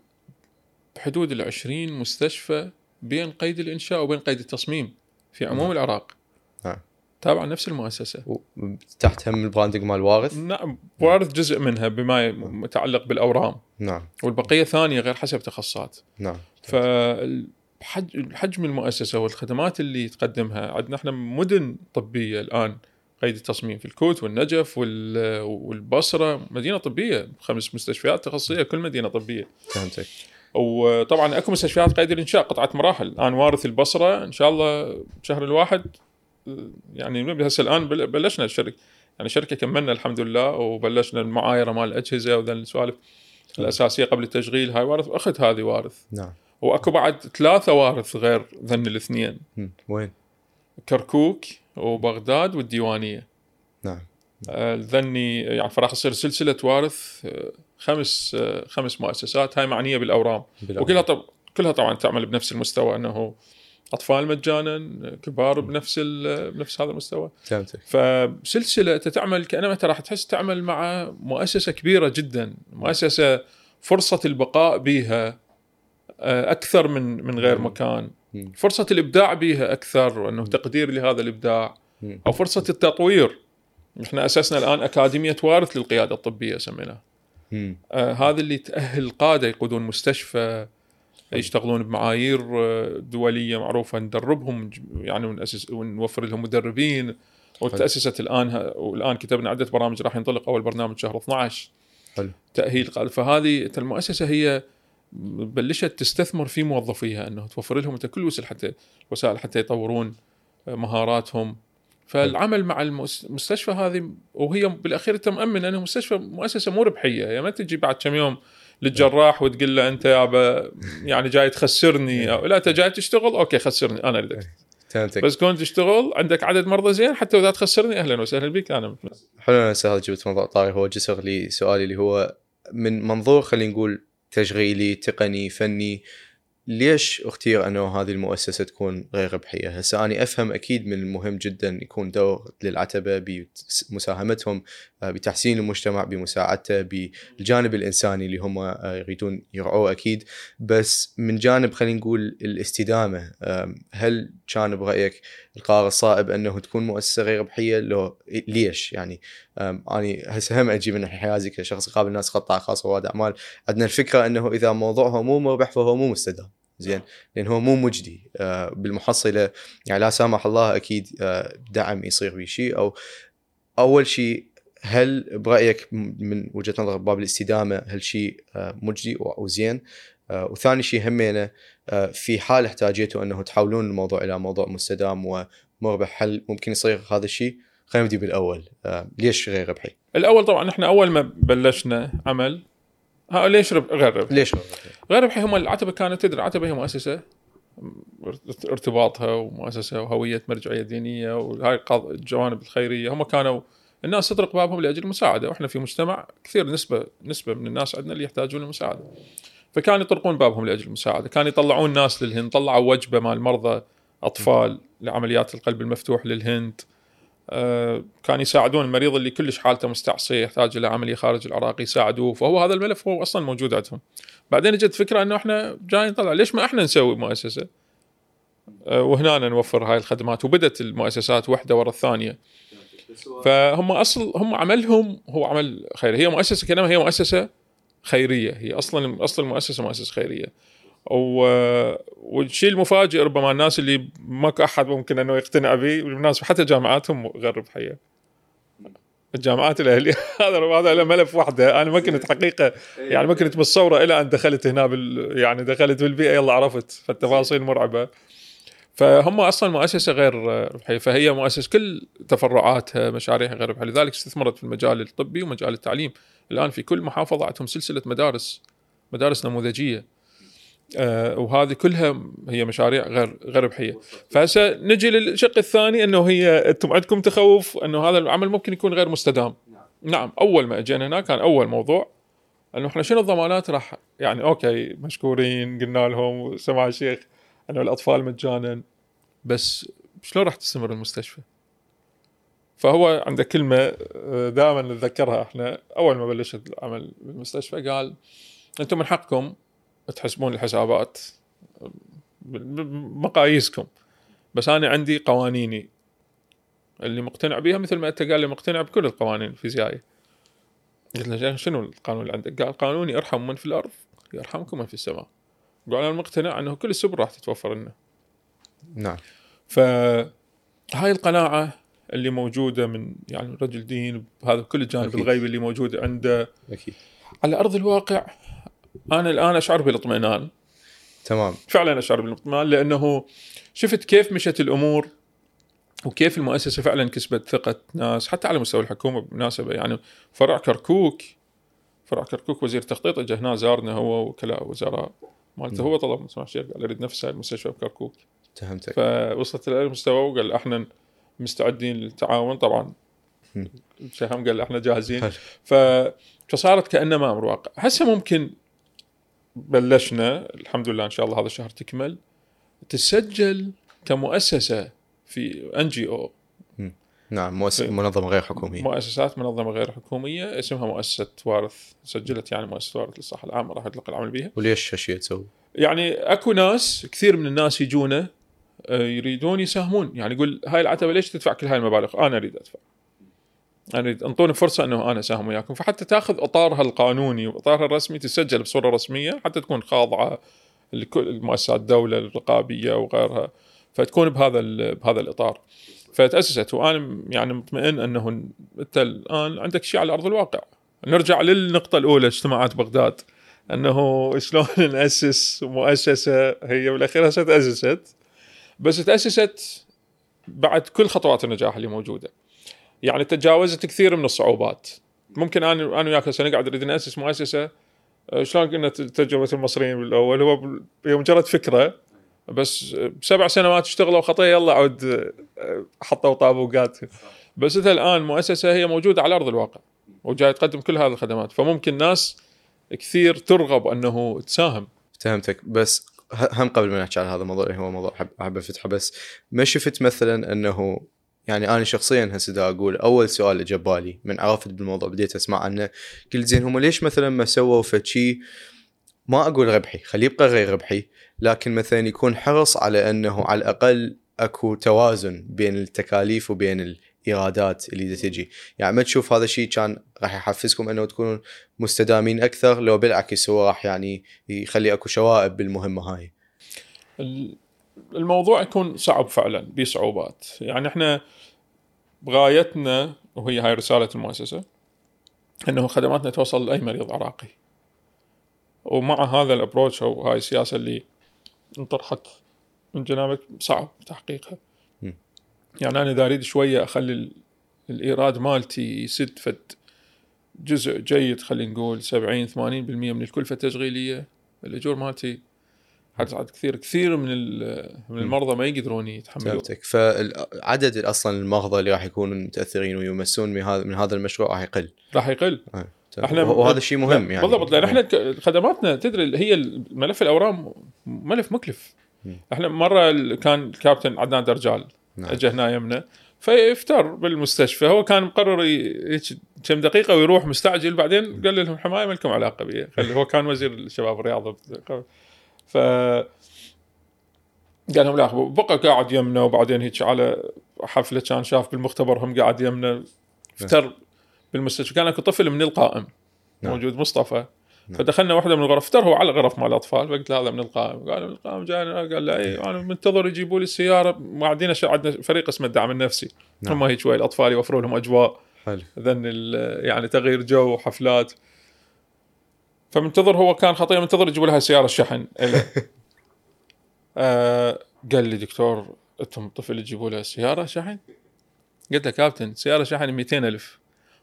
بحدود ال 20 مستشفى بين قيد الإنشاء وبين قيد التصميم في عموم نعم. العراق. نعم. تابعه نفس المؤسسة. تحت هم البراندنج مال وارث؟ نعم وارث جزء منها بما متعلق بالأورام. نعم. والبقية ثانية غير حسب تخصصات. نعم. فحجم المؤسسة والخدمات اللي تقدمها عندنا إحنا مدن طبية الآن قيد التصميم في الكوت والنجف والبصرة مدينة طبية خمس مستشفيات تخصصية كل مدينة طبية. فهمتك. وطبعا أكو مستشفيات قيد الانشاء قطعة مراحل. الآن وارث البصرة إن شاء الله شهر الواحد يعني هسه الآن بلشنا الشركة. يعني الشركة كملنا الحمد لله وبلشنا المعايرة مال الاجهزه وذن السوالف الأساسية قبل التشغيل. هاي وارث اخذ هذه وارث. نعم. وأكو بعد ثلاثة وارث غير ذن الاثنين. وين؟ كركوك وبغداد والديوانية. نعم. ذني يعني فراح يصير سلسلة وارث آه، خمس آه، خمس مؤسسات هاي معنية بالأورام. وكلها طب كلها طبعا تعمل بنفس المستوى إنه أطفال مجانا كبار بنفس بنفس هذا المستوى. فهمتك. فسلسلة أنت تعمل كأنما انت راح تحس تعمل مع مؤسسة كبيرة جدا مؤسسة فرصة البقاء بها آه، أكثر من من غير مكان. فرصة الإبداع بها أكثر وأنه تقدير لهذا الإبداع أو فرصة التطوير. إحنا أسسنا الآن أكاديمية وارث للقيادة الطبية سميناها. آه هذا اللي تأهل القاده يقودون مستشفى يشتغلون بمعايير آه، دولية معروفة ندربهم يعني ونأسس ونوفر لهم مدربين. وتأسست الآن والان كتبنا عدة برامج راح ينطلق أول برنامج شهر 12 حلو. تأهيل قال فهذه المؤسسة هي بلشت تستثمر في موظفيها انه توفر لهم أنت كل وسائل حتى وسائل حتى يطورون مهاراتهم. فالعمل مع المستشفى هذه وهي بالأخير أنت مامن أنه مستشفى مؤسسة مو ربحية. يعني ما تجي بعد كم يوم للجراح وتقول له أنت يابا يعني جاي تخسرني. أو لا أنت جاي تشتغل؟ أوكي خسرني. أنا أريدك. بس كون تشتغل عندك عدد مرضى زين حتى إذا تخسرني أهلا وسهلا بك. أنا حلو أنا سهل جبت موضوع طاري. هو جسر لي سؤالي اللي هو من منظور خلينا نقول تشغيلي تقني فني. ليش أختير أنه هذه المؤسسة تكون غير ربحية؟ هسه أنا أفهم أكيد من المهم جدا يكون دور للعتبة بمساهمتهم آه، بتحسين المجتمع بمساعدته بالجانب الإنساني اللي هم آه، يريدون يرعوه أكيد. بس من جانب خلينا نقول الاستدامة هل كان برأيك القرار الصائب أنه تكون مؤسسة غير ربحية؟ لو ليش؟ يعني أني هسه هم أجي من حيازي كشخص يقابل ناس قطاع خاص ورواد أعمال. عندنا الفكرة إنه إذا موضوعه مو مربح فهو مو مستدام. زين؟ لأن هو مو مجدي. آه، بالمحصلة يعني لا سامح الله أكيد آه، دعم يصير به شيء. أو أول شيء هل برأيك من وجهة نظر باب الاستدامة هل شيء آه، مجدي وزين وثاني شيء همينه في حال احتاجيته إنه تحولون الموضوع إلى موضوع مستدام ومربح هل ممكن يصير هذا الشيء؟ خلينا نبدي بالأول. ليش غير ربحي؟ الأول طبعا إحنا أول ما بلشنا عمل ها ليش رب... غير ربحي؟ ليش غير ربحي؟ هم العتبه كانت تدري العتبه هي مؤسسة ارتباطها ومؤسسة وهوية مرجعية دينية وهاي الجوانب الخيرية. هم كانوا الناس تطرق بابهم لأجل المساعده وإحنا في مجتمع كثير نسبة نسبة من الناس عندنا اللي يحتاجون المساعدة. فكانوا يطرقون بابهم لأجل المساعدة. كانوا يطلعون ناس للهند طلعوا وجبة مال مرضى أطفال لعمليات القلب المفتوح للهند. آه، كان يساعدون المريض اللي كلش حالته مستعصية يحتاج إلى عملية خارج العراق يساعدوه فهو هذا الملف هو أصلا موجود عندهم. بعدين اجت فكرة إنه إحنا جايين نطلع ليش ما إحنا نسوي مؤسسة؟ آه، وهنا نوفر هاي الخدمات وبدت المؤسسات واحدة ورا الثانية. فهم أصل هم عملهم هو عمل خيري. هي مؤسسة كانما هي مؤسسة خيرية. هي أصلا اصل المؤسسة مؤسسة خيرية. والشيء المفاجئ ربما الناس اللي ماكو أحد ممكن أنه يقتنع به بالمناسبه حتى جامعاتهم غير ربحيه الجامعات الأهلية. *laughs* هذا هذا ملف وحده. أنا ما كنت حقيقة يعني ما كنت متصوره إلى أن دخلت هنا بال يعني دخلت بالبيئة يلا عرفت فالتفاصيل مرعبة. فهم أصلا مؤسسة غير ربحية فهي مؤسسة كل تفرعاتها مشاريعها غير ربحية. لذلك استثمرت في المجال الطبي ومجال التعليم. الآن في كل محافظه عندهم سلسلة مدارس مدارس نموذجية. وهذه كلها هي مشاريع غير غير ربحيه فهسه نجي للشق الثاني إنه هي أنتم عندكم تخوف إنه هذا العمل ممكن يكون غير مستدام. نعم أول ما أجينا هناك كان أول موضوع إنه إحنا شنو الضمانات راح يعني أوكي مشكورين قلنا لهم سمع الشيخ إنه الأطفال مجانا بس شلون راح تستمر المستشفى؟ فهو عنده كلمة آه، دائما نتذكرها إحنا. أول ما بلشت العمل بالمستشفى قال أنتم من حقكم تحسبون الحسابات بمقاييسكم. بس أنا عندي قوانيني. اللي مقتنع بها مثل ما أنت قال لي مقتنع بكل القوانين الفيزيائية. قلت له شنو القانون اللي عندك؟ قال قانوني ارحم من في الأرض يرحمكم من في السماء. قال أنا مقتنع أنه كل السبل راح تتوفر لنا. نعم. فهاي القناعة اللي موجودة من يعني رجل دين بهذا كل الجانب الغيبي اللي موجود عنده. أكيد. على أرض الواقع أنا الآن أشعر بالاطمئنان. تمام. فعلا أشعر بالاطمئنان لأنه شفت كيف مشت الأمور وكيف المؤسسة فعلا كسبت ثقة ناس حتى على مستوى الحكومة بالمناسبة. يعني فرع كركوك فرع كركوك وزير التخطيط اجى هنا زارنا هو وكلاء وزراء مالته. هو طلب من سماحه الشيخ قال اريد نفس المستشفى بكركوك. فهمتك. فوصلت إلى المستوى وقال إحنا مستعدين للتعاون. طبعا الشيخ قال إحنا جاهزين. ف فصارت كأنما أمر واقع هسه ممكن بلشنا الحمد لله إن شاء الله هذا الشهر تكمل تسجل كمؤسسة في ان جي أو نعم مؤسسة منظمة غير حكومية. مؤسسات منظمة غير حكومية اسمها مؤسسة وارث سجلت يعني مؤسسة وارث للصحة العامة راح يطلق العمل بها وليش هالشيء تسوي؟ يعني أكو ناس كثير من الناس يجونا آه، يريدون يساهمون. يعني يقول هاي العتبة ليش تدفع كل هاي المبالغ؟ أنا أريد أدفع. يعني أنطوني فرصة إنه أنا أساهم وياكم. فحتى تأخذ إطارها القانوني وإطارها الرسمي تسجل بصورة رسمية حتى تكون خاضعة لكل مؤسسات الدولة الرقابية وغيرها فتكون بهذا بهذا الإطار. فتأسست وأنا يعني مطمئن أنه أنت الآن عندك شيء على أرض الواقع. نرجع للنقطة الأولى اجتماعات بغداد. أنه شلون *laughs* نأسس مؤسسة هي بالاخير تاسست بس تأسست بعد كل خطوات النجاح اللي موجودة. يعني تجاوزت كثير من الصعوبات. ممكن أنا أنا وياك هسه نقعد نريد نأسس مؤسسة. آه، شلون كنا تجربة المصريين بالأول؟ هو هي مجرد فكرة بس بسبع سنوات اشتغلوا خطيه يلا عود آه، حطوا طابوقات. بس انت الآن مؤسسة هي موجودة على أرض الواقع وجاي تقدم كل هذه الخدمات. فممكن ناس كثير ترغب أنه تساهم. فهمتك. بس هم قبل ما نحكي على هذا الموضوع اللي هو موضوع احب افتحه بس ما شفت مثلا أنه يعني أنا شخصيا هسه دا أقول أول سؤال اجى بالي من عرفت بالموضوع بديت أسمع عنه. قلت زين هم ليش مثلا ما سووا فشي ما أقول ربحي خليه يبقى غير ربحي لكن مثلا يكون حرص على إنه على الأقل أكو توازن بين التكاليف وبين الإيرادات اللي تجي. يعني ما تشوف هذا الشيء كان راح يحفزكم إنه تكونوا مستدامين أكثر لو بالعكس هو راح يعني يخلي أكو شوائب بالمهمة هاي. الموضوع يكون صعب فعلا بصعوبات. يعني إحنا بغايتنا وهي هاي رسالة المؤسسة إنه خدماتنا توصل لأي مريض عراقي. ومع هذا الابروتش أو هاي السياسة اللي انطرحت من جنابك صعب تحقيقها. يعني أنا إذا أريد شوية أخلي الإيراد مالتي يسد فد جزء جيد خلينا نقول 70 80% من الكلفة التشغيلية الأجور مالتي حتى كثير كثير من من المرضى ما يقدرون يتحملون. فهمتك. فعدد أصلا المرضى اللي راح يكونوا متأثرين ويمسون من هذا من هذا المشروع راح يقل. راح يقل. آه. إحنا وهذا الشيء مهم يعني. بالضبط لأن إحنا خدماتنا تدري هي ملف الأورام ملف مكلف. إحنا مرة كان كابتن عدنان درجال نعم. اجى هنا يمنا فيفتر بالمستشفى. هو كان مقرر كم دقيقة ويروح مستعجل بعدين قال لهم حماية ما لكم علاقة بي هو كان وزير الشباب والرياضه ف قال لهم لا بقى قاعد يمنا وبعدين هيك على حفلة كان شاف بالمختبر هم قاعد يمنا افتر بالمستشفى. كان أكو طفل من القائم نعم. موجود مصطفى. نعم. فدخلنا واحدة من الغرف افتر هو على غرف مال الأطفال. فقلت له هذا من القائم. قال من القائم جاي قال لا اي أنا منتظر يجيبوا لي السيارة. قاعدين عندنا فريق اسمه الدعم النفسي. نعم. هم هيك شوي الأطفال يوفروا لهم أجواء حلو. زين يعني تغيير جو وحفلات. فمنتظر هو كان خطيه منتظر يجيبوا لها سيارة شحن *laughs* آه قال لي دكتور أنتم الطفل يجيبوا له سيارة شحن؟ قلت له كابتن سيارة شحن 200 ألف.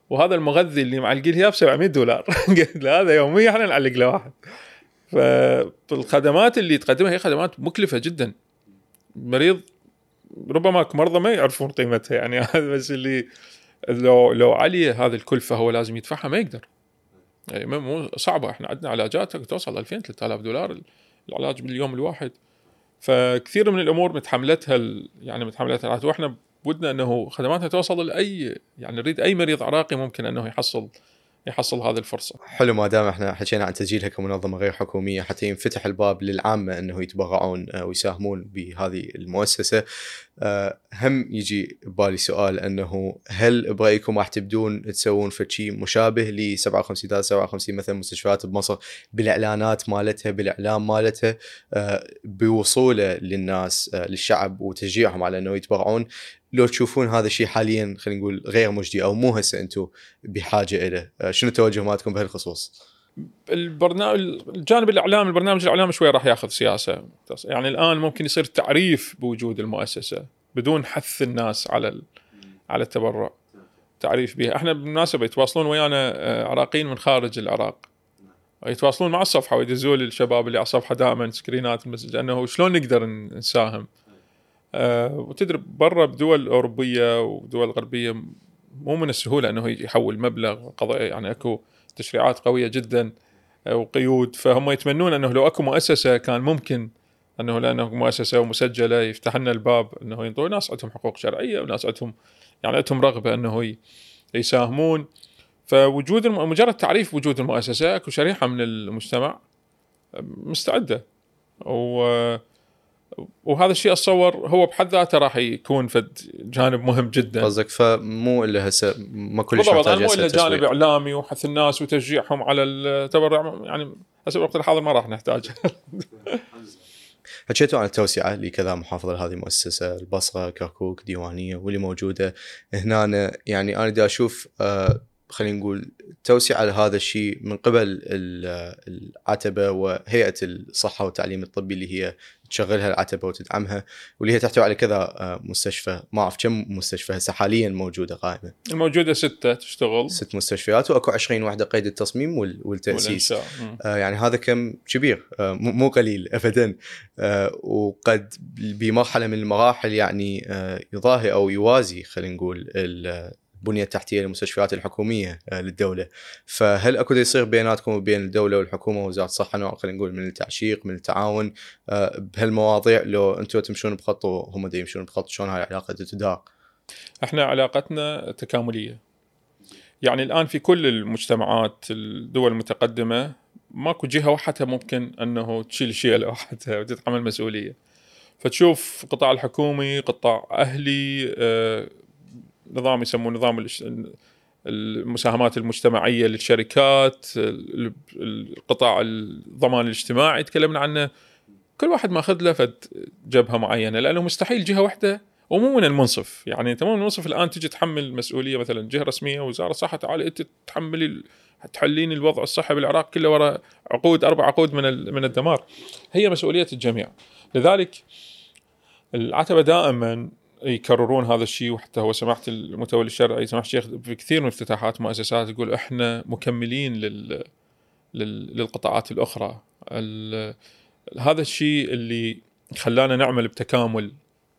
وهذا المغذي اللي معلقين اياه ب 700 دولار. *laughs* قلت له هذا يوميا إحنا نعلق له واحد. فالخدمات اللي تقدمها هي خدمات مكلفة جدا. مريض ربما مرضى ما يعرفون قيمتها يعني. *laughs* هذا بس اللي لو لو علي هذه الكلفة هو لازم يدفعها ما يقدر. مو صعبة. إحنا عندنا علاجات توصل 2000 3000 دولار العلاج باليوم الواحد. فكثير من الأمور متحملتها يعني متحملتها. وإحنا ودنا إنه خدماتها توصل لاي يعني نريد أي مريض عراقي ممكن إنه يحصل يحصل هذه الفرصة. حلو ما دام إحنا حكينا عن تسجيلها كمنظمة غير حكومية حتى ينفتح الباب للعامة إنه يتبرعون آه، ويساهمون بهذه المؤسسة. آه، هم يجي ببالي سؤال إنه هل برأيكم راح تبدون تسوون فشي مشابه ل 57 57 مثلا مستشفيات بمصر بالإعلانات مالتها بالإعلام مالتها آه، بوصوله للناس للشعب وتشجيعهم على إنه يتبرعون لو تشوفون هذا الشيء حاليا خلينا نقول غير مجدي أو مو هسه أنتم بحاجة اليه آه، شنو التوجه مالتكم بهالخصوص؟ البرنامج الجانب الاعلامي البرنامج الاعلامي شوي راح ياخذ سياسة. يعني الآن ممكن يصير تعريف بوجود المؤسسة بدون حث الناس على على التبرع. تعريف بها إحنا بالمناسبة يتواصلون ويانا آه، عراقيين من خارج العراق. يتواصلون مع الصفحة ويدزون للشباب اللي على الصفحة دائما سكرينات المسج انه شلون نقدر نساهم؟ آه وتدري برا بدول أوروبية ودول غربية مو من السهولة إنه يحول مبلغ قضاء يعني أكو تشريعات قوية جدا آه، وقيود. فهم يتمنون إنه لو أكو مؤسسة كان ممكن إنه لأنه مؤسسة ومسجلة يفتح لنا الباب إنه ينطوا ناس عندهم حقوق شرعية وناس عندهم يعني عندهم رغبة إنه يساهمون. فوجود مجرد تعريف وجود المؤسسة أكو شريحة من المجتمع مستعدة. و وهذا الشيء اتصور هو بحد ذاته راح يكون فد جانب مهم جدا. قصدك فمو إلا هسه ما كل شيء محتاج مو إلا جانب إعلامي وحث الناس وتشجيعهم على التبرع يعني هسه الوقت الحاضر ما راح نحتاج. *laughs* حكيتوا عن التوسعة لكذا محافظة لهذه المؤسسه البصرة كركوك ديوانية واللي موجودة هنا. يعني أنا دا أشوف آه، خلينا نقول توسعة لهذا الشيء من قبل العتبة وهيئة الصحة والتعليم الطبي اللي هي تشغلها العتبه وتدعمها واللي هي تحتوي على كذا آه، مستشفى. ما أعرف كم مستشفى هسه حاليا موجودة قائمة. الموجوده ستة تشتغل. ست مستشفيات وأكو 20 وحده قيد التصميم والتأسيس. آه يعني هذا كم؟ كبير. آه مو قليل *laughs* ابدا. آه وقد بمرحلة من المراحل يعني آه يضاهي أو يوازي خلينا نقول البنيه التحتيه للمستشفيات الحكومية آه، للدولة. فهل أكو يصير بيناتكم وبين الدولة والحكومة ووزاره الصحة نوع خلينا نقول من التعشيق من التعاون؟ آه، بهالمواضيع لو أنتم تمشون بخط وهم يمشون بخط شلون هاي العلاقه تدار؟ إحنا علاقتنا تكاملية. يعني الآن في كل المجتمعات الدول المتقدمة ماكو جهة وحدها ممكن أنه تشيل شيء لوحدها وتتحمل مسؤوليه فتشوف القطاع الحكومي قطاع أهلي آه، نظام يسمونه نظام المساهمات المجتمعية للشركات القطاع الضمان الاجتماعي. تكلمنا عنه. كل واحد ماخذ له فد جبهة معينة لأنه مستحيل جهة واحدة ومو من المنصف. يعني أنت مو من المنصف الآن تجي تحمل مسؤولية مثلا جهة رسمية وزارة الصحه تعالي أنت تحملي تحلين الوضع الصحي بالعراق كله وراء عقود أربع عقود من من الدمار. هي مسؤولية الجميع. لذلك العتبة دائما يكررون هذا الشيء وحتى هو سماحة المتولي الشرعي سماحة الشيخ في كثير من افتتاحات مؤسسات يقول إحنا مكملين لل, لل... للقطاعات الأخرى. ال... هذا الشيء اللي خلانا نعمل بتكامل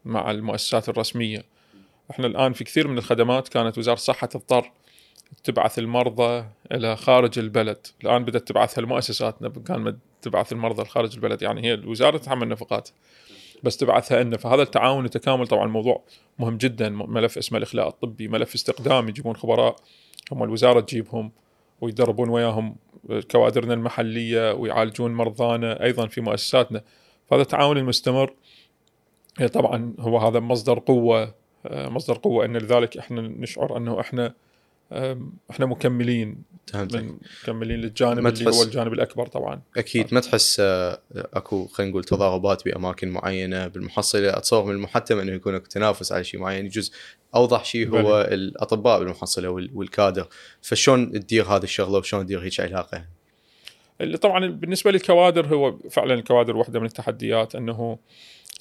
مع المؤسسات الرسمية. إحنا الآن في كثير من الخدمات كانت وزارة الصحه تضطر تبعث المرضى إلى خارج البلد. الآن بدأت تبعثها المؤسسات كان تبعث المرضى خارج البلد. يعني هي الوزارة تتحمل نفقات بس تبعثها إنه فهذا التعاون والتكامل طبعا الموضوع مهم جدا ملف اسمه الإخلاء الطبي ملف استقدام يجيبون خبراء هم الوزارة تجيبهم ويدربون وياهم كوادرنا المحلية ويعالجون مرضانا أيضا في مؤسساتنا. فهذا التعاون المستمر طبعا هو هذا مصدر قوة مصدر قوة إن لذلك إحنا نشعر إنه إحنا إحنا مكملين مكملين للجانب اللي هو الجانب الأكبر طبعا. أكيد ما تحس آه، أكو خلينا نقول تضاربات بأماكن معينة بالمحصلة؟ أتصور من المحتم إنه يكون أكو تنافس على شيء معين. يجوز أوضح شيء هو بلي. الأطباء بالمحصلة والكادر. فشلون تدير هذه الشغلة وشلون تدير هيك علاقة؟ اللي طبعا بالنسبة للكوادر هو فعلا الكوادر واحدة من التحديات إنه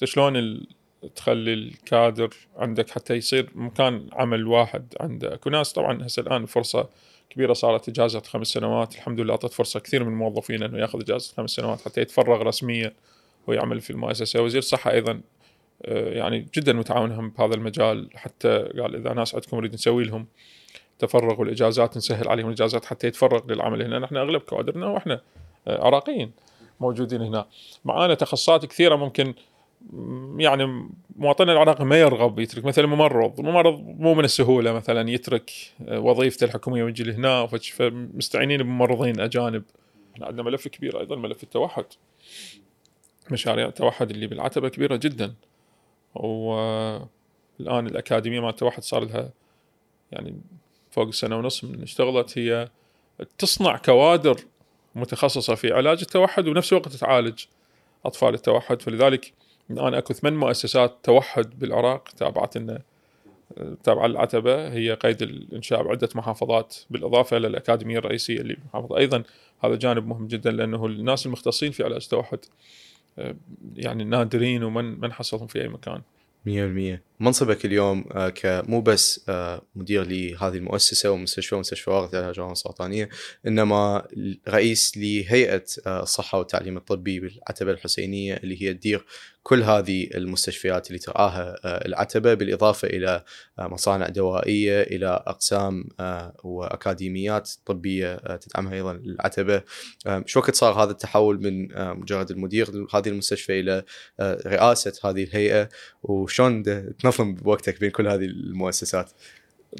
شلون تخلي الكادر عندك حتى يصير مكان عمل واحد عندك وناس طبعا هسه الآن فرصة كبيرة صارت إجازة خمس سنوات. الحمد لله أعطت فرصة كثير من الموظفين إنه يأخذ إجازة خمس سنوات حتى يتفرغ رسميا ويعمل في المؤسسه وزير الصحة أيضا آه، يعني جدا متعاون هم بهذا المجال. حتى قال إذا ناس عندكم نريد نسوي لهم تفرغ والاجازات نسهل عليهم الإجازات حتى يتفرغ للعمل هنا. نحن أغلب كوادرنا وإحنا آه، عراقيين موجودين هنا. معانا تخصصات كثيرة ممكن يعني مواطننا العراقي ما يرغب يترك مثلا ممرض الممرض مو من السهولة مثلا يترك آه، وظيفته الحكومية ويجي لهنا فمستعينين بممرضين أجانب. إحنا عندنا ملف كبير أيضا ملف التوحد. مشاريع التوحد اللي بالعتبة كبيرة جدا. والآن الأكاديمية مال التوحد صار لها يعني فوق سنة ونص من اشتغلت. هي تصنع كوادر متخصصة في علاج التوحد وبنفس الوقت تعالج أطفال التوحد. فلذلك الان أكو ثمان مؤسسات توحد بالعراق تابعت لنا تابعة للعتبه هي قيد الإنشاء بعدة محافظات بالإضافة إلى الأكاديمية الرئيسية اللي بالمحافظه أيضا هذا جانب مهم جدا لأنه الناس المختصين في علاج التوحد آه، يعني نادرين ومن ما نحصلهم في أي مكان. 100% منصبك اليوم آه، كمو بس آه، مدير لهذه المؤسسة ومستشفى ومستشفى واغث العلاج السرطانية إنما رئيس لهيئة الصحة والتعليم الطبي بالعتبة الحسينية اللي هي تدير كل هذه المستشفيات اللي ترعاها آه، العتبة بالإضافة إلى آه، مصانع دوائية إلى أقسام آه، وأكاديميات طبية تدعمها أيضا العتبة شو وقت صار هذا التحول من مجرد المدير لهذه المستشفى إلى رئاسة هذه الهيئة وشلون تنظم بوقتك بين كل هذه المؤسسات؟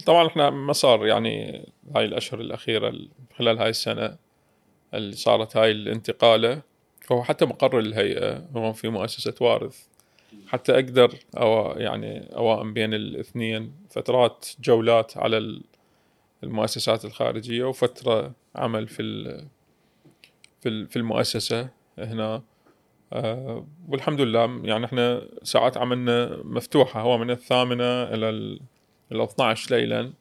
طبعا إحنا ما صار يعني هاي الأشهر الأخيرة خلال هاي السنة اللي صارت هاي الانتقالة فهو حتى مقر الهيئة هو في مؤسسة وارث. حتى أقدر أو يعني أوائم بين الاثنين فترات جولات على المؤسسات الخارجية وفترة عمل في في المؤسسة هنا. أه والحمد لله يعني إحنا ساعات عملنا مفتوحة هو من الثامنة إلى ال 12 ليلا.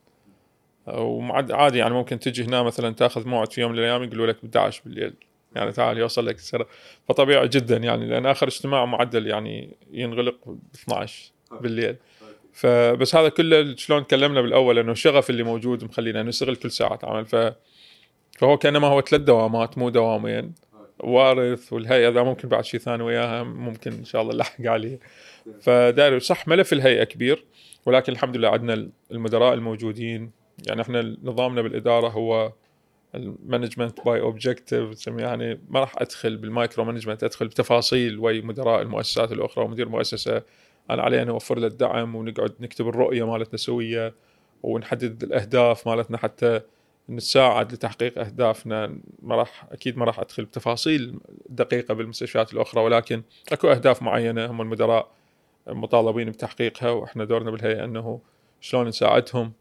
ومعد عادي يعني ممكن تجي هنا مثلا تأخذ موعد في يوم من الأيام يقولوا لك ب 11 بالليل. يعني تعال يوصل لك السنة فطبيعي جدا يعني لأن آخر اجتماع معدل يعني ينغلق ب 12 بالليل فبس هذا كله شلون تكلمنا بالأول إنه الشغف اللي موجود مخلينا نشتغل كل ساعة عمل ف فهو كأنما هو ثلاث دوامات مو دوامين. وارث والهيئة إذا ممكن بعد شيء ثاني وياها ممكن إن شاء الله نلحق عليه. فداري صح ملف الهيئة كبير ولكن الحمد لله عندنا المدراء الموجودين. يعني إحنا نظامنا بالإدارة هو ال management by objective يعني ما راح أدخل بال micromanagement أدخل بتفاصيل وي مدراء المؤسسات الأخرى ومدير مؤسسة أنا علي ان أوفر له الدعم ونقعد نكتب الرؤية مالتنا سوية ونحدد الأهداف مالتنا حتى نساعد لتحقيق أهدافنا. ما راح أكيد ما راح أدخل بتفاصيل دقيقة بالمستشفيات الأخرى ولكن أكو أهداف معينة هم المدراء مطالبين بتحقيقها وإحنا دورنا بالهيئة أنه شلون نساعدهم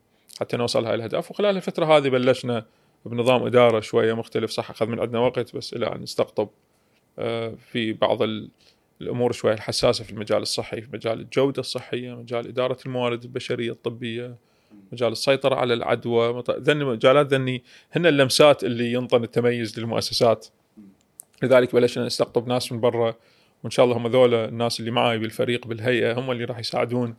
حتى نوصل هاي الأهداف. وخلال الفترة هذه بلشنا بنظام إدارة شوية مختلف صح أخذ من عندنا وقت بس إلى أن نستقطب آه، في بعض الأمور شوية الحساسة في المجال الصحي في مجال الجودة الصحية مجال إدارة الموارد البشرية الطبية مجال السيطرة على العدوى ذني مجالات ذني هن اللمسات اللي ينطن التميز للمؤسسات. لذلك بلشنا نستقطب ناس من برا وإن شاء الله هم ذولا الناس اللي معي بالفريق بالهيئة هم اللي راح يساعدون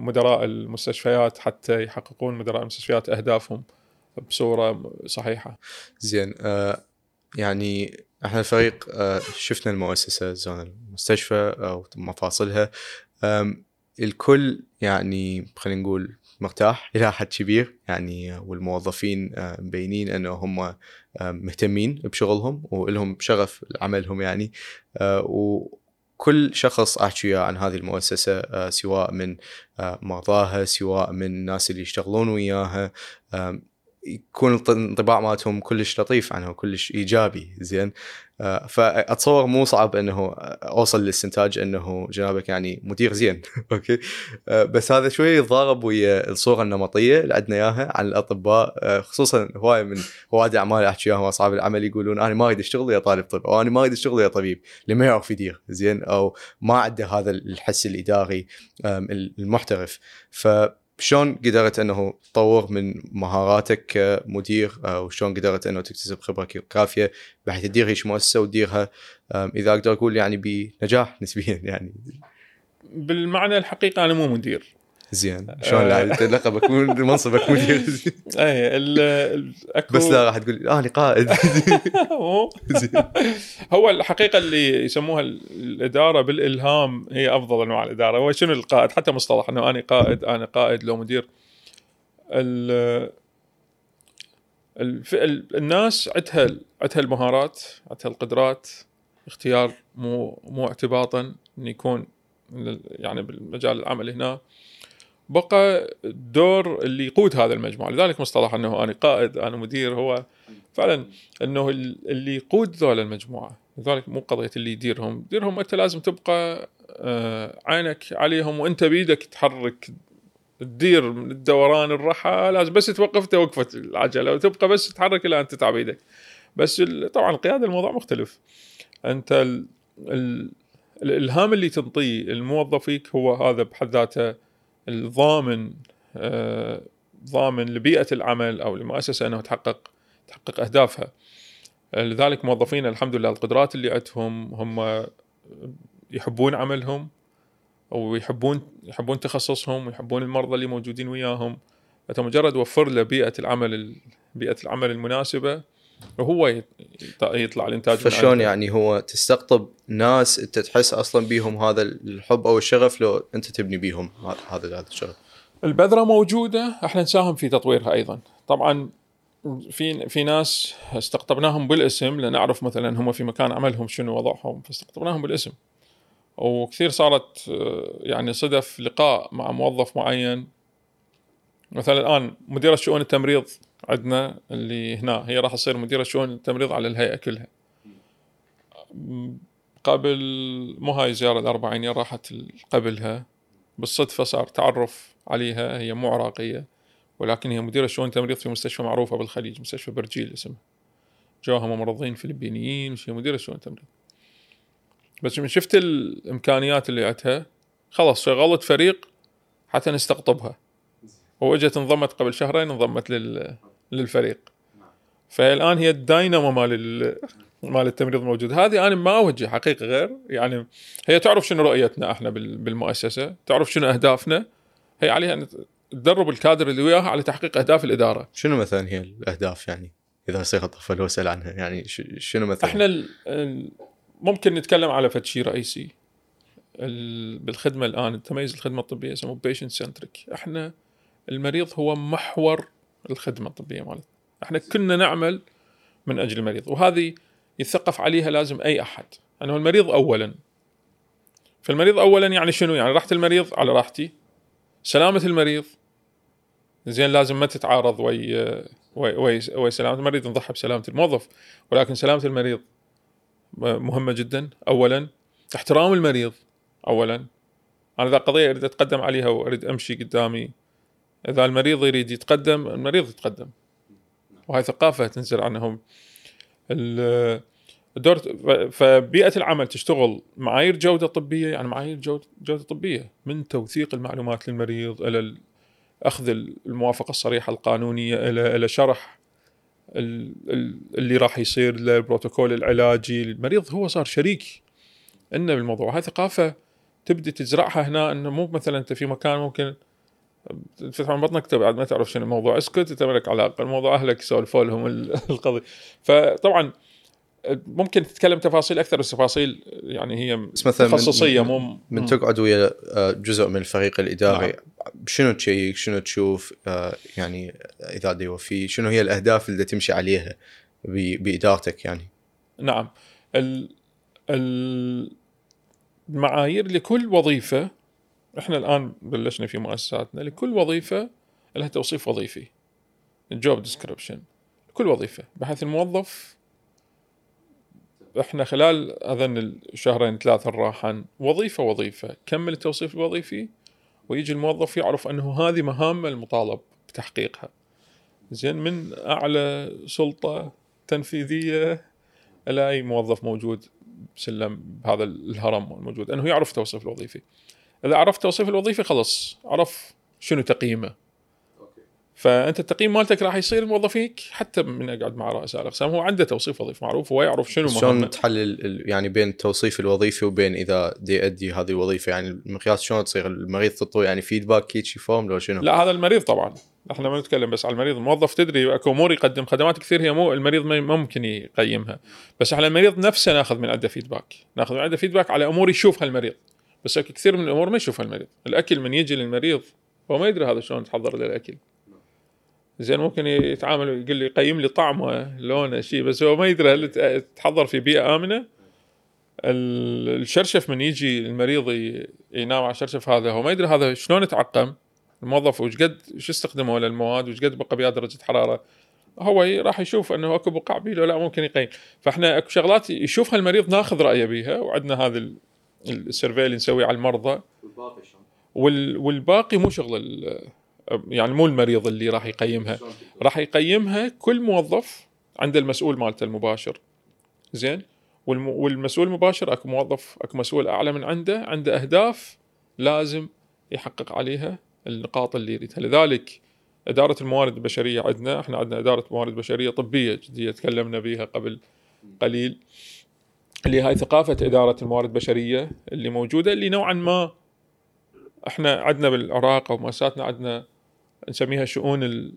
مدراء المستشفيات حتى يحققون مدراء المستشفيات أهدافهم. بصورة صحيحة. زين آه يعني إحنا الفريق آه شفنا المؤسسة زون المستشفى أو مفاصلها الكل يعني خلينا نقول مرتاح إلى حد كبير يعني والموظفين آه، مبينين انه هم آه، مهتمين بشغلهم ولهم شغف عملهم يعني. آه، وكل شخص أحكي وياه عن هذه المؤسسة سواء من مرضاها سواء من الناس اللي يشتغلون وياها. يكون الانطباع مالتهم كلش لطيف عنها وكلش إيجابي زين. آه، فأتصور مو صعب إنه أوصل للاستنتاج إنه جنابك يعني مدير زين *laughs* أوكي؟ آه، بس هذا شوي يتضارب ويا الصورة النمطية اللي عندنا إياها عن الأطباء آه، خصوصا هواي من رواد اعمال أحكي وياهم اصحاب العمل يقولون أنا ما أريد أشتغل يا طالب طب أو أنا ما أريد أشتغل يا طبيب اللي ما يعرف يدير زين؟ أو ما عنده هذا الحس الإداري المحترف. ف شلون قدرت انه تطور من مهاراتك كمدير؟ وشلون قدرت انه تكتسب خبرة كافية بحيث تدير هيك مؤسسة وتديرها؟ إذا أقدر أقول يعني بنجاح نسبيا يعني. بالمعنى الحقيقي أنا مو مدير. زين. شلون لقبك منصبك مدير *laughs* اي اكو بس لا راح تقول أنا قائد *laughs* *laughs* هو الحقيقة اللي يسموها الإدارة بالإلهام هي أفضل أنواع الإدارة. هو شنو القائد؟ حتى مصطلح إنه أنا قائد أنا قائد لو مدير. ال الناس عندها عندها المهارات عندها القدرات. اختيار مو مو اعتباطا إن يكون يعني بالمجال العمل هنا. بقى الدور اللي يقود هذا المجموعة. لذلك مصطلح أنه أنا قائد أنا مدير هو فعلا أنه اللي يقود ذول المجموعة. لذلك مو قضية اللي يديرهم. يديرهم أنت لازم تبقى آه، عينك عليهم وأنت بيدك تحرك تدير من الدوران الرحى لازم بس توقف توقفت العجلة وتبقى بس تتحرك إلى أن تتعب إيدك. بس طبعا القيادة الموضوع مختلف. أنت ال ال الإلهام اللي تنطيه الموظف فيك هو هذا بحد ذاته الضامن آه، ضامن لبيئة العمل أو المؤسسه أنه تحقق تحقق أهدافها. لذلك موظفين الحمد لله القدرات اللي عندهم هم يحبون عملهم ويحبون يحبون تخصصهم ويحبون المرضى اللي موجودين وياهم. انت مجرد وفر له بيئة العمل بيئة العمل المناسبة وهو يطلع الإنتاج فشلون يعني هو تستقطب ناس أنت تحس أصلا بيهم هذا الحب أو الشغف لو أنت تبني بيهم هذا هذا الشغف. البذرة موجودة إحنا نساهم في تطويرها أيضا. طبعا في في ناس استقطبناهم بالاسم لنعرف مثلا هم في مكان عملهم شنو وضعهم فاستقطبناهم بالاسم. وكثير صارت يعني صدف لقاء مع موظف معين. مثلا الآن مدير شؤون التمريض عندنا اللي هنا. هي راح تصير مديرة شؤون التمريض على الهيئة كلها. قبل مو هاي زيارة الأربعينية راحت قبلها. بالصدفة صار تعرف عليها هي مو عراقية ولكن هي مديرة شؤون التمريض في مستشفى معروفة بالخليج مستشفى برجيل اسمها جوها ممرضين فلبينيين وهي مديرة شؤون التمريض. بس من شفت الإمكانيات اللي عندها خلاص شغلت فريق حتى نستقطبها. وإجت انضمت قبل شهرين انضمت لل للفريق. فالآن هي الداينامو مال ال... *laughs* مال التمريض موجود. هذه أنا ما أوجه حقيقة غير يعني هي تعرف شنو رؤيتنا إحنا بال- بالمؤسسة تعرف شنو أهدافنا. هي عليها أن تدرب الكادر اللي وياها على تحقيق أهداف الإدارة. شنو مثلا هي الأهداف يعني؟ إذا صيغه طفل واسال عنها يعني شنو مثلا؟ إحنا ال... ال... ممكن نتكلم على فد شيء رئيسي. ال... بالخدمة الآن تميز الخدمة الطبية يسموه patient centric إحنا المريض هو محور الخدمة الطبية مالتنا. إحنا كنا نعمل من أجل المريض وهذه يثقف عليها لازم أي أحد. انه المريض اولا. فالمريض اولا يعني شنو؟ يعني راحة المريض على راحتي. سلامة المريض. زين لازم ما تتعارض وي وي, وي, وي سلامة المريض نضحي بسلامة الموظف. ولكن سلامة المريض مهمة جدا اولا. احترام المريض اولا. أنا اذا قضية أريد أتقدم عليها وأريد أمشي قدامي. إذا المريض يريد يتقدم المريض يتقدم. وهي ثقافة تنزل عنهم. ال- الدور فبيئة العمل تشتغل معايير جودة طبية يعني معايير جودة طبية من توثيق المعلومات للمريض إلى ال- أخذ الموافقة الصريحة القانونية إلى إلى شرح ال- ال- اللي راح يصير له البروتوكول العلاجي. المريض هو صار شريك لنا بالموضوع. هاي ثقافة تبدي تزرعها هنا إنه مو مثلا أنت في مكان ممكن تفتح من بطنك بعد ما تعرف شنو الموضوع اسكت انت مالك علاقة الموضوع أهلك يسولفوا لهم ال- *laughs* القضية فطبعا ممكن تتكلم تفاصيل أكثر بس تفاصيل يعني هي بس مثلا من- تخصصية من- مو من مم. تقعد ويا آه، جزء من الفريق الإداري نعم. شنو تشيك شنو تشوف آه، يعني إذا دي وفي شنو هي الأهداف اللي تمشي عليها بإدارتك يعني نعم ال ال- المعايير لكل وظيفة إحنا الآن بلشنا في مؤسساتنا لكل وظيفة لها توصيف وظيفي. ال job description كل وظيفة. بحيث الموظف إحنا خلال اظن الشهرين ثلاثة الراحن وظيفة وظيفة كمل التوصيف الوظيفي؟ ويجي الموظف يعرف أنه هذه مهامه المطالب بتحقيقها. زين من أعلى سلطة تنفيذية إلى أي موظف موجود بسلم بهذا الهرم الموجود. أنه يعرف التوصيف الوظيفي. إذا عرف التوصيف الوظيفي خلص عرف شنو تقييمه. فأنت التقييم مالتك راح يصير موظفيك حتى من أقعد مع رؤساء الأقسام. هو عنده توصيف وظيفي معروف هو يعرف شنو مهمه شلون تحلل يعني بين التوصيف الوظيفي وبين إذا دي يؤدي هذه الوظيفة؟ يعني المقياس شلون تصير؟ المريض تطو يعني feedback هيك form لو شنو؟ لا هذا المريض طبعا. إحنا ما نتكلم بس على المريض. الموظف تدري أكو أمور يقدم خدمات كثير هي مو المريض ما ممكن يقيمها. بس على المريض نفسه ناخذ من عنده فيدباك ناخذ من عنده فيدباك على أمور يشوفها المريض. بس كثير من الأمور ما يشوفها المريض الأكل من يجي للمريض هو ما يدري هذا شلون تحضر له الأكل. زين ممكن يتعامل يقول لي يقيم لي طعمه لونه شيء بس هو ما يدري هل تحضر في بيئة آمنة. ال- الشرشف من يجي المريض ينام على الشرشف هذا هو ما يدري هذا شلون تعقم الموظف وش قد شو استخدموا للمواد؟ وش قد بقى بيها درجة حرارة؟ هو راح يشوف إنه أكو بقع بيه لا ممكن يقيم. فإحنا أكو شغلات يشوفها المريض ناخذ رأيه بيها وعندنا ال- السيرفي اللي نسويه على المرضى. وال والباقي مو شغل يعني مو المريض اللي راح يقيمها. راح يقيمها كل موظف عنده المسؤول مالته المباشر. زين؟ والم... والمسؤول المباشر اكو موظف اكو مسؤول اعلى من عنده عنده اهداف لازم يحقق عليها النقاط اللي يريدها. لذلك إدارة الموارد البشرية عندنا إحنا عندنا إدارة موارد بشرية طبية جدية تكلمنا بها قبل قليل. اللي هاي ثقافة إدارة الموارد البشرية اللي موجودة اللي نوعا ما إحنا عندنا بالعراق أو مؤسساتنا عندنا نسميها شؤون.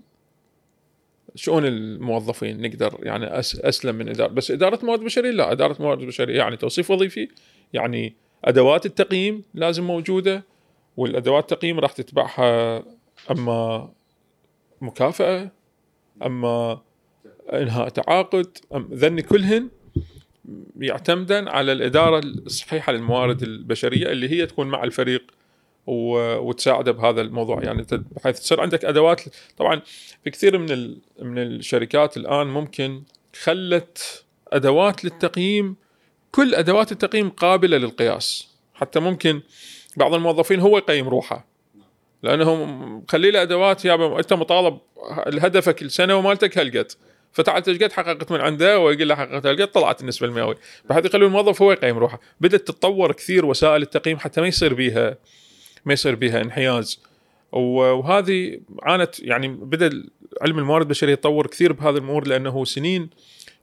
شؤون الموظفين نقدر يعني. أسلم من إدارة بس إدارة موارد بشرية لا إدارة موارد بشرية يعني توصيف وظيفي يعني أدوات التقييم لازم موجودة والأدوات التقييم راح تتبعها أما مكافأة أما إنهاء تعاقد أم كلهن يعتمدن على الإدارة الصحيحة للموارد البشرية اللي هي تكون مع الفريق وتساعده بهذا الموضوع. يعني بحيث تصير عندك أدوات طبعا في كثير من من الشركات الآن ممكن خلت أدوات للتقييم كل أدوات التقييم قابلة للقياس. حتى ممكن بعض الموظفين هو يقيم روحه. لأنه مخلي له أدوات يا أنت مطالب هدفك السنة ومالتك هالقد فتعال قد حققت من عنده ويقول له حققت هالقد طلعت النسبة المئوية. بحيث يخلي الموظف هو يقيم روحه. بدأت تتطور كثير وسائل التقييم حتى ما يصير بيها ما يصير بيها انحياز. وهذه عانت يعني بدأ علم الموارد البشرية يتطور كثير بهذه الأمور لأنه سنين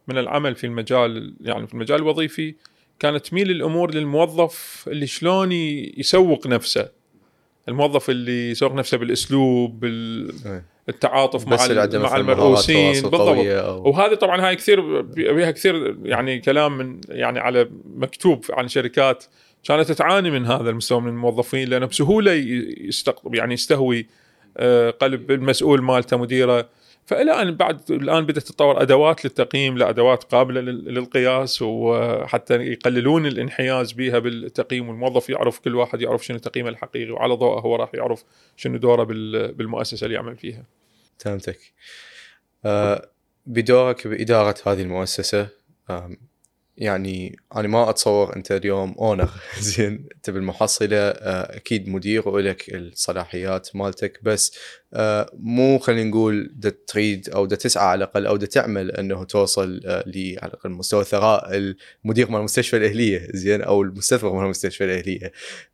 من العمل في المجال يعني في المجال الوظيفي كانت تميل الأمور للموظف اللي شلون يسوق نفسه. الموظف اللي يسوق نفسه بالأسلوب بالتعاطف مع مع المرؤوسين بالضبط. أو... وهذه طبعا هاي كثير بها كثير يعني كلام من يعني على مكتوب عن شركات كانت تعاني من هذا المستوى من الموظفين لأنه بسهولة يستقطب يعني يستهوي آه، قلب المسؤول مالته مديره. فالى ان بعد الآن بدأت تتطور أدوات للتقييم لادوات قابلة للقياس وحتى يقللون الانحياز بها بالتقييم والموظف يعرف كل واحد يعرف شنو تقييمه الحقيقي وعلى ضوءه هو راح يعرف شنو دوره بالمؤسسة اللي يعمل فيها. فهمتك. آه بدورك بإدارة هذه المؤسسة يعني أنا ما أتصور أنت اليوم owner *laughs* زين أنت بالمحصلة آه، أكيد مدير ولك الصلاحيات مالتك بس آه، مو خلينا نقول دا تريد أو دا تسعى على الأقل أو دا تعمل أنه توصل آه، ل على الأقل مستوى ثراء المدير مال المستشفى الأهلية. زين؟ أو المستثمر مال المستشفى الأهلية.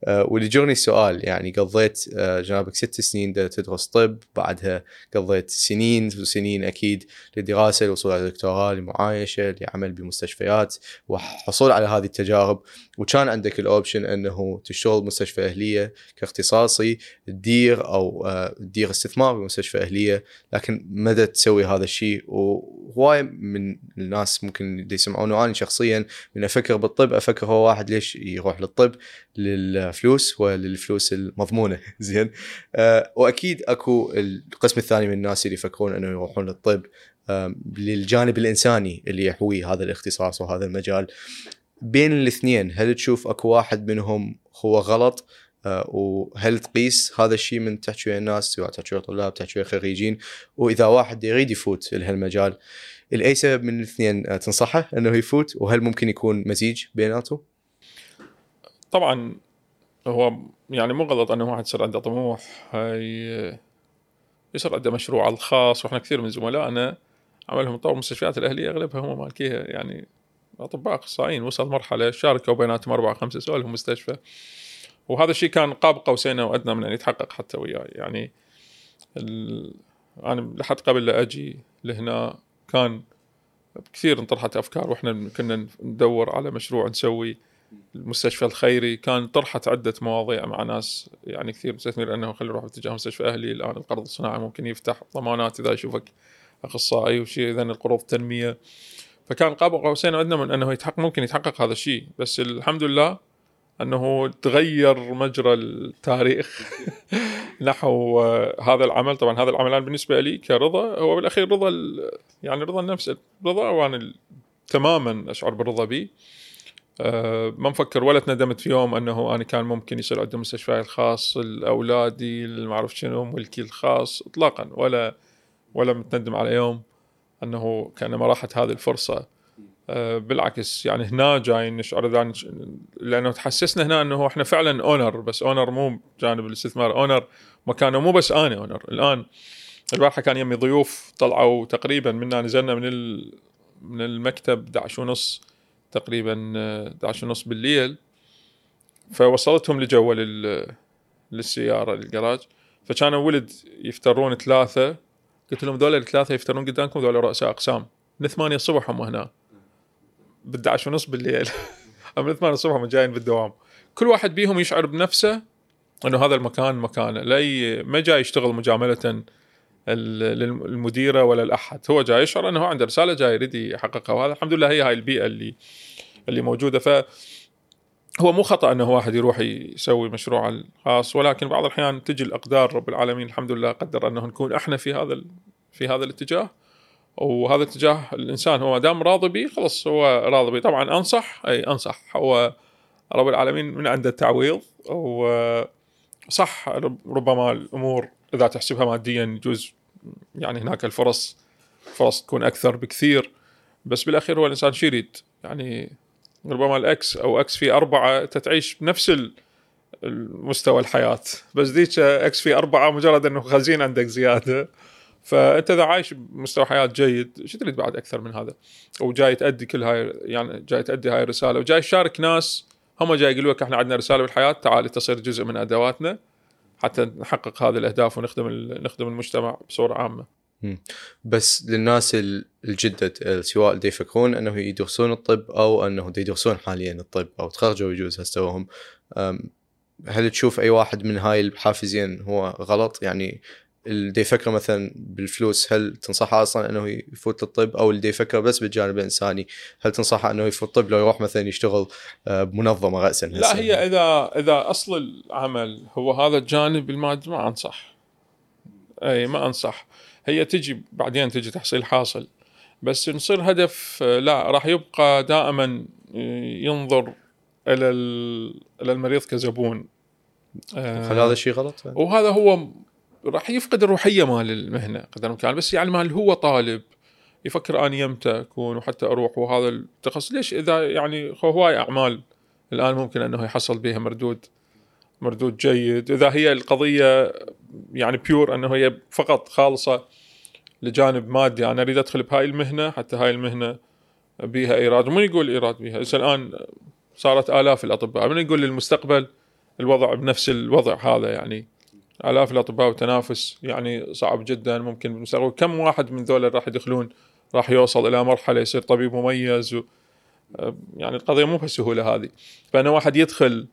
واللي جرني السؤال يعني قضيت جنابك ست سنين دا تدرس طب بعدها قضيت سنين وسنين أكيد للدراسه الوصول على دكتوراه لمعايشة لعمل بمستشفيات وحصول على هذه التجارب. وكان عندك الاوبشن أنه تشتغل مستشفى أهلية كاختصاصي تدير أو تدير استثمار بمستشفى أهلية لكن مدى تسوي هذا الشيء. وهواي من الناس ممكن يسمعون أنا شخصيا من أفكر بالطب أفكر هو واحد ليش يروح للطب للفلوس وللفلوس المضمونة. *laughs* زين؟ أه وأكيد أكو القسم الثاني من الناس اللي يفكرون إنه يروحون للطب للجانب الإنساني اللي يحوي هذا الاختصاص وهذا المجال. بين الاثنين هل تشوف أكو واحد منهم هو غلط؟ آه، وهل تقيس هذا الشيء من تحكي الناس سواء تحكي ويا طلاب تحكي خريجين وإذا واحد يريد يفوت لهالمجال لاي سبب من الاثنين آه، تنصحه إنه يفوت وهل ممكن يكون مزيج بيناتهم؟ طبعا هو يعني مو غلط إنه واحد يصير عنده طموح هاي يصير عنده مشروع الخاص وإحنا كثير من زملائنا عملهم طور المستشفيات الأهلية أغلبها هم مالكيها يعني أطباء أخصائيين وصل مرحلة شاركوا بيناتهم اربعه خمسة سؤال لهم مستشفى وهذا الشيء كان قاب قوسين أو ادنى من أن يتحقق حتى وياي. يعني أنا لحد قبل لا أجي لهنا كان كثير انطرحت أفكار وإحنا كنا ندور على مشروع نسوي. المستشفى الخيري كان طرحت عدة مواضيع مع ناس يعني كثير مستثمر انه خلينا نروح باتجاه مستشفى أهلي. الآن القرض الصناعي ممكن يفتح ضمانات إذا يشوفك أخصائي وشيء اذا القروض التنميه فكان قاب قوسين ادنى من أنه يتحقق ممكن يتحقق هذا الشيء. بس الحمد لله أنه تغير مجرى التاريخ *laughs* نحو هذا العمل. طبعا هذا العمل بالنسبة لي كرضا هو بالأخير رضا يعني رضا النفس رضا وأنا تماما أشعر بالرضا به أه ما مفكر ولا تندمت في يوم أنه أنا كان ممكن يصير عندي مستشفى الخاص لاولادي ما أعرف شنو ملكي الخاص اطلاقا. ولا ولا متندم على يوم أنه كانما راحت هذه الفرصة. آه، بالعكس يعني هنا جاي نشعر لأنه تحسسنا هنا إنه إحنا فعلا owner بس owner مو جانب الاستثمار owner مكانه مو بس أنا اونر الآن البارحة كان يمي ضيوف طلعوا تقريبا منا نزلنا من من المكتب 11 ونص تقريبا 11 ونص بالليل فوصلتهم لجوا للسيارة للجراج. فكانوا ولد يفترون ثلاثة قلت لهم ذولا الثلاثة يفترون قدامكم ذولا رؤساء أقسام من 8 الصبح هم هنا. ب 11 ونص بالليل. *laughs* من 8 الصبح جايين بالدوام. كل واحد بيهم يشعر بنفسه إنه هذا المكان مكانه لا ما جاي يشتغل مجاملة للمديره ولا الأحد. هو جاي يشعر إنه عنده رسالة جاي يريد يحققها وهذا الحمد لله هي هاي البيئة اللي اللي موجودة. ف هو مو خطأ إنه واحد يروح يسوي مشروع الخاص ولكن بعض الأحيان تجي الأقدار رب العالمين الحمد لله قدر إنه نكون إحنا في هذا في هذا الاتجاه. وهذا الاتجاه الإنسان. هو ما دام راضي به خلاص هو راضي به طبعا أنصح أي أنصح. هو رب العالمين من عنده التعويض وصح ربما الأمور إذا تحسبها ماديا يجوز يعني هناك الفرص فرص تكون أكثر بكثير. بس بالأخير هو الإنسان شو يريد؟ يعني ربما الأكس أو أكس في أربعة تتعيش بنفس المستوى الحياة. بس ذيك أكس في أربعة مجرد إنه خزين عندك زيادة. فأنت إذا عايش بمستوى حياة جيد شو تريد بعد أكثر من هذا؟ وجاي تأدي كل هاي يعني جاي تأدي هاي الرسالة وجاي تشارك ناس هم جاي يقولوا لك إحنا عندنا رسالة بالحياة تعال تصير جزء من أدواتنا حتى نحقق هذه الأهداف ونخدم نخدم المجتمع بصورة عامة. بس للناس الجدد سواء اللي يفكرون أنه يدرسون الطب أو أنه يدرسون حاليا الطب أو تخرجوا يجوز هسه هل تشوف أي واحد من هاي الحافزين هو غلط؟ يعني اللي يفكر مثلا بالفلوس هل تنصحه أصلا إنه يفوت للطب؟ أو اللي يفكر بس بالجانب الإنساني هل تنصحه إنه يفوت الطب لو يروح مثلا يشتغل آه، بمنظمة راسا لا هي إذا إذا أصل العمل هو هذا الجانب المادي ما أنصح. أي ما أنصح. هي تجي بعدين تجي تحصيل حاصل. بس نصير هدف آه، لا راح يبقى دائما آه، ينظر إلى إلى المريض كزبون. هل هذا الشيء غلط؟ وهذا هو راح يفقد الروحية مال المهنة قدر الإمكان. بس يعني مال هو طالب يفكر اني يمتى اكون وحتى أروح وهذا التخصص. ليش إذا يعني هواي أعمال الآن ممكن أنه يحصل بها مردود مردود جيد؟ إذا هي القضية يعني بيور أنه هي فقط خالصة لجانب مادي أنا أريد أدخل بهاي المهنة حتى هاي المهنة بيها إيراد. ومن يقول إيراد بيها؟ هسه الآن صارت آلاف الأطباء. من يقول للمستقبل الوضع بنفس الوضع هذا يعني؟ آلاف الأطباء وتنافس يعني صعب جدا ممكن بالمستقبل. كم واحد من ذولا راح يدخلون راح يوصل إلى مرحلة يصير طبيب مميز و يعني القضية مو بهالسهولة هذه. فأنا واحد يدخل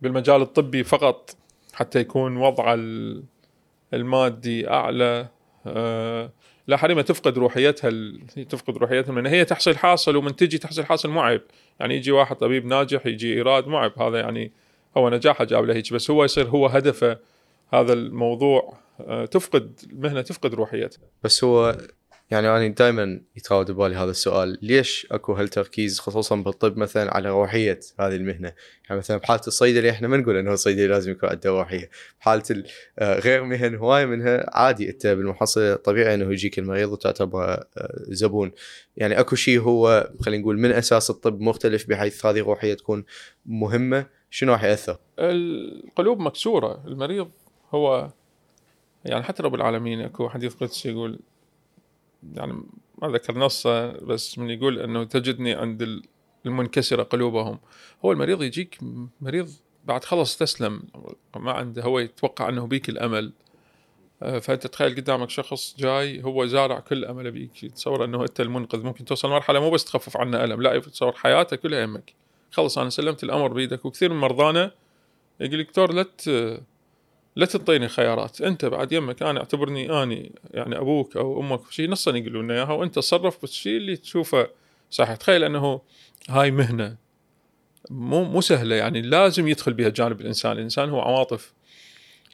بالمجال الطبي فقط حتى يكون وضعه المادي أعلى أه لا حريمه تفقد روحيتها تفقد روحيتها من هي تحصيل حاصل ومن تجي تحصيل حاصل مو عيب يعني يجي واحد طبيب ناجح يجي إيراد مو عيب هذا يعني هو نجاحه جاب له هيك بس هو يصير هو هدفه هذا الموضوع آه، تفقد المهنه تفقد روحيتها. بس هو يعني أنا دائما يتراود ببالي هذا السؤال ليش أكو هالتركيز خصوصا بالطب مثلا على روحية هذه المهنة؟ يعني مثلا بحالة الصيدلي إحنا ما نقول إنه الصيدلي لازم يكون عنده روحية. بحالة آه، غير مهن هواي منها عادي أنت بالمحصله طبيعي إنه يجيك المريض وتعتبر آه، زبون. يعني أكو شيء هو خلينا نقول من أساس الطب مختلف بحيث هذه الروحية تكون مهمة شنو راح يأثر؟ القلوب مكسورة المريض هو يعني حتى رب العالمين أكو حديث قدسي يقول يعني ما ذكر نصه بس من يقول إنه تجدني عند المنكسرة قلوبهم. هو المريض يجيك مريض بعد خلص تسلم ما عنده هو يتوقع إنه بيك الأمل. آه، فأنت تخيل قدامك شخص جاي هو زارع كل امله بيك يتصور إنه أنت المنقذ ممكن توصل مرحله مو بس تخفف عنه ألم لا يتصور حياته كلها يمك خلص أنا سلمت الأمر بيدك. وكثير من مرضانا يقول دكتور لا لا تعطيني خيارات. أنت بعد يمك أنا أعتبرني أني يعني أبوك أو أمك شيء نصا يقولون لنا إياها وأنت تصرف بالشيء اللي تشوفه صح تخيل أنه هاي مهنة مو مو سهلة يعني لازم يدخل بها الجانب الانساني الإنسان هو عواطف.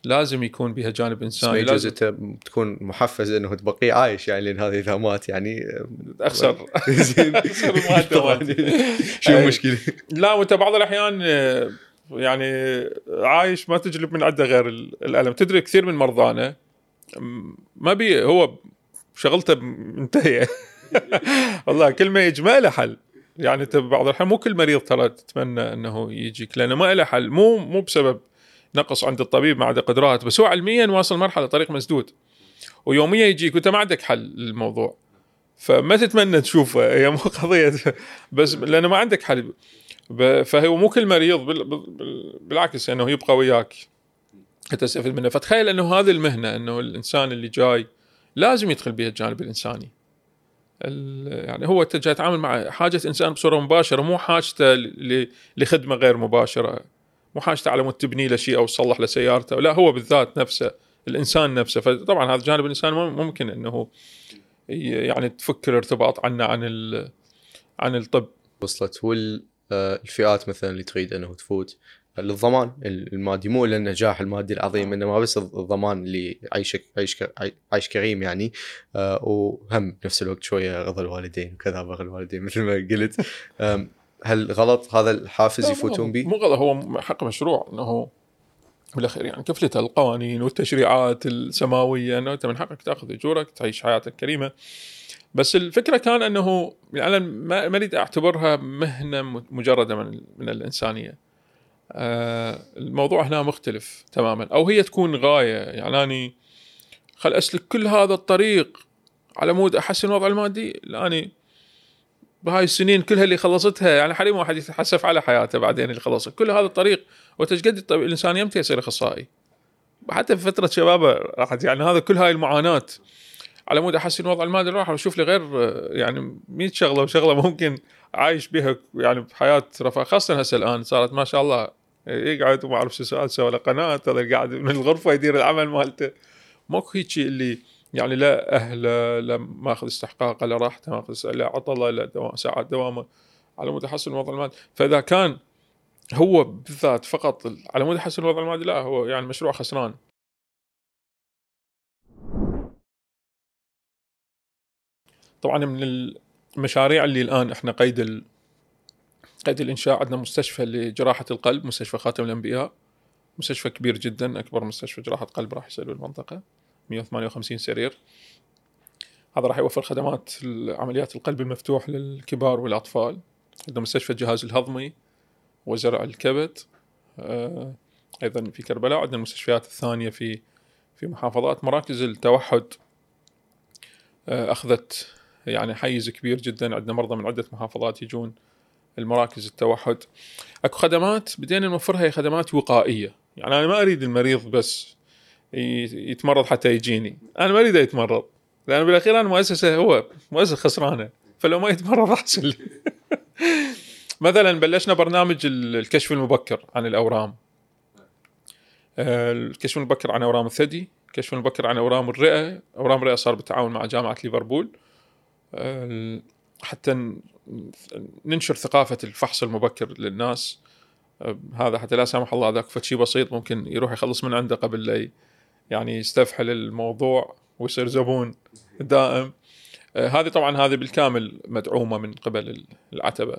لازم يكون بها جانب إنساني. لازم تكون محفز أنه تبقيه عايش يعني لأن هذه اذا مات يعني أخسر *laughs* زين *laughs* شو المشكلة؟ لا وأنت بعض الأحيان يعني عايش ما تجلب من عنده غير الألم. تدري كثير من مرضانا ما بي هو شغلته منتهية. *laughs* والله كل ما يجي ما له حل. يعني انت بعض الأحيان مو كل مريض ترى تتمنى إنه يجيك لأنه ما له حل. مو مو بسبب نقص عند الطبيب ما عنده قدرات بس هو علميا واصل مرحلة طريق مسدود. ويوميا يجيك وأنت ما عندك حل للموضوع. فما تتمنى تشوفه. هي مو قضية. بس لأنه ما عندك حل. فهو مو كل مريض بالعكس انه يبقى وياك. تستفيد منه. فتخيل إنه هذه المهنة إنه الإنسان اللي جاي لازم يدخل بها الجانب الإنساني. يعني هو جاي يتعامل مع حاجة إنسان بصورة مباشرة مو حاجته لخدمة غير مباشرة مو حاجته على مود تبني له شيء أو تصلح له سيارته. لا هو بالذات نفسه الإنسان نفسه. فطبعا هذا الجانب الانساني ممكن إنه يعني تفك الارتباط عنه عن عن الطب. وصلت. وال الفئات مثلا اللي تريد أنه تفوت. للضمان المادي مو إلا النجاح المادي العظيم آه. انما بس الضمان اللي عيشك عيش عيش كريم يعني. آه، وهم بنفس الوقت شوية رضا الوالدين وكذا بغى الوالدين مثل ما قلت. هل غلط هذا الحافز يفوتون به؟ مو غلط. هو حق مشروع إنه بالأخير يعني كفلته القوانين والتشريعات السماوية إنه أنت من حقك تأخذ أجورك تعيش حياتك كريمة. بس الفكرة كان أنه يعني أنا ما أريد أعتبرها مهنة مجردة من من الإنسانية. آه الموضوع هنا مختلف تماما. أو هي تكون غاية. يعني أني خل أسلك كل هذا الطريق على مود أحسن الوضع المادي. لاني بهاي السنين كلها اللي خلصتها يعني حريم واحد يتحسف على حياته بعدين اللي خلصها. كل هذا الطريق وتشقد الانسان يمتى يصير أخصائي. حتى في فترة شبابه راحت. يعني هذا كل هاي المعاناة على مود احسن الوضع المادي راح. أشوف لي غير يعني 100 شغلة وشغلة ممكن عايش بها يعني بحياة رفاه. خاصة هسه الآن صارت ما شاء الله يقعد وما أعرف شو سؤال له قناة هذا قاعد من الغرفة يدير العمل مالته. ماكو هيك اللي يعني لا اهله لا ماخذ استحقاقه لا راحته ماخذ لا عطلة لا دوام ساعات دوامه. على مود يحسن الوضع المادي فإذا كان هو بالذات فقط على مود يحسن الوضع المادي لا هو يعني مشروع خسران. طبعا من المشاريع اللي الآن إحنا قيد ال... قيد الإنشاء. عندنا مستشفى لجراحة القلب مستشفى خاتم الأنبياء مستشفى كبير جدا أكبر مستشفى جراحة قلب راح يصير بالمنطقة 158 سرير. هذا راح يوفر خدمات عمليات القلب المفتوح للكبار والأطفال. عندنا مستشفى الجهاز الهضمي وزرع الكبد آه، أيضا في كربلاء. عندنا المستشفيات الثانية في في محافظات. مراكز التوحد آه، أخذت يعني حيز كبير جدا. عندنا مرضى من عدة محافظات يجون المراكز التوحد. أكو خدمات بدينا نوفرها هي خدمات وقائية. يعني أنا ما أريد المريض بس يتمرض حتى يجيني. أنا ما أريده يتمرض. لأن بالأخير أنا مؤسسة هو مؤسسة خسرانة. فلو ما يتمرض أحسن لي. *laughs* مثلا بلشنا برنامج الكشف المبكر عن الأورام. آه، الكشف المبكر عن أورام الثدي الكشف المبكر عن أورام الرئة. أورام الرئة صار بالتعاون مع جامعة ليفربول. حتى ننشر ثقافة الفحص المبكر للناس. هذا حتى لا سامح الله ذاك فشي بسيط ممكن يروح يخلص من عنده قبل لا يعني يستفحل الموضوع ويصير زبون دائم. آه، هذه طبعا هذه بالكامل مدعومة من قبل العتبة.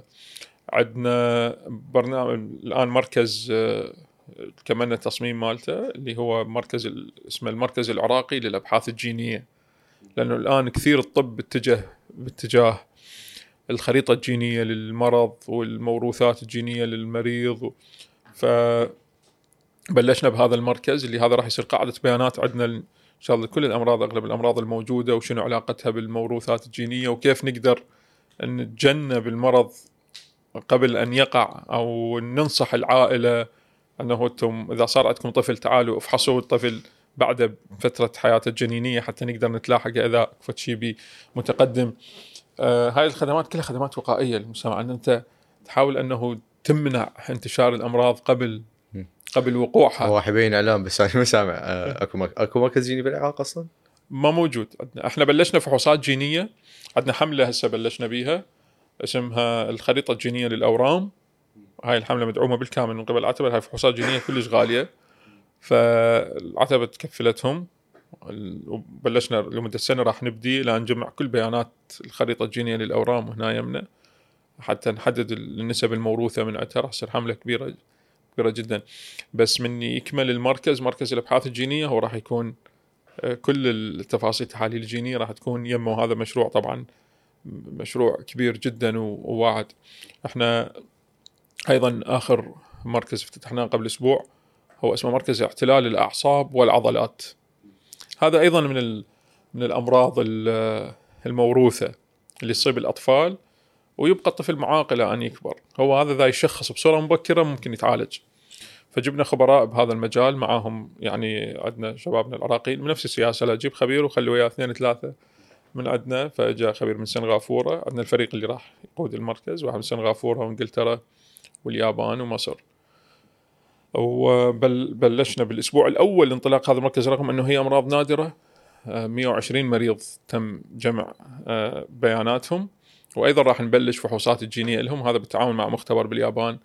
عندنا برنامج الآن مركز كملنا التصميم مالته اللي هو مركز اسمه المركز العراقي للأبحاث الجينية. لأنه الآن كثير الطب اتجه باتجاه الخريطة الجينية للمرض والموروثات الجينية للمريض. ف بلشنا بهذا المركز اللي هذا راح يصير قاعدة بيانات عندنا إن شاء الله كل الأمراض أغلب الأمراض الموجودة وشنو علاقتها بالموروثات الجينية وكيف نقدر نتجنب المرض قبل أن يقع أو ننصح العائلة أنه أنتم إذا صار عندكم طفل تعالوا افحصوا الطفل. بعد فترة حياته الجنينية حتى نقدر نتلاحق اذا شيء متقدم. آه هاي الخدمات كلها خدمات وقائية للمجتمع إن أنت تحاول أنه تمنع انتشار الأمراض قبل قبل وقوعها. هو حبين إعلام بس أنا ما سامع. آه، أكو أكو مركز جيني بالعراق أصلا؟ ما موجود. عندنا إحنا بلشنا فحوصات جينية. عندنا حملة هسه بلشنا بيها اسمها الخريطة الجينية للأورام. هاي الحملة مدعومة بالكامل من قبل العتبه هاي فحوصات جينية كلش غالية. فالعتبة تكفلتهم. وبلشنا لمدة سنة راح نبدي لنجمع كل بيانات الخريطة الجينية للأورام هنا يمنا حتى نحدد النسب الموروثة من عندها راح تصير حملة كبيره كبيرة جدا. بس من يكمل المركز مركز الأبحاث الجينية هو راح يكون آه، كل التفاصيل التحاليل الجينية راح تكون يمه. وهذا مشروع طبعا مشروع كبير جدا وواعد. إحنا أيضا آخر مركز افتتحناه قبل أسبوع هو اسمه مركز اعتلال الأعصاب والعضلات. هذا أيضا من من الأمراض الموروثة اللي تصيب الأطفال ويبقى الطفل معاق إلى أن يكبر. هو هذا ذا يشخص بصورة مبكرة ممكن يتعالج. فجبنا خبراء بهذا المجال معاهم يعني عندنا شبابنا العراقيين من نفس السياسة لا جيب خبير وخلي وياه اثنين ثلاثة من عندنا. فجاء خبير من سنغافورة عندنا الفريق اللي راح يقود المركز واحد من سنغافورة وانجلترا واليابان ومصر. وبلشنا بالأسبوع الأول لانطلاق هذا المركز رغم أنه هي أمراض نادرة. 120 آه، مريض تم جمع آه، بياناتهم. وأيضا راح نبلش فحوصات الجينية لهم. هذا بالتعاون مع مختبر باليابان.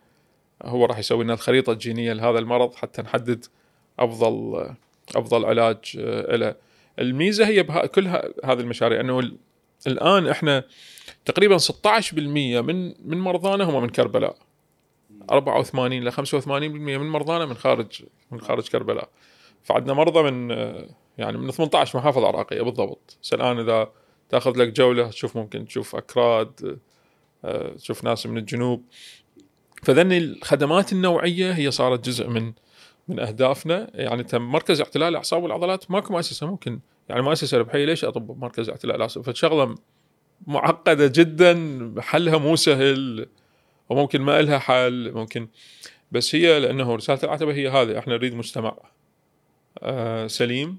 هو راح يسوي لنا الخريطة الجينية لهذا المرض حتى نحدد أفضل أفضل علاج آه، له الميزة هي كل هذه المشاريع أنه الآن إحنا تقريبا 16% من من مرضانا هم من كربلاء. 84 ل 85% من مرضانا من خارج من خارج كربلاء. فعندنا مرضى من يعني من 18 محافظه عراقية بالضبط. بس الآن إذا تأخذ لك جولة تشوف ممكن تشوف أكراد تشوف ناس من الجنوب. فذني الخدمات النوعية هي صارت جزء من من أهدافنا. يعني تم مركز اعتلال الاعصاب والعضلات ماكو مؤسسة ممكن يعني مؤسسه ربحيه ليش أطب مركز اعتلال الاعصاب فشغله معقدة جدا حلها مو سهل. وممكن ما لها حل ممكن. بس هي لأنه رسالة العتبة هي هذه إحنا نريد مجتمع آه، سليم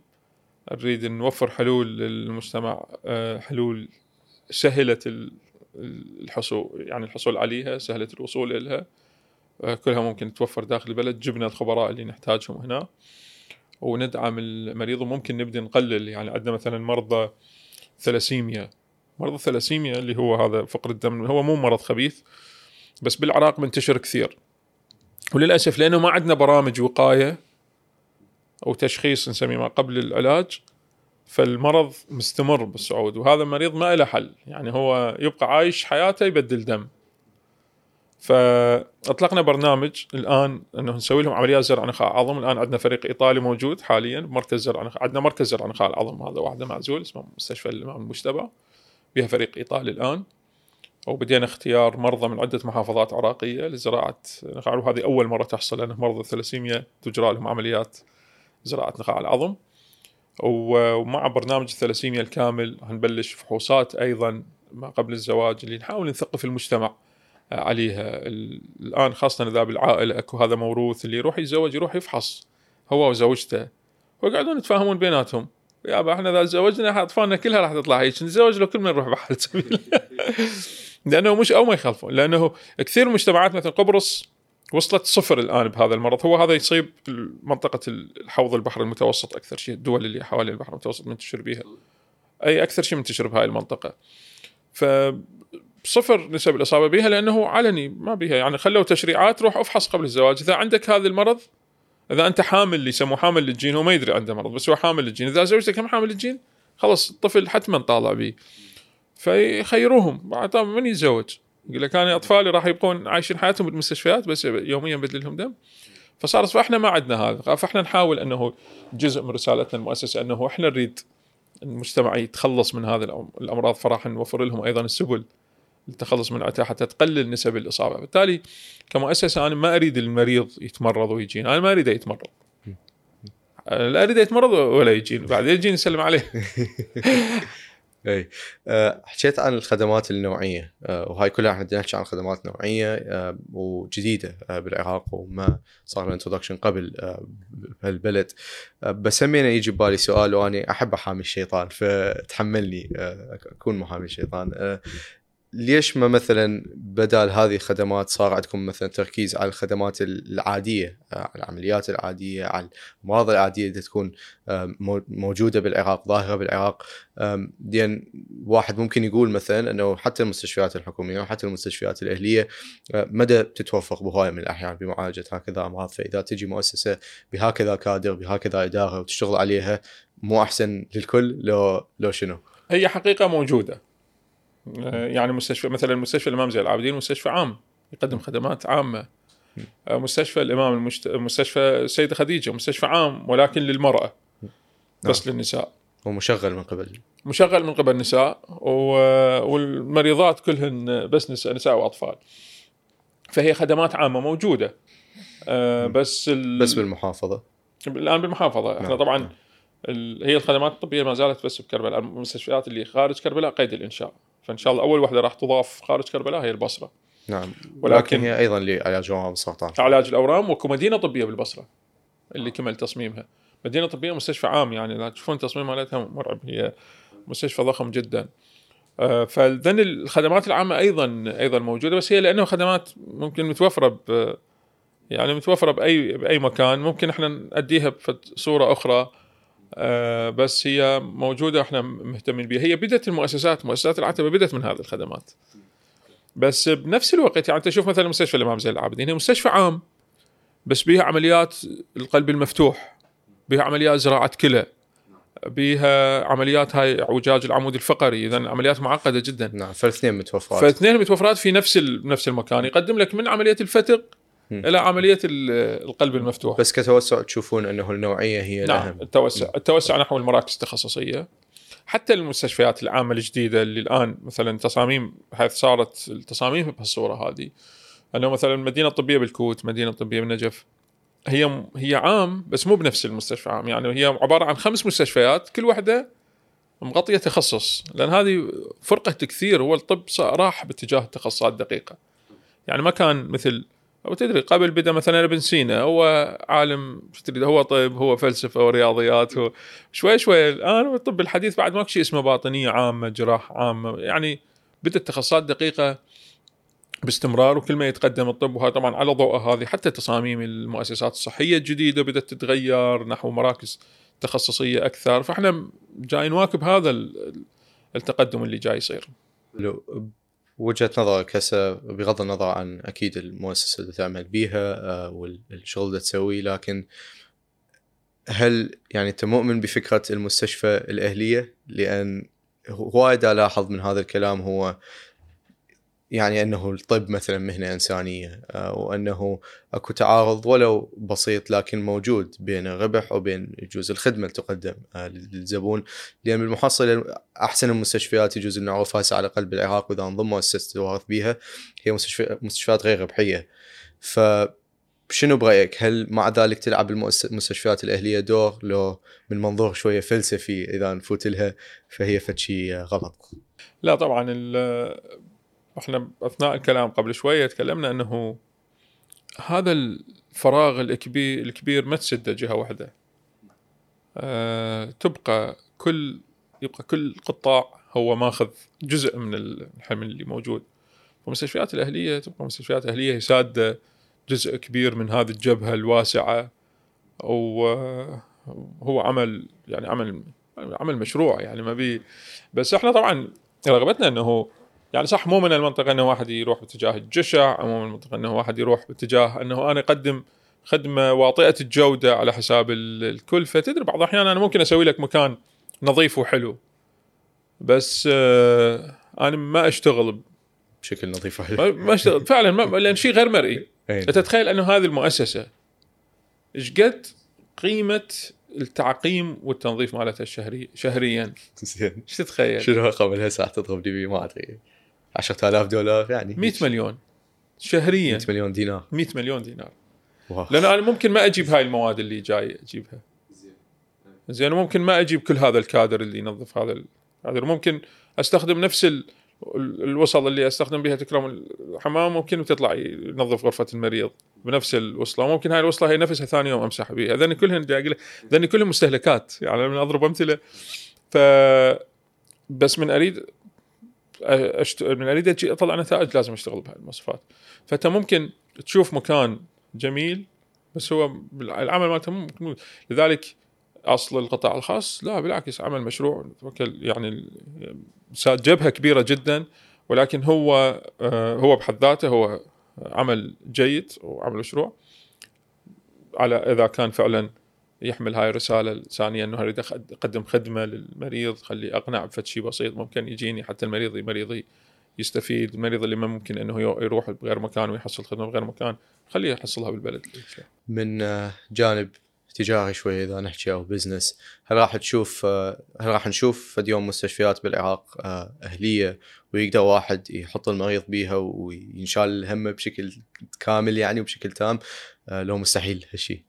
نريد نوفر حلول للمجتمع آه، حلول سهلت ال- الحصول يعني الحصول عليها سهلت الوصول إلها آه، كلها ممكن تتوفر داخل البلد. جبنا الخبراء اللي نحتاجهم هنا. وندعم المريض وممكن نبدأ نقلل يعني عندنا مثلا مرضى ثلاسيميا. مرض الثلاسيميا اللي هو هذا فقر الدم هو مو مرض خبيث. بس بالعراق منتشر كثير. وللأسف لأنه ما عندنا برامج وقاية أو تشخيص نسميه ما قبل العلاج فالمرض مستمر بالصعود وهذا المريض ما له حل. يعني هو يبقى عايش حياته يبدل دم. فأطلقنا برنامج الآن إنه نسوي لهم عمليات زرع نخاع عظم. الآن عندنا فريق إيطالي موجود حاليا بمركز زرع نخاع عندنا مركز زرع نخاع العظم هذا واحدة معزول اسمه مستشفى الامام المجتبى بها فريق إيطالي الآن. وبدينا اختيار مرضى من عدة محافظات عراقية لزراعة نخاع. وهذه أول مرة تحصل لأن مرضى الثلاسيميا تجرى لهم عمليات زراعة نخاع العظم. ومع برنامج الثلاسيميا الكامل هنبلش فحوصات أيضا ما قبل الزواج اللي نحاول نثقف المجتمع عليها. ال- الآن خاصة إذا بالعائلة أكو هذا موروث اللي يروح يتزوج يروح يفحص هو وزوجته. ويقعدون يتفاهمون بيناتهم. يابا إحنا إذا تزوجنا أطفالنا كلها راح تطلع هيك نتزوج لو كل من نروح بحال سبيل *laughs* لأنه مش أو ما يخالفون لأنه كثير من المجتمعات مثل قبرص وصلت صفر الآن بهذا المرض. هو هذا يصيب منطقة الحوض البحر المتوسط أكثر شيء الدول اللي حوالين البحر المتوسط منتشر بها أي أكثر شيء منتشر بهاي المنطقة. ف صفر نسب الإصابة بها لأنه علني ما بها يعني خلوا تشريعات روح أفحص قبل الزواج. إذا عندك هذا المرض إذا أنت حامل اللي يسموه حامل للجين هو ما يدري عنده مرض بس هو حامل للجين. إذا زوجتك هم حامل للجين خلاص الطفل حتما طالع به فيخيروهم بعد من يتزوج. يقول لك أنا أطفالي راح يبقون عايشين حياتهم بالمستشفيات بس يوميا بدل لهم دم. فصار فاحنا ما عندنا هذا. فإحنا نحاول أنه جزء من رسالتنا المؤسسة أنه إحنا نريد المجتمع يتخلص من هذه الأمراض فراح نوفر لهم أيضا السبل للتخلص من حتى تقلل نسب الإصابة. بالتالي كمؤسسة أنا ما أريد المريض يتمرض ويجيني أنا ما أريده يتمرض. لا أريده يتمرض ولا يجيني بعدين يجيني يسلم عليه. *laughs* إي. أه حكيت عن الخدمات النوعية. أه وهاي كلها إحنا نحكي عن خدمات نوعية أه وجديدة بالعراق وما صار لها انتروداكشن قبل بهالبلد. بس همينة يجي ببالي سؤال وأني أحب أحامي الشيطان فتحملني أكون محامي الشيطان. ليش ما مثلا بدل هذه الخدمات صار عندكم مثلا تركيز على الخدمات العادية آه، على العمليات العادية على الامراض العادية اللي تكون آه، مو- موجودة بالعراق ظاهرة بالعراق؟ لأن واحد ممكن يقول مثلا إنه حتى المستشفيات الحكومية وحتى المستشفيات الأهلية أه، مدى تتوفق بهوايه من الأحيان بمعالجة هكذا أمراض. فإذا تجي مؤسسة بهكذا كادر بهكذا إدارة وتشتغل عليها مو أحسن للكل لو لو شنو؟ هي حقيقة موجودة. آه، يعني مستشفى مثلا مستشفى الإمام زين العابدين مستشفى عام يقدم خدمات عامة. آه، مستشفى الإمام المشت... مستشفى السيده خديجة مستشفى عام ولكن للمرأة بس للنساء. ومشغل من قبل. مشغل من قبل النساء و... والمريضات كلهن بس نساء, نساء وأطفال. فهي خدمات عامة موجودة. آه بس ال... بس بالمحافظة. الآن بالمحافظة. إحنا نعم. طبعا ال... هي الخدمات الطبية ما زالت بس بكربلاء المستشفيات اللي خارج كربلاء قيد الإنشاء. فإن شاء الله أول وحدة راح تضاف خارج كربلاء هي البصرة. نعم. ولكن- ولكن هي أيضا لعلاج ورم السرطان. علاج الأورام واكو مدينة طبية بالبصرة اللي كمل تصميمها. مدينة طبية مستشفى عام يعني لا تشوفون تصميم مالتها مرعب. هي مستشفى ضخم جدا. آه، فذن الخدمات العامة أيضا أيضا موجودة بس هي لأنه خدمات ممكن متوفرة ب يعني متوفرة بأي بأي مكان. ممكن إحنا نأديها بصورة أخرى. آه، بس هي موجودة إحنا مهتمين بها هي بدأت المؤسسات مؤسسات العتبة بدأت من هذه الخدمات. بس بنفس الوقت يعني تشوف مثلا مستشفى الإمام زين العابدين هي مستشفى عام بس بيها عمليات القلب المفتوح بيها عمليات زراعة كلى بيها عمليات هاي اعوجاج العمود الفقري. اذا عمليات معقدة جدا. نعم فالاثنين متوفرات. فاثنين متوفرات في نفس نفس المكان. يقدم لك من عملية الفتق. إلى عملية ال- القلب المفتوح. بس كتوسع تشوفون أنه النوعية هي نعم الاهم التوسع التوسع نحو المراكز التخصصية. حتى المستشفيات العامة الجديدة اللي الآن مثلا تصاميم حيث صارت التصاميم بهالصوره هذه. أنه مثلا المدينة الطبيه بالكوت مدينة الطبيه بالنجف هي هي عام بس مو بنفس المستشفى عام. يعني هي عبارة عن خمس مستشفيات كل واحدة مغطية تخصص. لأن هذه فرقة كثير هو الطب راح باتجاه التخصصات الدقيقة. يعني ما كان مثل وتدري قبل بدا مثلا ابن سينا هو عالم تدري هو طب هو فلسفة ورياضيات هو شوي شوي الان الطب الحديث بعد ماكو شيء اسمه باطنية عامة جراح عامة يعني بدات تخصصات دقيقة باستمرار وكل ما يتقدم الطب وهذا طبعا على ضوء هذه حتى تصاميم المؤسسات الصحية الجديدة بدأت تتغير نحو مراكز تخصصية أكثر فإحنا جاي نواكب هذا التقدم اللي جاي يصير. وجهة نظرك هسه بغض النظر عن أكيد المؤسسة اللي تعمل بيها آه، والشغل اللي تسويه لكن هل يعني أنت مؤمن بفكرة المستشفى الأهلية؟ لأن وايد الاحظ من هذا الكلام هو يعني أنه الطب مثلا مهنة إنسانية آه، وأنه أكو تعارض ولو بسيط لكن موجود بين الربح وبين يجوز الخدمة اللي تقدم آه، للزبون. لأن بالمحصله أحسن المستشفيات يجوز أن نعرفها على الاقل بالعراق وإذا انظمه مؤسسه الوارث بها هي مستشفيات غير ربحية. ف شنو برأيك؟ هل مع ذلك تلعب المستشفيات الأهلية دور؟ لو من منظور شوية فلسفي إذا نفوت لها فهي فشي غلط. لا طبعا إحنا اثناء الكلام قبل شوية تكلمنا انه هذا الفراغ الكبير الكبير ما تسده جهة واحدة. أه تبقى كل يبقى كل قطاع هو ماخذ جزء من الحمل اللي موجود. والمستشفيات الاهليه تبقى مستشفيات أهلية سادة جزء كبير من هذه الجبهة الواسعة وهو عمل يعني عمل عمل مشروع يعني ما بي بس إحنا طبعا رغبتنا انه يعني صح مو من المنطقة إنه واحد يروح باتجاه الجشع أو مو من المنطقة إنه واحد يروح باتجاه إنه أنا أقدم خدمة واطئة الجودة على حساب الكلفه تدري بعض الأحيان أنا ممكن أسوي لك مكان نظيف وحلو بس آه أنا ما أشتغل بشكل نظيف وحلو. ما أشتغل فعلا ما لأن شيء غير مرئي. انت تتخيل أنه هذه المؤسسة إيش قد قيمة التعقيم والتنظيف مالتها الشهري شهريا؟ *laughs* زين. إيش تتخيل؟ شنو رقم لها ساعة تضربني بيه ما أدري. 10000 دولار يعني 100 مليون. شهريا. 100 مليون دينار. 100 مليون دينار. واو. لأن أنا ممكن ما أجيب هاي المواد اللي جاي أجيبها. زين ممكن ما أجيب كل هذا الكادر اللي ينظف هذا الكادر ممكن أستخدم نفس ال... الوصل اللي أستخدم بها تكرم الحمام ممكن وتطلع ينظف غرفة المريض بنفس الوصلة. وممكن هاي الوصلة هي نفسها ثاني يوم أمسح بها هذني كلهن هذني كلهم مستهلكات. يعني من أضرب أمثلة. ف بس من أريد أشت... من اريد أجي أطلع نتائج لازم أشتغل بهاي المواصفات. فأنت ممكن تشوف مكان جميل بس هو العمل مالته مو لذلك أصل القطاع الخاص لا بالعكس عمل مشروع يعني جبهة كبيرة جدا ولكن هو آه، هو بحد ذاته هو عمل جيد وعمل مشروع. على إذا كان فعلا يحمل هاي الرسالة الثانية إنه اريد اقدم خدمة للمريض خلي اقنع بفد شيء بسيط ممكن يجيني حتى المريض مريضي يستفيد المريض اللي ما ممكن إنه يروح بغير مكان ويحصل خدمة بغير مكان خليه يحصلها بالبلد. من آه، جانب تجاري شوي إذا نحكي أو بزنس هل راح تشوف هل راح نشوف فد يوم مستشفيات بالعراق آه، أهلية ويقدر واحد يحط المريض بيها وينشال الهمه بشكل كامل يعني وبشكل تام؟ آه، لو مستحيل هالشيء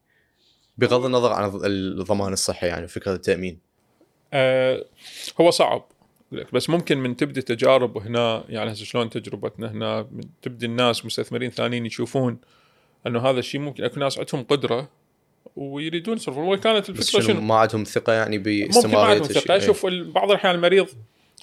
بغض النظر عن الضمان الصحي يعني فكره التأمين. أه هو صعب بس ممكن من تبدي تجارب هنا يعني هسه شلون تجربتنا هنا من تبدي الناس مستثمرين ثانيين يشوفون إنه هذا الشيء ممكن أكو ناس عندهم قدرة ويريدون يصرفون وكانت الفكرة شنو ما عندهم ثقة يعني باستمرارية ممكن ما عندهم ثقة. شوف بعض الأحيان المريض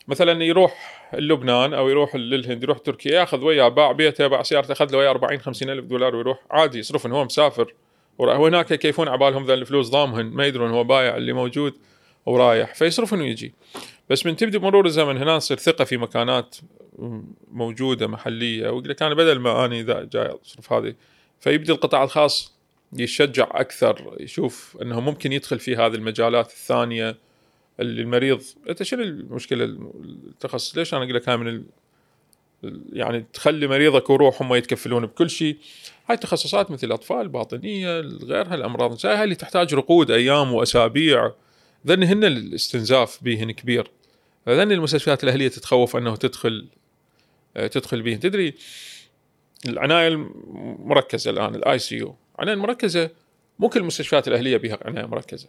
مثلا يروح لبنان أو يروح للهند يروح تركيا ياخذ وياه باع بيته باع سيارته أخذ له وياه 40 50 ألف دولار ويروح عادي يصرفن هو مسافر. وهناك يكيفون عبالهم ذا الفلوس ضامهن ما يدرون هو بايع اللي موجود ورايح فيصرفن ويجي بس من تبدي بمرور الزمن هنا تصير ثقة في مكانات موجودة محلية ويقول لك أنا بدل ما اني ذا جاي اصرف هذه. فيبدي القطاع الخاص يشجع أكثر يشوف إنه ممكن يدخل في هذه المجالات الثانية اللي المريض. أنت شنو المشكلة التخصص؟ ليش أنا أقول لك من ال... يعني تخلي مريضك وروح هم يتكفلون بكل شيء؟ هاي تخصصات مثل الأطفال الباطنية غيرها الأمراض. هاي اللي تحتاج رقود أيام وأسابيع. ذن هن الاستنزاف بهن كبير. فذن المستشفيات الأهلية تتخوف أنه تدخل تدخل بهن تدري العناية المركزة الآن ال ICU العنايه المركزه مو كل المستشفيات الأهلية بها عناية مركزة.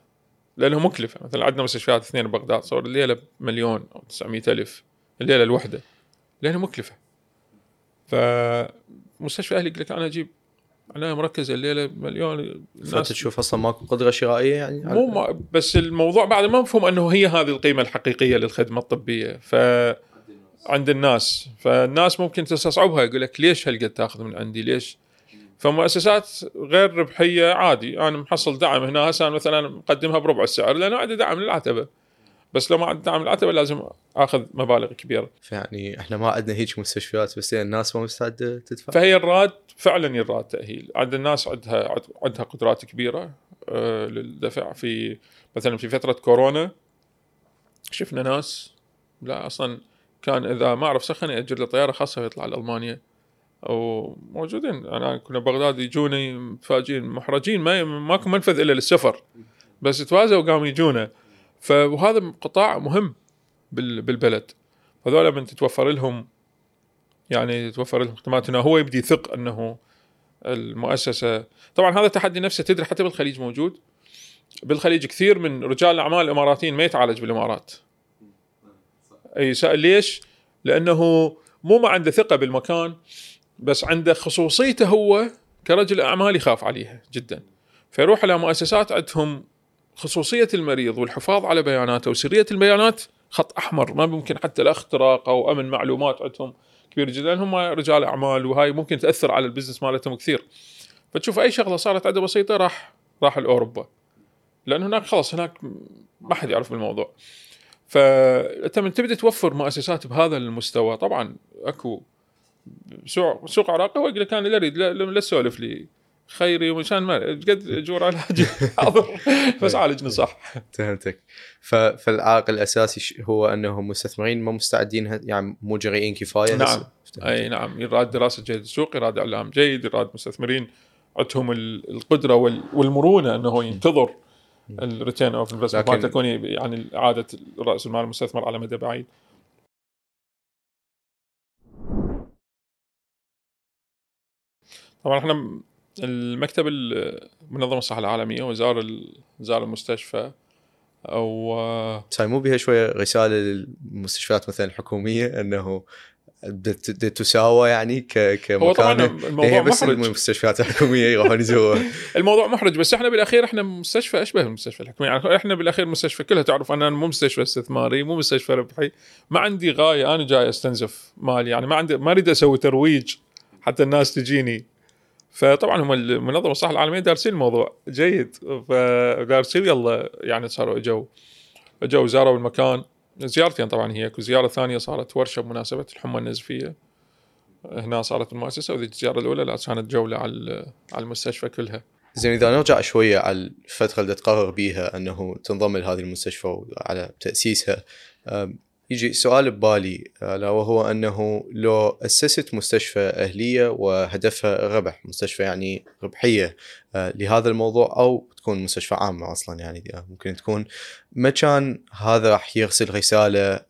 لأنه مكلفة. مثلا عندنا مستشفيات اثنين ببغداد صور الليلة مليون أو 900 ألف الليلة الوحدة لأنه مكلفة. فمستشفى أهلي يقول لك أنا أجيب عنايه مركزه الليلة مليون فأنت تشوف أصلا ماكو قدرة شرائية يعني؟ مو ما بس الموضوع بعد ما مفهوم إنه هي هذه القيمة الحقيقية للخدمة الطبية. ف عند الناس. فالناس ممكن تستصعبها يقول لك ليش هالقد تاخذ من عندي؟ ليش؟ فمؤسسات غير ربحية عادي. أنا محصل دعم هنا هسه مثلا مقدمها بربع السعر لأنه عندي دعم للعتبة. بس لو ما عندي دعم للعتبه لازم آخذ مبالغ كبيرة. فيعني إحنا ما عندنا هيك مستشفيات بس يعني الناس ما مستعده تدفع. فهي الراد فعلا يراد تأهيل. عند الناس عندها عندها قدرات كبيرة آه، للدفع. في مثلا في فترة كورونا شفنا ناس لا أصلا كان إذا ما أعرف سخن ياجر له طياره خاصة ويطلع لألمانيا. وموجودين. أنا كنا بغداد يجوني متفاجئين محرجين ما ماكو منفذ إلا للسفر. بس توازوا وقاموا يجونا. فهذا قطاع مهم بالبلد. هذول من تتوفر لهم يعني تتوفر لهم خدمات هنا هو يبدي يثق أنه المؤسسة طبعا هذا التحدي نفسه تدري حتى بالخليج موجود. بالخليج كثير من رجال الأعمال الإماراتيين ما يتعالج بالإمارات. أي ليش؟ لأنه مو ما عنده ثقة بالمكان بس عنده خصوصيته هو كرجل أعمال يخاف عليها جدا. فيروح على مؤسسات عندهم خصوصية المريض والحفاظ على بياناته وسرية البيانات خط أحمر. ما ممكن حتى الاختراق أو أمن معلومات عندهم كبير جدا. هم رجال أعمال وهاي ممكن تأثر على البزنس مالتهم كثير. فتشوف أي شغلة صارت عنده بسيطة راح راح لأوروبا. لأن هناك خلاص هناك ما حد يعرف بالموضوع. فانت من تبدا توفر مؤسسات بهذا المستوى؟ طبعا أكو سوق سوق عراقي هو يقول لك أنا لا أريد لا تسولف لي. خيري ومشان ما قد اجور علاجي حاضر *laughs* بس عالجني صح. فهمتك. فالعائق الأساسي هو انه مستثمرين ما مستعدين يعني مو جريئين كفاية نعم. أي نعم. يراد دراسة جيد السوق يراد إعلام جيد يراد مستثمرين عندهم القدرة والمرونة أنه ينتظر ال return of investment ما تكون يعني إعادة رأس المال المستثمر على مدى بعيد. طبعا إحنا المكتب منظمة الصحة العالمية وزار زار المستشفى أو صاير مو بها شوية رسالة للمستشفيات مثلا الحكومية إنه تساوى يعني ك كمكان؟ الموضوع بس محرج. المستشفيات الحكومية يروحون يزوروها *laughs* الموضوع محرج بس إحنا بالأخير إحنا مستشفى اشبه المستشفى الحكومي يعني إحنا بالأخير مستشفى كلها تعرف أنا مو مستشفى استثماري مو مستشفى ربحي ما عندي غاية أنا جاي أستنزف مالي يعني ما عندي ما أريد أسوي ترويج حتى الناس تجيني. فطبعا هم المنظمه الصحة العالمية دارسين الموضوع. جيد. فدارسين يلا يعني صاروا أجوا. أجوا زاروا المكان. زيارتين طبعا هي. زيارة ثانية صارت ورشة بمناسبة الحمى النزفية. هنا صارت المؤسسة وذيك الزيارة الأولى لا كانت جولة على على المستشفى كلها. زين إذا نرجع شوية على الفترة اللي تقرر بيها أنه تنضم لهذه المستشفى وعلى تأسيسها يجي سؤال ببالي الا وهو أنه لو أسست مستشفى أهلية وهدفها الربح مستشفى يعني ربحية آه، لهذا الموضوع أو تكون مستشفى عامة أصلا يعني ممكن تكون ما كان هذا راح يرسل رساله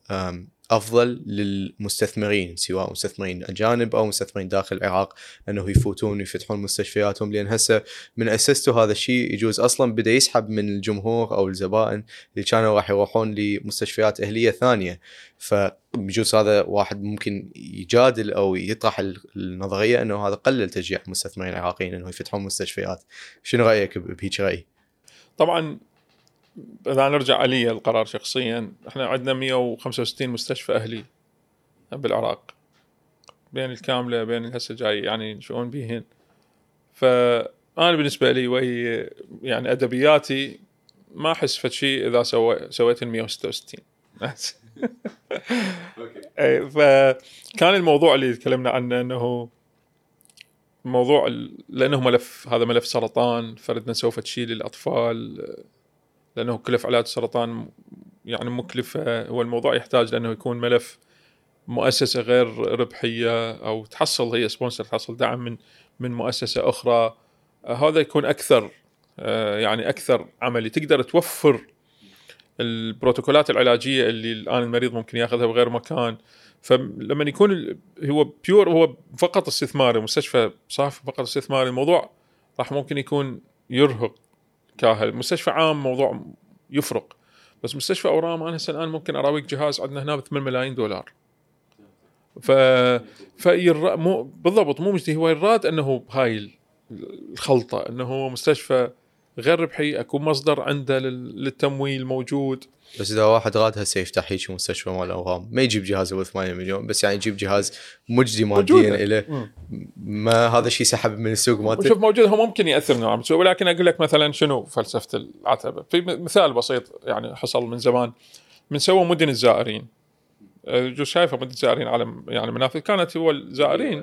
أفضل للمستثمرين سواء مستثمرين أجانب أو مستثمرين داخل العراق انه يفوتون ويفتحون مستشفياتهم. لأن هسه من اسستوا هذا الشيء يجوز أصلا بدأ يسحب من الجمهور أو الزبائن اللي كانوا راح يروحون لمستشفيات أهلية ثانية. فبجوز هذا واحد ممكن يجادل أو يطرح النظرية إنه هذا قلل تشجيع المستثمرين العراقيين إنه يفتحون مستشفيات. شنو رأيك بهيك رأي؟ طبعا إذا نرجع علي القرار شخصيا إحنا عندنا 165 مستشفى أهلي بالعراق. بين الكاملة بين هسه جاي يعني شلون بيهن. فأنا بالنسبة لي وهي يعني أدبياتي ما أحس فد شيء إذا سوي سويت ال 166 اي فكان الموضوع اللي تكلمنا عنه إنه موضوع لأنه ملف هذا ملف سرطان فردنا سوف تشيل للاطفال لأنه كلف علاج السرطان يعني مكلفه هو الموضوع يحتاج لأنه يكون ملف مؤسسة غير ربحية أو تحصل هي سبونسر تحصل دعم من من مؤسسة أخرى. هذا يكون أكثر آه، يعني أكثر عملي. تقدر توفر البروتوكولات العلاجية اللي الآن المريض ممكن ياخذها بغير مكان. فلما يكون هو بيور هو فقط استثماري مستشفى صافي فقط استثماري الموضوع راح ممكن يكون يرهق. كاهل. مستشفى عام موضوع يفرق. بس مستشفى أورام أنا هسه الآن ممكن أراويك جهاز عندنا هنا ب 8 ملايين دولار. ف في مو بالضبط مو مجدي هو يراد إنه بهاي الخلطة إنه هو مستشفى غير ربحي أكو مصدر عنده لل- للتمويل موجود. بس إذا واحد راد هسه يفتح هيك مستشفى مال اورام ما يجيب جهاز ابو 8 مليون بس يعني يجيب جهاز مجدي ماديا. له. ما هذا الشيء سحب من السوق مالته وشوف موجود هو ممكن يأثر نوعا ما ولكن أقول لك مثلا شنو فلسفة العتبة؟ في مثال بسيط يعني حصل من زمان من سوى مدن الزائرين. أه، جو شايفة مدن الزائرين على يعني منافذ كانت هو الزائرين.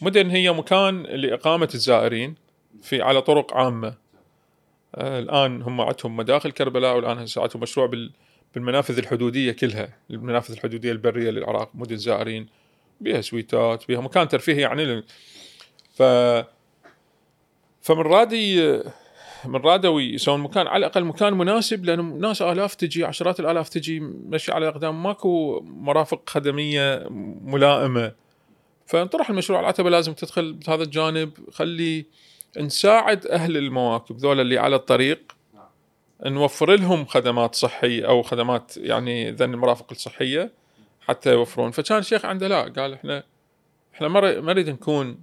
مدن هي مكان لإقامة الزائرين في على طرق عامة. آه، الآن هم عندهم مداخل كربلاء والآن هسه عندهم مشروع بال بالمنافذ الحدودية كلها المنافذ الحدودية البرية للعراق مدن زائرين بها سويتات بها مكان ترفيهي يعني ف فمن رادي من رادوا يسوون مكان على الأقل مكان مناسب لأن ناس آلاف تجي عشرات الآلاف تجي مشي على الاقدام ماكو مرافق خدمية ملائمة. فانطرح المشروع العتبة لازم تدخل بهذا الجانب خلي نساعد أهل المواكب ذولا اللي على الطريق نوفر لهم خدمات صحية أو خدمات يعني ذن المرافق الصحية حتى يوفرون. فكان الشيخ عنده لا قال إحنا إحنا ما نريد نكون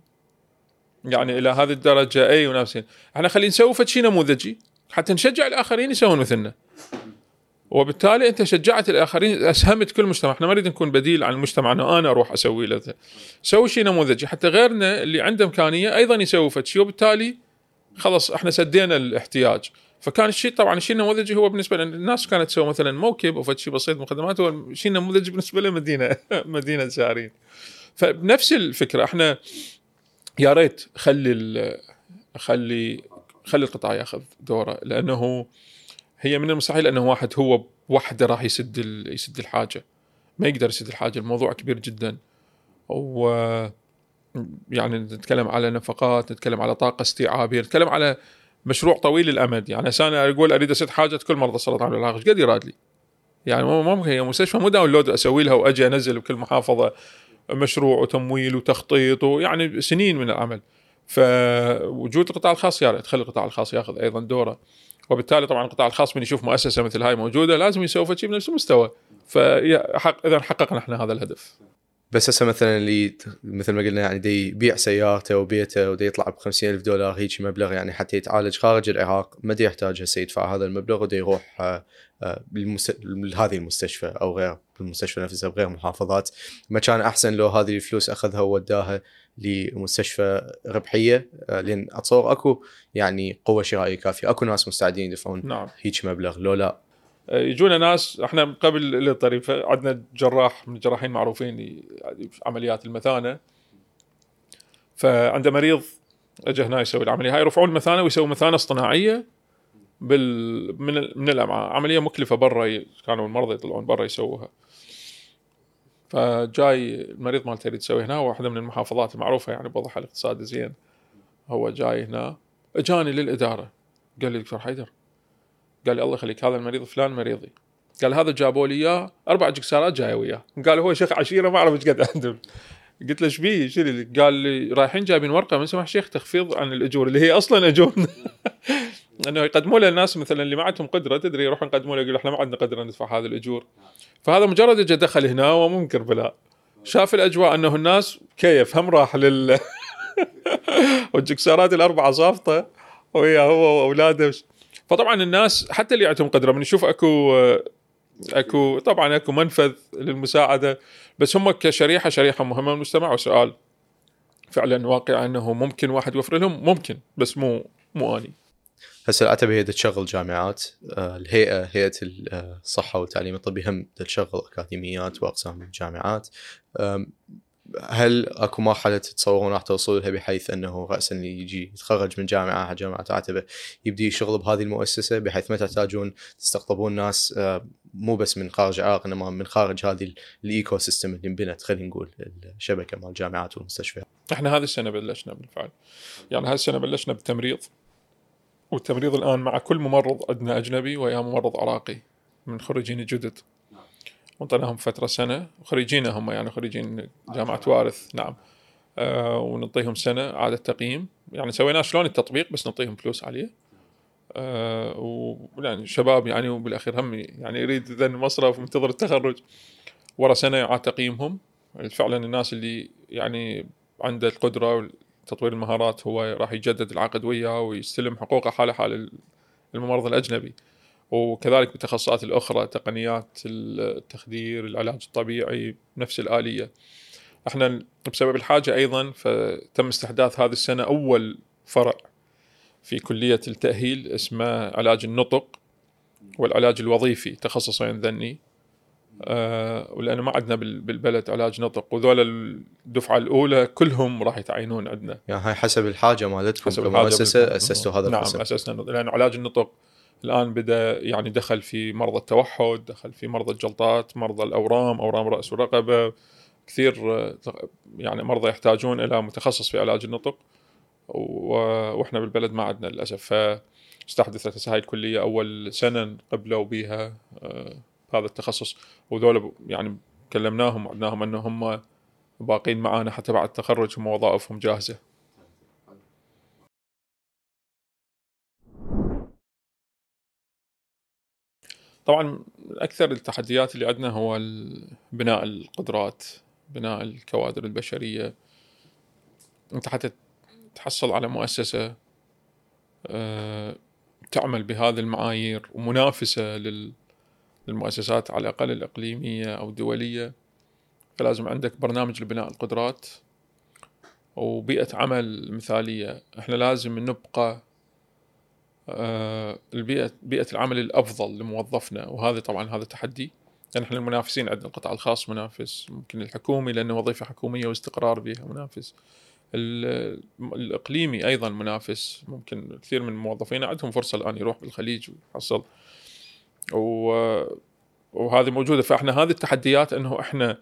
يعني إلى هذه الدرجة أي ونفسين إحنا خلينا نسوي شيء نموذجي حتى نشجع الآخرين يسوون مثلنا. وبالتالي انت شجعت الآخرين أسهمت كل مجتمع. إحنا ما نريد نكون بديل عن المجتمع. انه أنا أروح أسوي له. سوي شيء نموذجي. حتى غيرنا اللي عنده إمكانية أيضا يسوي فد شيء وبالتالي خلاص إحنا سدينا الاحتياج. فكان الشيء طبعا الشيء النموذجي هو بالنسبة لنا. الناس كانت تسوي مثلا موكب أو شيء بسيط من الخدمات هو الشيء النموذجي بالنسبة لنا مدينة *laughs* زائرين فبنفس الفكرة. إحنا يا ريت خلي خلي خلي القطاع ياخذ دوره لأنه هي من المستحيل أنه واحد هو وحده راح يسد يسد الحاجة. ما يقدر يسد الحاجة الموضوع كبير جدا. و يعني نتكلم على نفقات نتكلم على طاقة استيعابية نتكلم على مشروع طويل الامد يعني أنا أقول أريد أسد حاجة كل مرضى السرطان والعلاج إيش قد يراد لي؟ يعني مو ممكن هي مستشفى مو download أسوي لها وأجي أنزل بكل محافظة مشروع وتمويل وتخطيط ويعني سنين من العمل فوجود القطاع الخاص يا ريت. خلي القطاع الخاص ياخذ أيضا دوره. وبالتالي طبعا القطاع الخاص من يشوف مؤسسة مثل هاي موجودة لازم يسوي شيء بنفس المستوى فحق اذا حققنا إحنا هذا الهدف بس هسه مثلا اللي مثل ما قلنا يعني دي يبيع سيارته وبيته ودي يطلع ب ألف دولار هيك مبلغ يعني حتى يتعالج خارج العراق ما دي يحتاج هسه يدفع هذا المبلغ ودي يروح آه، آه،. لهذه المستشفى أو غير بالمستشفى نفسها بغير محافظات ما كان أحسن لو هذه الفلوس أخذها ووداها لمستشفى ربحية آه، لأن أتصور أكو يعني قوة شرائية كافية. أكو ناس مستعدين يدفعون نعم. هيك مبلغ. لو لا. يجونا ناس إحنا قبل الطريقة عندنا جراح من الجراحين معروفين عمليات المثانة. فعنده مريض اجى هنا يسوي العملية. هاي يرفعون المثانة ويسوي مثانة اصطناعية بال من من الأمعاء. عملية مكلفة برا كانوا المرضى يطلعون برا يسووها. فجاي المريض مالته يريد يسوي هنا واحدة من المحافظات المعروفة يعني بوضعها الاقتصادي زين هو جاي هنا. اجاني للإدارة. قال لي دكتور حيدر قال لي الله يخليك هذا المريض فلان مريضي. قال هذا جابوا لي إياه أربع جكسارات جاية وياه. قال هو شيخ عشيرة ما أعرف إيش قد عندهم قلت له إيش بيه؟ اللي قال لي رايحين جايبين ورقة من سمح شيخ تخفيض عن الأجور اللي هي أصلا اجور إنه يقدموا له الناس مثلا اللي ما عندهم قدرة تدري يروحون يقدموا له يقول إحنا ما عندنا قدرة ندفع هذه الأجور. فهذا مجرد اجى دخل هنا ومو من كربلاء شاف الأجواء أنه الناس كيف هم راح لل *laughs* والجكسارات الأربعة صافطة ويا هو وأولاده. فطبعا الناس حتى اللي عندهم قدرة من يشوف أكو أكو طبعا أكو منفذ للمساعدة بس هم كشريحة شريحة مهمة من المجتمع وسؤال. فعلا واقع أنه ممكن واحد يوفر لهم ممكن بس مو مو أني. هسه العتبه هي تشغل جامعات آه، الهيئة هيئة الصحة والتعليم الطبي هم تشغل أكاديميات وأقسام الجامعات هل أكو مرحلة تتصورون راح توصلوا لها بحيث أنه راسا اللي يجي يتخرج من جامعة على جامعة عتبة يبدي يشتغل بهذه المؤسسة بحيث ما تحتاجون تستقطبون ناس آه، مو بس من خارج العراق إنما من خارج هذه ال- ال ecosystem اللي انبنت خلينا نقول الشبكة مال الجامعات والمستشفيات. إحنا هذه السنة بلشنا بالفعل. يعني هذه السنة بلشنا بالتمريض. والتمريض الآن مع كل ممرض عندنا أجنبي ويا ممرض عراقي من خريجين الجدد وانطيناهم فترة سنة. وخريجين هم يعني خريجين جامعة وارث نعم. آه ونعطيهم سنة اعاده تقييم. يعني سوينا شلون التطبيق بس نعطيهم فلوس عليه آه ويعني شباب يعني وبالأخير هم يعني يريد ذا المصرف منتظر التخرج. ورا سنة يعاد تقييمهم. فعلا الناس اللي يعني عنده القدرة تطوير المهارات هو راح يجدد العقد وياه ويستلم حقوقه حاله حال الممرض الأجنبي. وكذلك بالتخصصات الأخرى تقنيات التخدير العلاج الطبيعي نفس الآلية. إحنا بسبب الحاجة أيضا فتم استحداث هذه السنة أول فرع في كلية التأهيل اسمه علاج النطق والعلاج الوظيفي تخصصين ذني. آه ولأنه ما عندنا بالبلد علاج نطق وذول الدفعة الأولى كلهم راح يتعينون عندنا. يعني هاي حسب الحاجة مالتكم. حسب كمؤسسه أسستوا هذا نعم أسسنا لأن علاج النطق الآن بدأ يعني دخل في مرضى التوحد دخل في مرضى الجلطات مرضى الأورام أورام الراس والرقبه كثير يعني مرضى يحتاجون إلى متخصص في علاج النطق وإحنا بالبلد ما عندنا للأسف. فاستحدثت هاي الكليه أول سنة قبلوا بها آه، هذا التخصص وذولا يعني كلمناهم وعدناهم انه هم باقين معانا حتى بعد التخرج هم وظائفهم جاهزة. طبعا أكثر التحديات اللي عندنا هو بناء القدرات بناء الكوادر البشرية. أنت حتى تحصل على مؤسسة آه، تعمل بهذه المعايير ومنافسة للمؤسسات على الأقل الإقليمية أو الدولية فلازم عندك برنامج لبناء القدرات وبيئة عمل مثالية. إحنا لازم نبقى آه، البيئة بيئة العمل الأفضل لموظفنا وهذا طبعا هذا تحدي. يعني إحنا المنافسين عندنا القطاع الخاص منافس ممكن الحكومي لأنه وظيفة حكومية واستقرار بها منافس. الإقليمي أيضا منافس ممكن كثير من الموظفين عندهم فرصة الآن يروح بالخليج ويحصل وهذه موجودة. فإحنا هذه التحديات إنه إحنا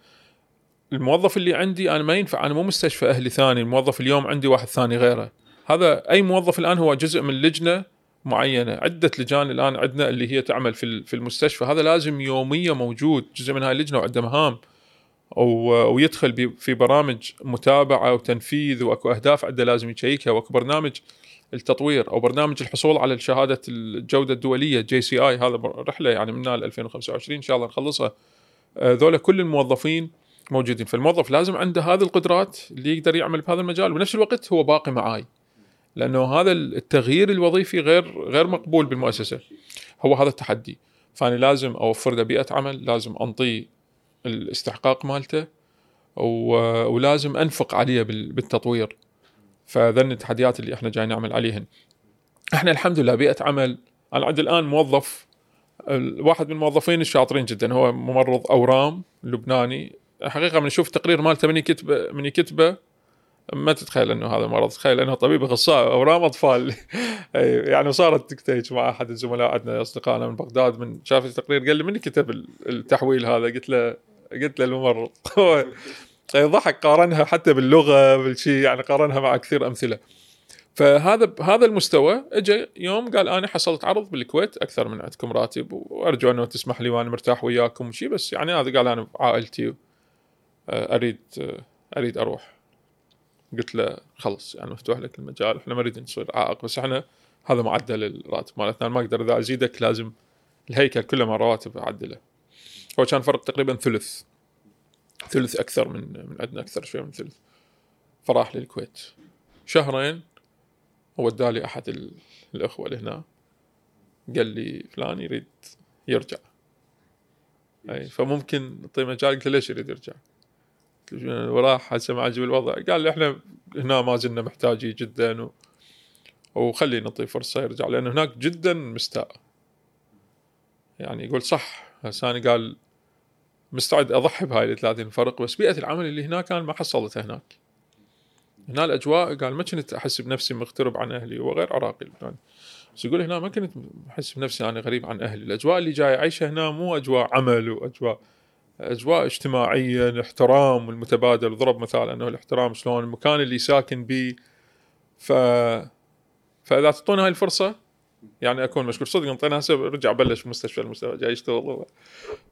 الموظف اللي عندي أنا ما ينفع أنا مو مستشفى أهلي ثاني الموظف اليوم عندي واحد ثاني غيره. هذا أي موظف الآن هو جزء من لجنة معينة عدة لجان الآن عندنا اللي هي تعمل في في المستشفى. هذا لازم يوميا موجود جزء من هاي اللجنة وعنده مهام. ويدخل في برامج متابعة وتنفيذ وأكو أهداف عنده لازم يشيكها وأكو برنامج التطوير أو برنامج الحصول على شهادة الجودة الدولية JCI هذا رحلة يعني من 2025 إن شاء الله نخلصها. آه، ذولا كل الموظفين موجودين. فالموظف لازم عنده هذه القدرات اللي يقدر يعمل بهذا المجال. وبنفس الوقت هو باقي معاي. لأنه هذا التغيير الوظيفي غير غير مقبول بالمؤسسة. هو هذا التحدي. فأنا لازم أوفر له بيئة عمل لازم أنطيه الاستحقاق مالته ولازم أنفق عليه بالتطوير. فذن التحديات اللي إحنا جاي نعمل عليهن. إحنا الحمد لله بيئة عمل أنا عندي الآن موظف واحد من الموظفين الشاطرين جدا هو ممرض أورام لبناني. حقيقة من نشوف التقرير مالته من يكتبه من يكتبه ما تتخيل إنه هذا مرض. تخيل إنه طبيب اخصائي أورام أطفال. *laughs* يعني صارت تكتيج مع أحد الزملاء عندنا أصدقائنا من بغداد من شاف التقرير قال لي من كتب التحويل هذا؟ قلت له قلت له الممرض *laughs* ضحك قارنها حتى باللغة بالشيء يعني قارنها مع كثير أمثلة. فهذا بهذا المستوى اجى يوم قال أنا حصلت عرض بالكويت أكثر من عندكم راتب وأرجو أنه تسمح لي وأنا مرتاح وياكم وشي بس يعني هذا قال أنا عائلتي أريد أريد أروح. قلت له خلص يعني مفتوح لك المجال إحنا ما نريد نصير عائق بس إحنا هذا معدل الراتب مالتنا ما أقدر إذا أزيدك لازم الهيكل كله مال رواتب أعدله. هو كان فرق تقريبا ثلث. ثلث أكثر من من عندنا أكثر شوي من ثلث. فراح للكويت. شهرين ودالي أحد الأخوة اللي هنا. قال لي فلان يريد يرجع. أي فممكن نعطيه مجال. قلت له ليش يريد يرجع؟ وراح هسه ما عجب الوضع. قال لي إحنا هنا ما زلنا محتاجين جدا و... وخلي نعطيه فرصة يرجع لأن هناك جدا مستاء. يعني يقول صح. هسه قال مستعد أضحي بهاي ال 30 فرق بس بيئة العمل اللي هناك أنا ما حصلتها هناك. هنا الأجواء قال ما كنت أحس بنفسي مغترب عن أهلي وغير عراقي يعني بس يقول هنا ما كنت أحس بنفسي أنا غريب عن أهلي. الأجواء اللي جاي اعيشها هنا مو أجواء عمل وأجواء أجواء اجتماعية الاحترام المتبادل. ضرب مثال أنه الاحترام شلون المكان اللي ساكن به ف فإذا تعطونا هاي الفرصة يعني أكون مشكور. صدق انطينا هسه رجع بلش مستشفى المستوى جاي يشتغل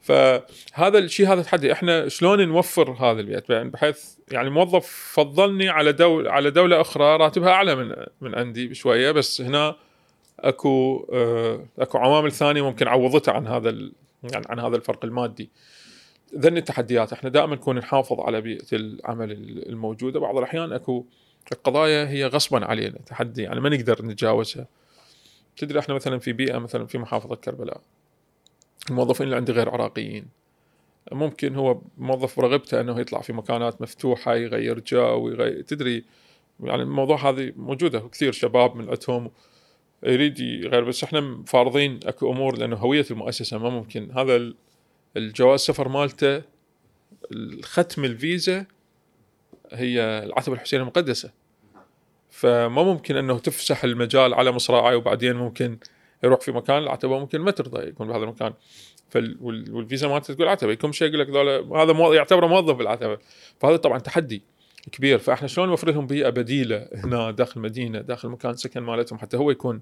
فهذا الشيء هذا تحدي إحنا شلون نوفر هذا البيئة؟ يعني بحيث يعني موظف فضلني على دولة على دولة أخرى راتبها أعلى من من عندي بشوية بس هنا أكو آه، أكو عوامل ثانية ممكن عوضتها عن هذا يعني عن هذا الفرق المادي. ذن التحديات. إحنا دائما نكون نحافظ على بيئة العمل الموجودة. بعض الأحيان أكو القضايا هي غصبا علينا تحدي. يعني ما نقدر نتجاوزها. تدري إحنا مثلا في بيئة مثلا في محافظة كربلاء الموظفين اللي عندي غير عراقيين. ممكن هو موظف برغبته إنه يطلع في مكانات مفتوحة يغير جو يغير تدري يعني الموضوع هذه موجودة كثير شباب من عندهم يريد يغير بس إحنا فارضين أكو أمور لأنه هوية المؤسسة ما ممكن. هذا الجواز سفر مالته ختم الفيزا هي العتبة الحسينيه المقدسه فما ممكن أنه تفسح المجال على مصراعي وبعدين ممكن يروح في مكان العتبة ممكن ما ترضى يكون بهذا المكان. والفيزا مالته تقول عتبة يكون شيء يقول لك هذا مو... يعتبره موظف بالعتبة. فهذا طبعا تحدي كبير. فإحنا شلون نوفر لهم بيئة بديلة هنا داخل المدينة داخل مكان سكن مالتهم حتى هو يكون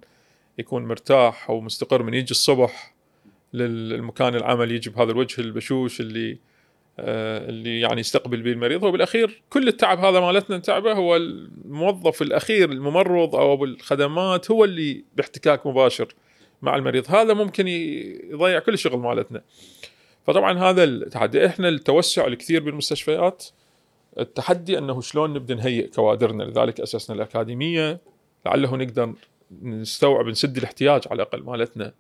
يكون مرتاح ومستقر من يجي الصبح للمكان العمل يجي بهذا الوجه البشوش اللي اللي يعني يستقبل به المريض. هو بالاخير كل التعب هذا مالتنا نتعبه هو الموظف الأخير الممرض أو بالخدمات هو اللي باحتكاك مباشر مع المريض. هذا ممكن يضيع كل الشغل مالتنا. فطبعا هذا التحدي. إحنا التوسع الكثير بالمستشفيات التحدي أنه شلون نبدأ نهيئ كوادرنا. لذلك أسسنا الأكاديمية لعله نقدر نستوعب نسد الاحتياج على الأقل مالتنا.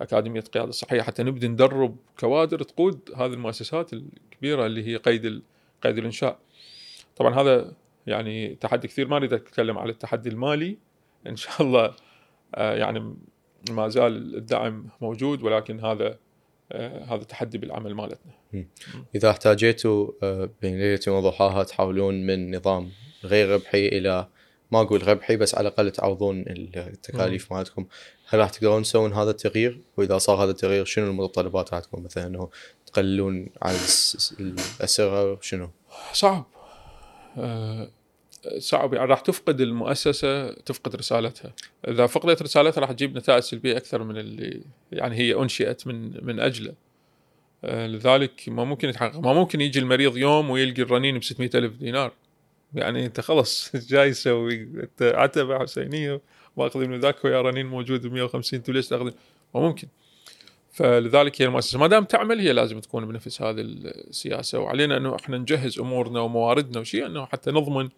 أكاديمية القياده الصحيه حتى نبدأ ندرب كوادر تقود هذه المؤسسات الكبيرة اللي هي قيد قيد الإنشاء. طبعا هذا يعني تحدي كثير ما اريد أتكلم على التحدي المالي إن شاء الله آه، يعني ما زال الدعم موجود ولكن هذا آه، هذا تحدي بالعمل مالتنا. إذا احتاجيتوا آه، بين ليله وضحاها تحولون من نظام غير ربحي إلى ما أقول ربحي بس على الأقل تعوضون التكاليف مالتكم. هل راح تقدرون تسوون هذا التغيير؟ وإذا صار هذا التغيير شنو المتطلبات راح تكون مثلا إنه تقللون عدد الأسرة شنو؟ صعب. أه صعب. يعني راح تفقد المؤسسة تفقد رسالتها. إذا فقدت رسالتها راح تجيب نتائج سلبية أكثر من اللي يعني هي أنشئت من من أجله. أه لذلك ما ممكن يتحقق. ما ممكن يجي المريض يوم ويلقي الرنين ب ألف دينار. يعني انت خلص *laughs* جاي تسوي عتبه حسينية واخذ من ذاك ويا رنين موجود ب 150 أنتم ليش تاخذ ما ممكن. فلذلك هي المؤسسة ما دام تعمل هي لازم تكون بنفس هذه السياسة. وعلينا أنه إحنا نجهز أمورنا ومواردنا وشيء أنه حتى نضمن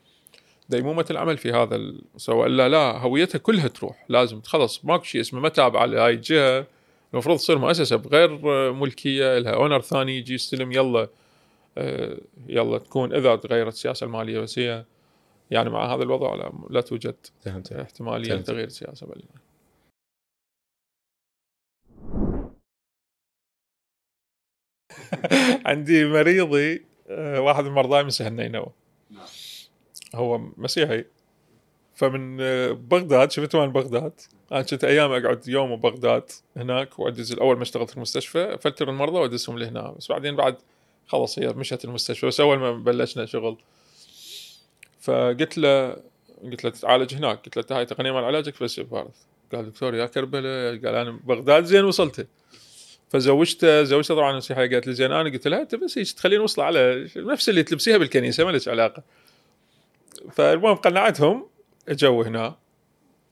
ديمومة العمل في هذا المستوى. الا لا هويتها كلها تروح. لازم خلص ماكو شيء اسمه ما تابعه لهاي الجهه المفروض تصير مؤسسة بغير ملكية لها اونر ثاني يجي يستلم يلا يلا تكون إذا تغيرت السياسة المالية بس هي يعني مع هذا الوضع لا, لا توجد فهمت. احتمالية لتغيير السياسة بالإيمان. *laughs* عندي مريضي آه، واحد من مرضاي من سهل نينوى نعم. هو مسيحي فمن آه، بغداد شفته من بغداد أنا كنت أيام أقعد يوم ببغداد هناك وأدز أول ما اشتغلت في المستشفى أفلتر المرضى وأدزهم لهنا بس بعدين بعد خلاص هي مشت المستشفى بس أول ما بلشنا شغل. فقلت له قلت له تتعالج هناك قلت له هاي تقنية مال علاجك بس بارث قال دكتور يا كربلاء قال أنا بغداد زين وصلت. فزوجته زوجته طبعا نصيحة قالت لي زين أنا قلت لها أنت بس هيك تخلين وصله على نفس اللي تلبسيها بالكنيسة ما لك علاقة. فالمهم قنعتهم إجوا هنا.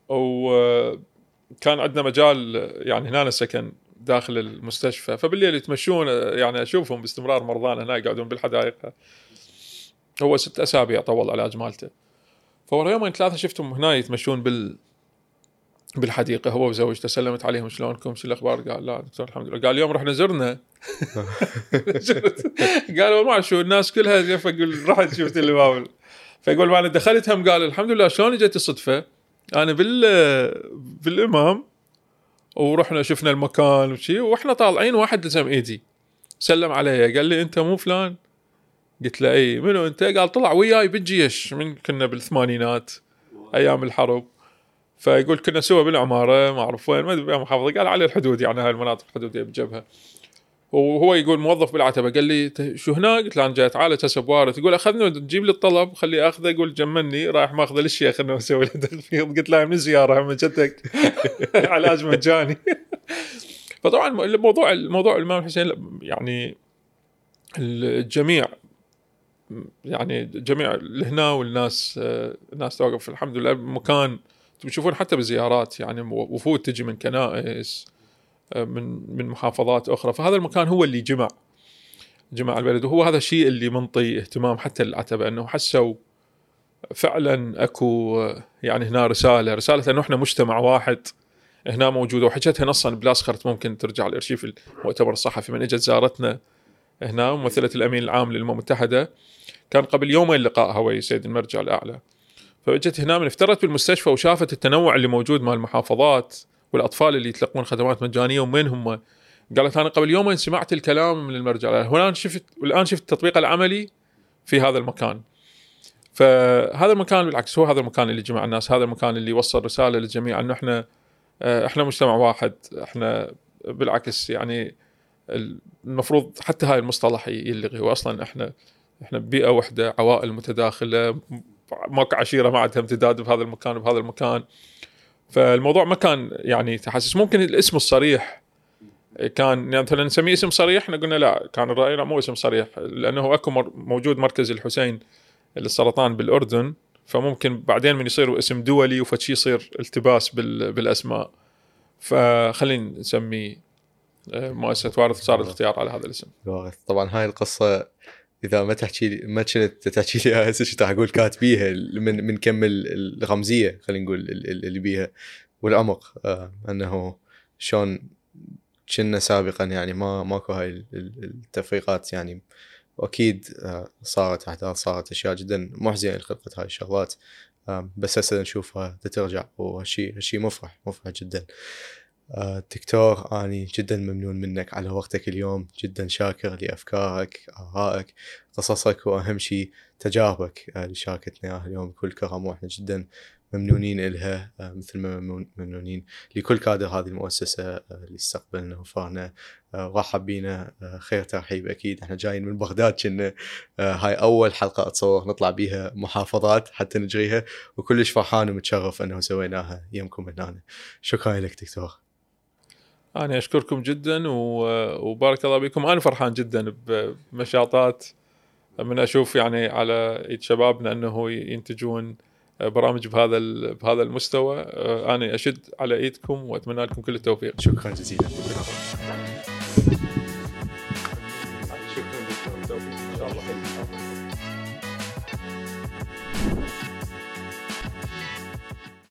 وكان عندنا مجال يعني هنا سكن داخل المستشفى فبالليل يتمشون يعني أشوفهم باستمرار مرضانا هنا يقعدون بالحدائق. هو ست أسابيع طول العلاج مالته فورا يومين ثلاثة شفتهم هنا يتمشون بال بالحديقة. هو وزوجته سلمت عليهم شلونكم؟ شو الأخبار؟ قال لا دكتور الحمد لله. قال اليوم رحنا زرنا. *laughs* قالوا ما شو الناس كلها فقول رحت شفت اللي بابل فيقول أنا دخلت هم قال الحمد لله شلون اجت الصدفة؟ أنا بال بالإمام ورحنا شفنا المكان وشي وإحنا طالعين واحد لزم ايدي. سلم علي قال لي انت مو فلان. قلت له اي منو انت؟ قال طلع وياي بالجيش من كنا بالثمانينات أيام الحرب. فيقول كنا سوا بالعمارة ما أعرف وين ما أدري محافظه قال على الحدود يعني هاي المناطق الحدودية بالجبهه وهو يقول موظف بالعتبة قال لي شو هنا؟ قلت له أنا جاي أتعالج هسه بوارث يقول أخذني تجيب لي الطلب خليه أخذه يقول جمني رايح ماخذه للشيخ انه أسوي له تخفيض. قلت له من زيارة من جدك. *laughs* علاج مجاني. *laughs* فطبعا الموضوع الموضوع الإمام الحسين يعني الجميع يعني جميع هنا والناس الناس توقف الحمد لله بمكان تشوفون حتى بالزيارات يعني وفود تجي من كنائس. من من محافظات أخرى. فهذا المكان هو اللي جمع جمع البلد وهو هذا الشيء اللي منطي اهتمام حتى للعتبه إنه حسوا فعلا أكو يعني هنا رسالة رسالة إنه إحنا مجتمع واحد هنا موجوده وحكيتها نصا بلاسخرت ممكن ترجع الأرشيف المؤتمر الصحفي من إجت زارتنا هنا ممثلة الأمين العام للأمم المتحدة كان قبل يومين لقائها ويا سيد المرجع الأعلى. فإجت هنا من افترت بالمستشفى وشافت التنوع اللي موجود مع المحافظات والأطفال اللي يتلقون خدمات مجانية ومن هم؟ قالت أنا قبل يومين سمعت الكلام من المرجع. الان شفت والان شفت التطبيق العملي في هذا المكان. فهذا المكان بالعكس هو هذا المكان اللي جمع الناس هذا المكان اللي وصل رسالة للجميع أنه إحنا آه، إحنا مجتمع واحد. إحنا بالعكس يعني المفروض حتى هاي المصطلح يلغي. هو أصلا إحنا إحنا بيئة واحدة عوائل متداخلة ماكو عشيرة ما عندها امتداد بهذا المكان وبهذا المكان. فالموضوع ما كان يعني تحسس. ممكن الاسم الصريح كان يعني مثلا نسميه اسم صريح إحنا قلنا لا كان الرأي لا مو اسم صريح لأنه أكو موجود مركز الحسين للسرطان بالأردن فممكن بعدين من يصير اسم دولي وفشي يصير التباس بالأسماء. فخلينا نسميه آه، مؤسسة وارث صار الاختيار على هذا الاسم. طبعا هاي القصة إذا ما تحكي لي ما كنت تحكي لي *laughs* هسه راح أقول؟ كاتبيها من من كم الرمزيه خلينا نقول اللي بيها. والعمق آه أنه شلون كنا سابقا يعني ما ماكو هاي التفريقات يعني. وأكيد آه صارت أحداث صارت أشياء جدا محزنة خلقت هاي الشغلات. آه بس هسه نشوفها ترجع وهالشيء هالشيء مفرح مفرح جدا. دكتور أني جدا ممنون منك على وقتك اليوم جدا شاكر لأفكارك آرائك قصصك وأهم شيء تجاربك آه، اللي شاركتنا إياها اليوم بكل كرم وإحنا جدا ممنونين إلها آه، مثل ما ممنونين لكل كادر هذه المؤسسة آه، اللي استقبلنا وفانا رحب بينا خير ترحيب أكيد. إحنا جايين من بغداد كنا هاي أول حلقة أتصور نطلع بيها محافظات حتى نجريها وكلش فرحان ومتشرف أنه سويناها يمكم هنا شكرا لك دكتور. أنا أشكركم جدا وبارك الله بكم أنا فرحان جدا بمشاطات من أشوف يعني على إيد شبابنا أنه ينتجون برامج بهذا بهذا المستوى. أنا أشد على إيدكم وأتمنى لكم كل التوفيق. شكرا جزيلا.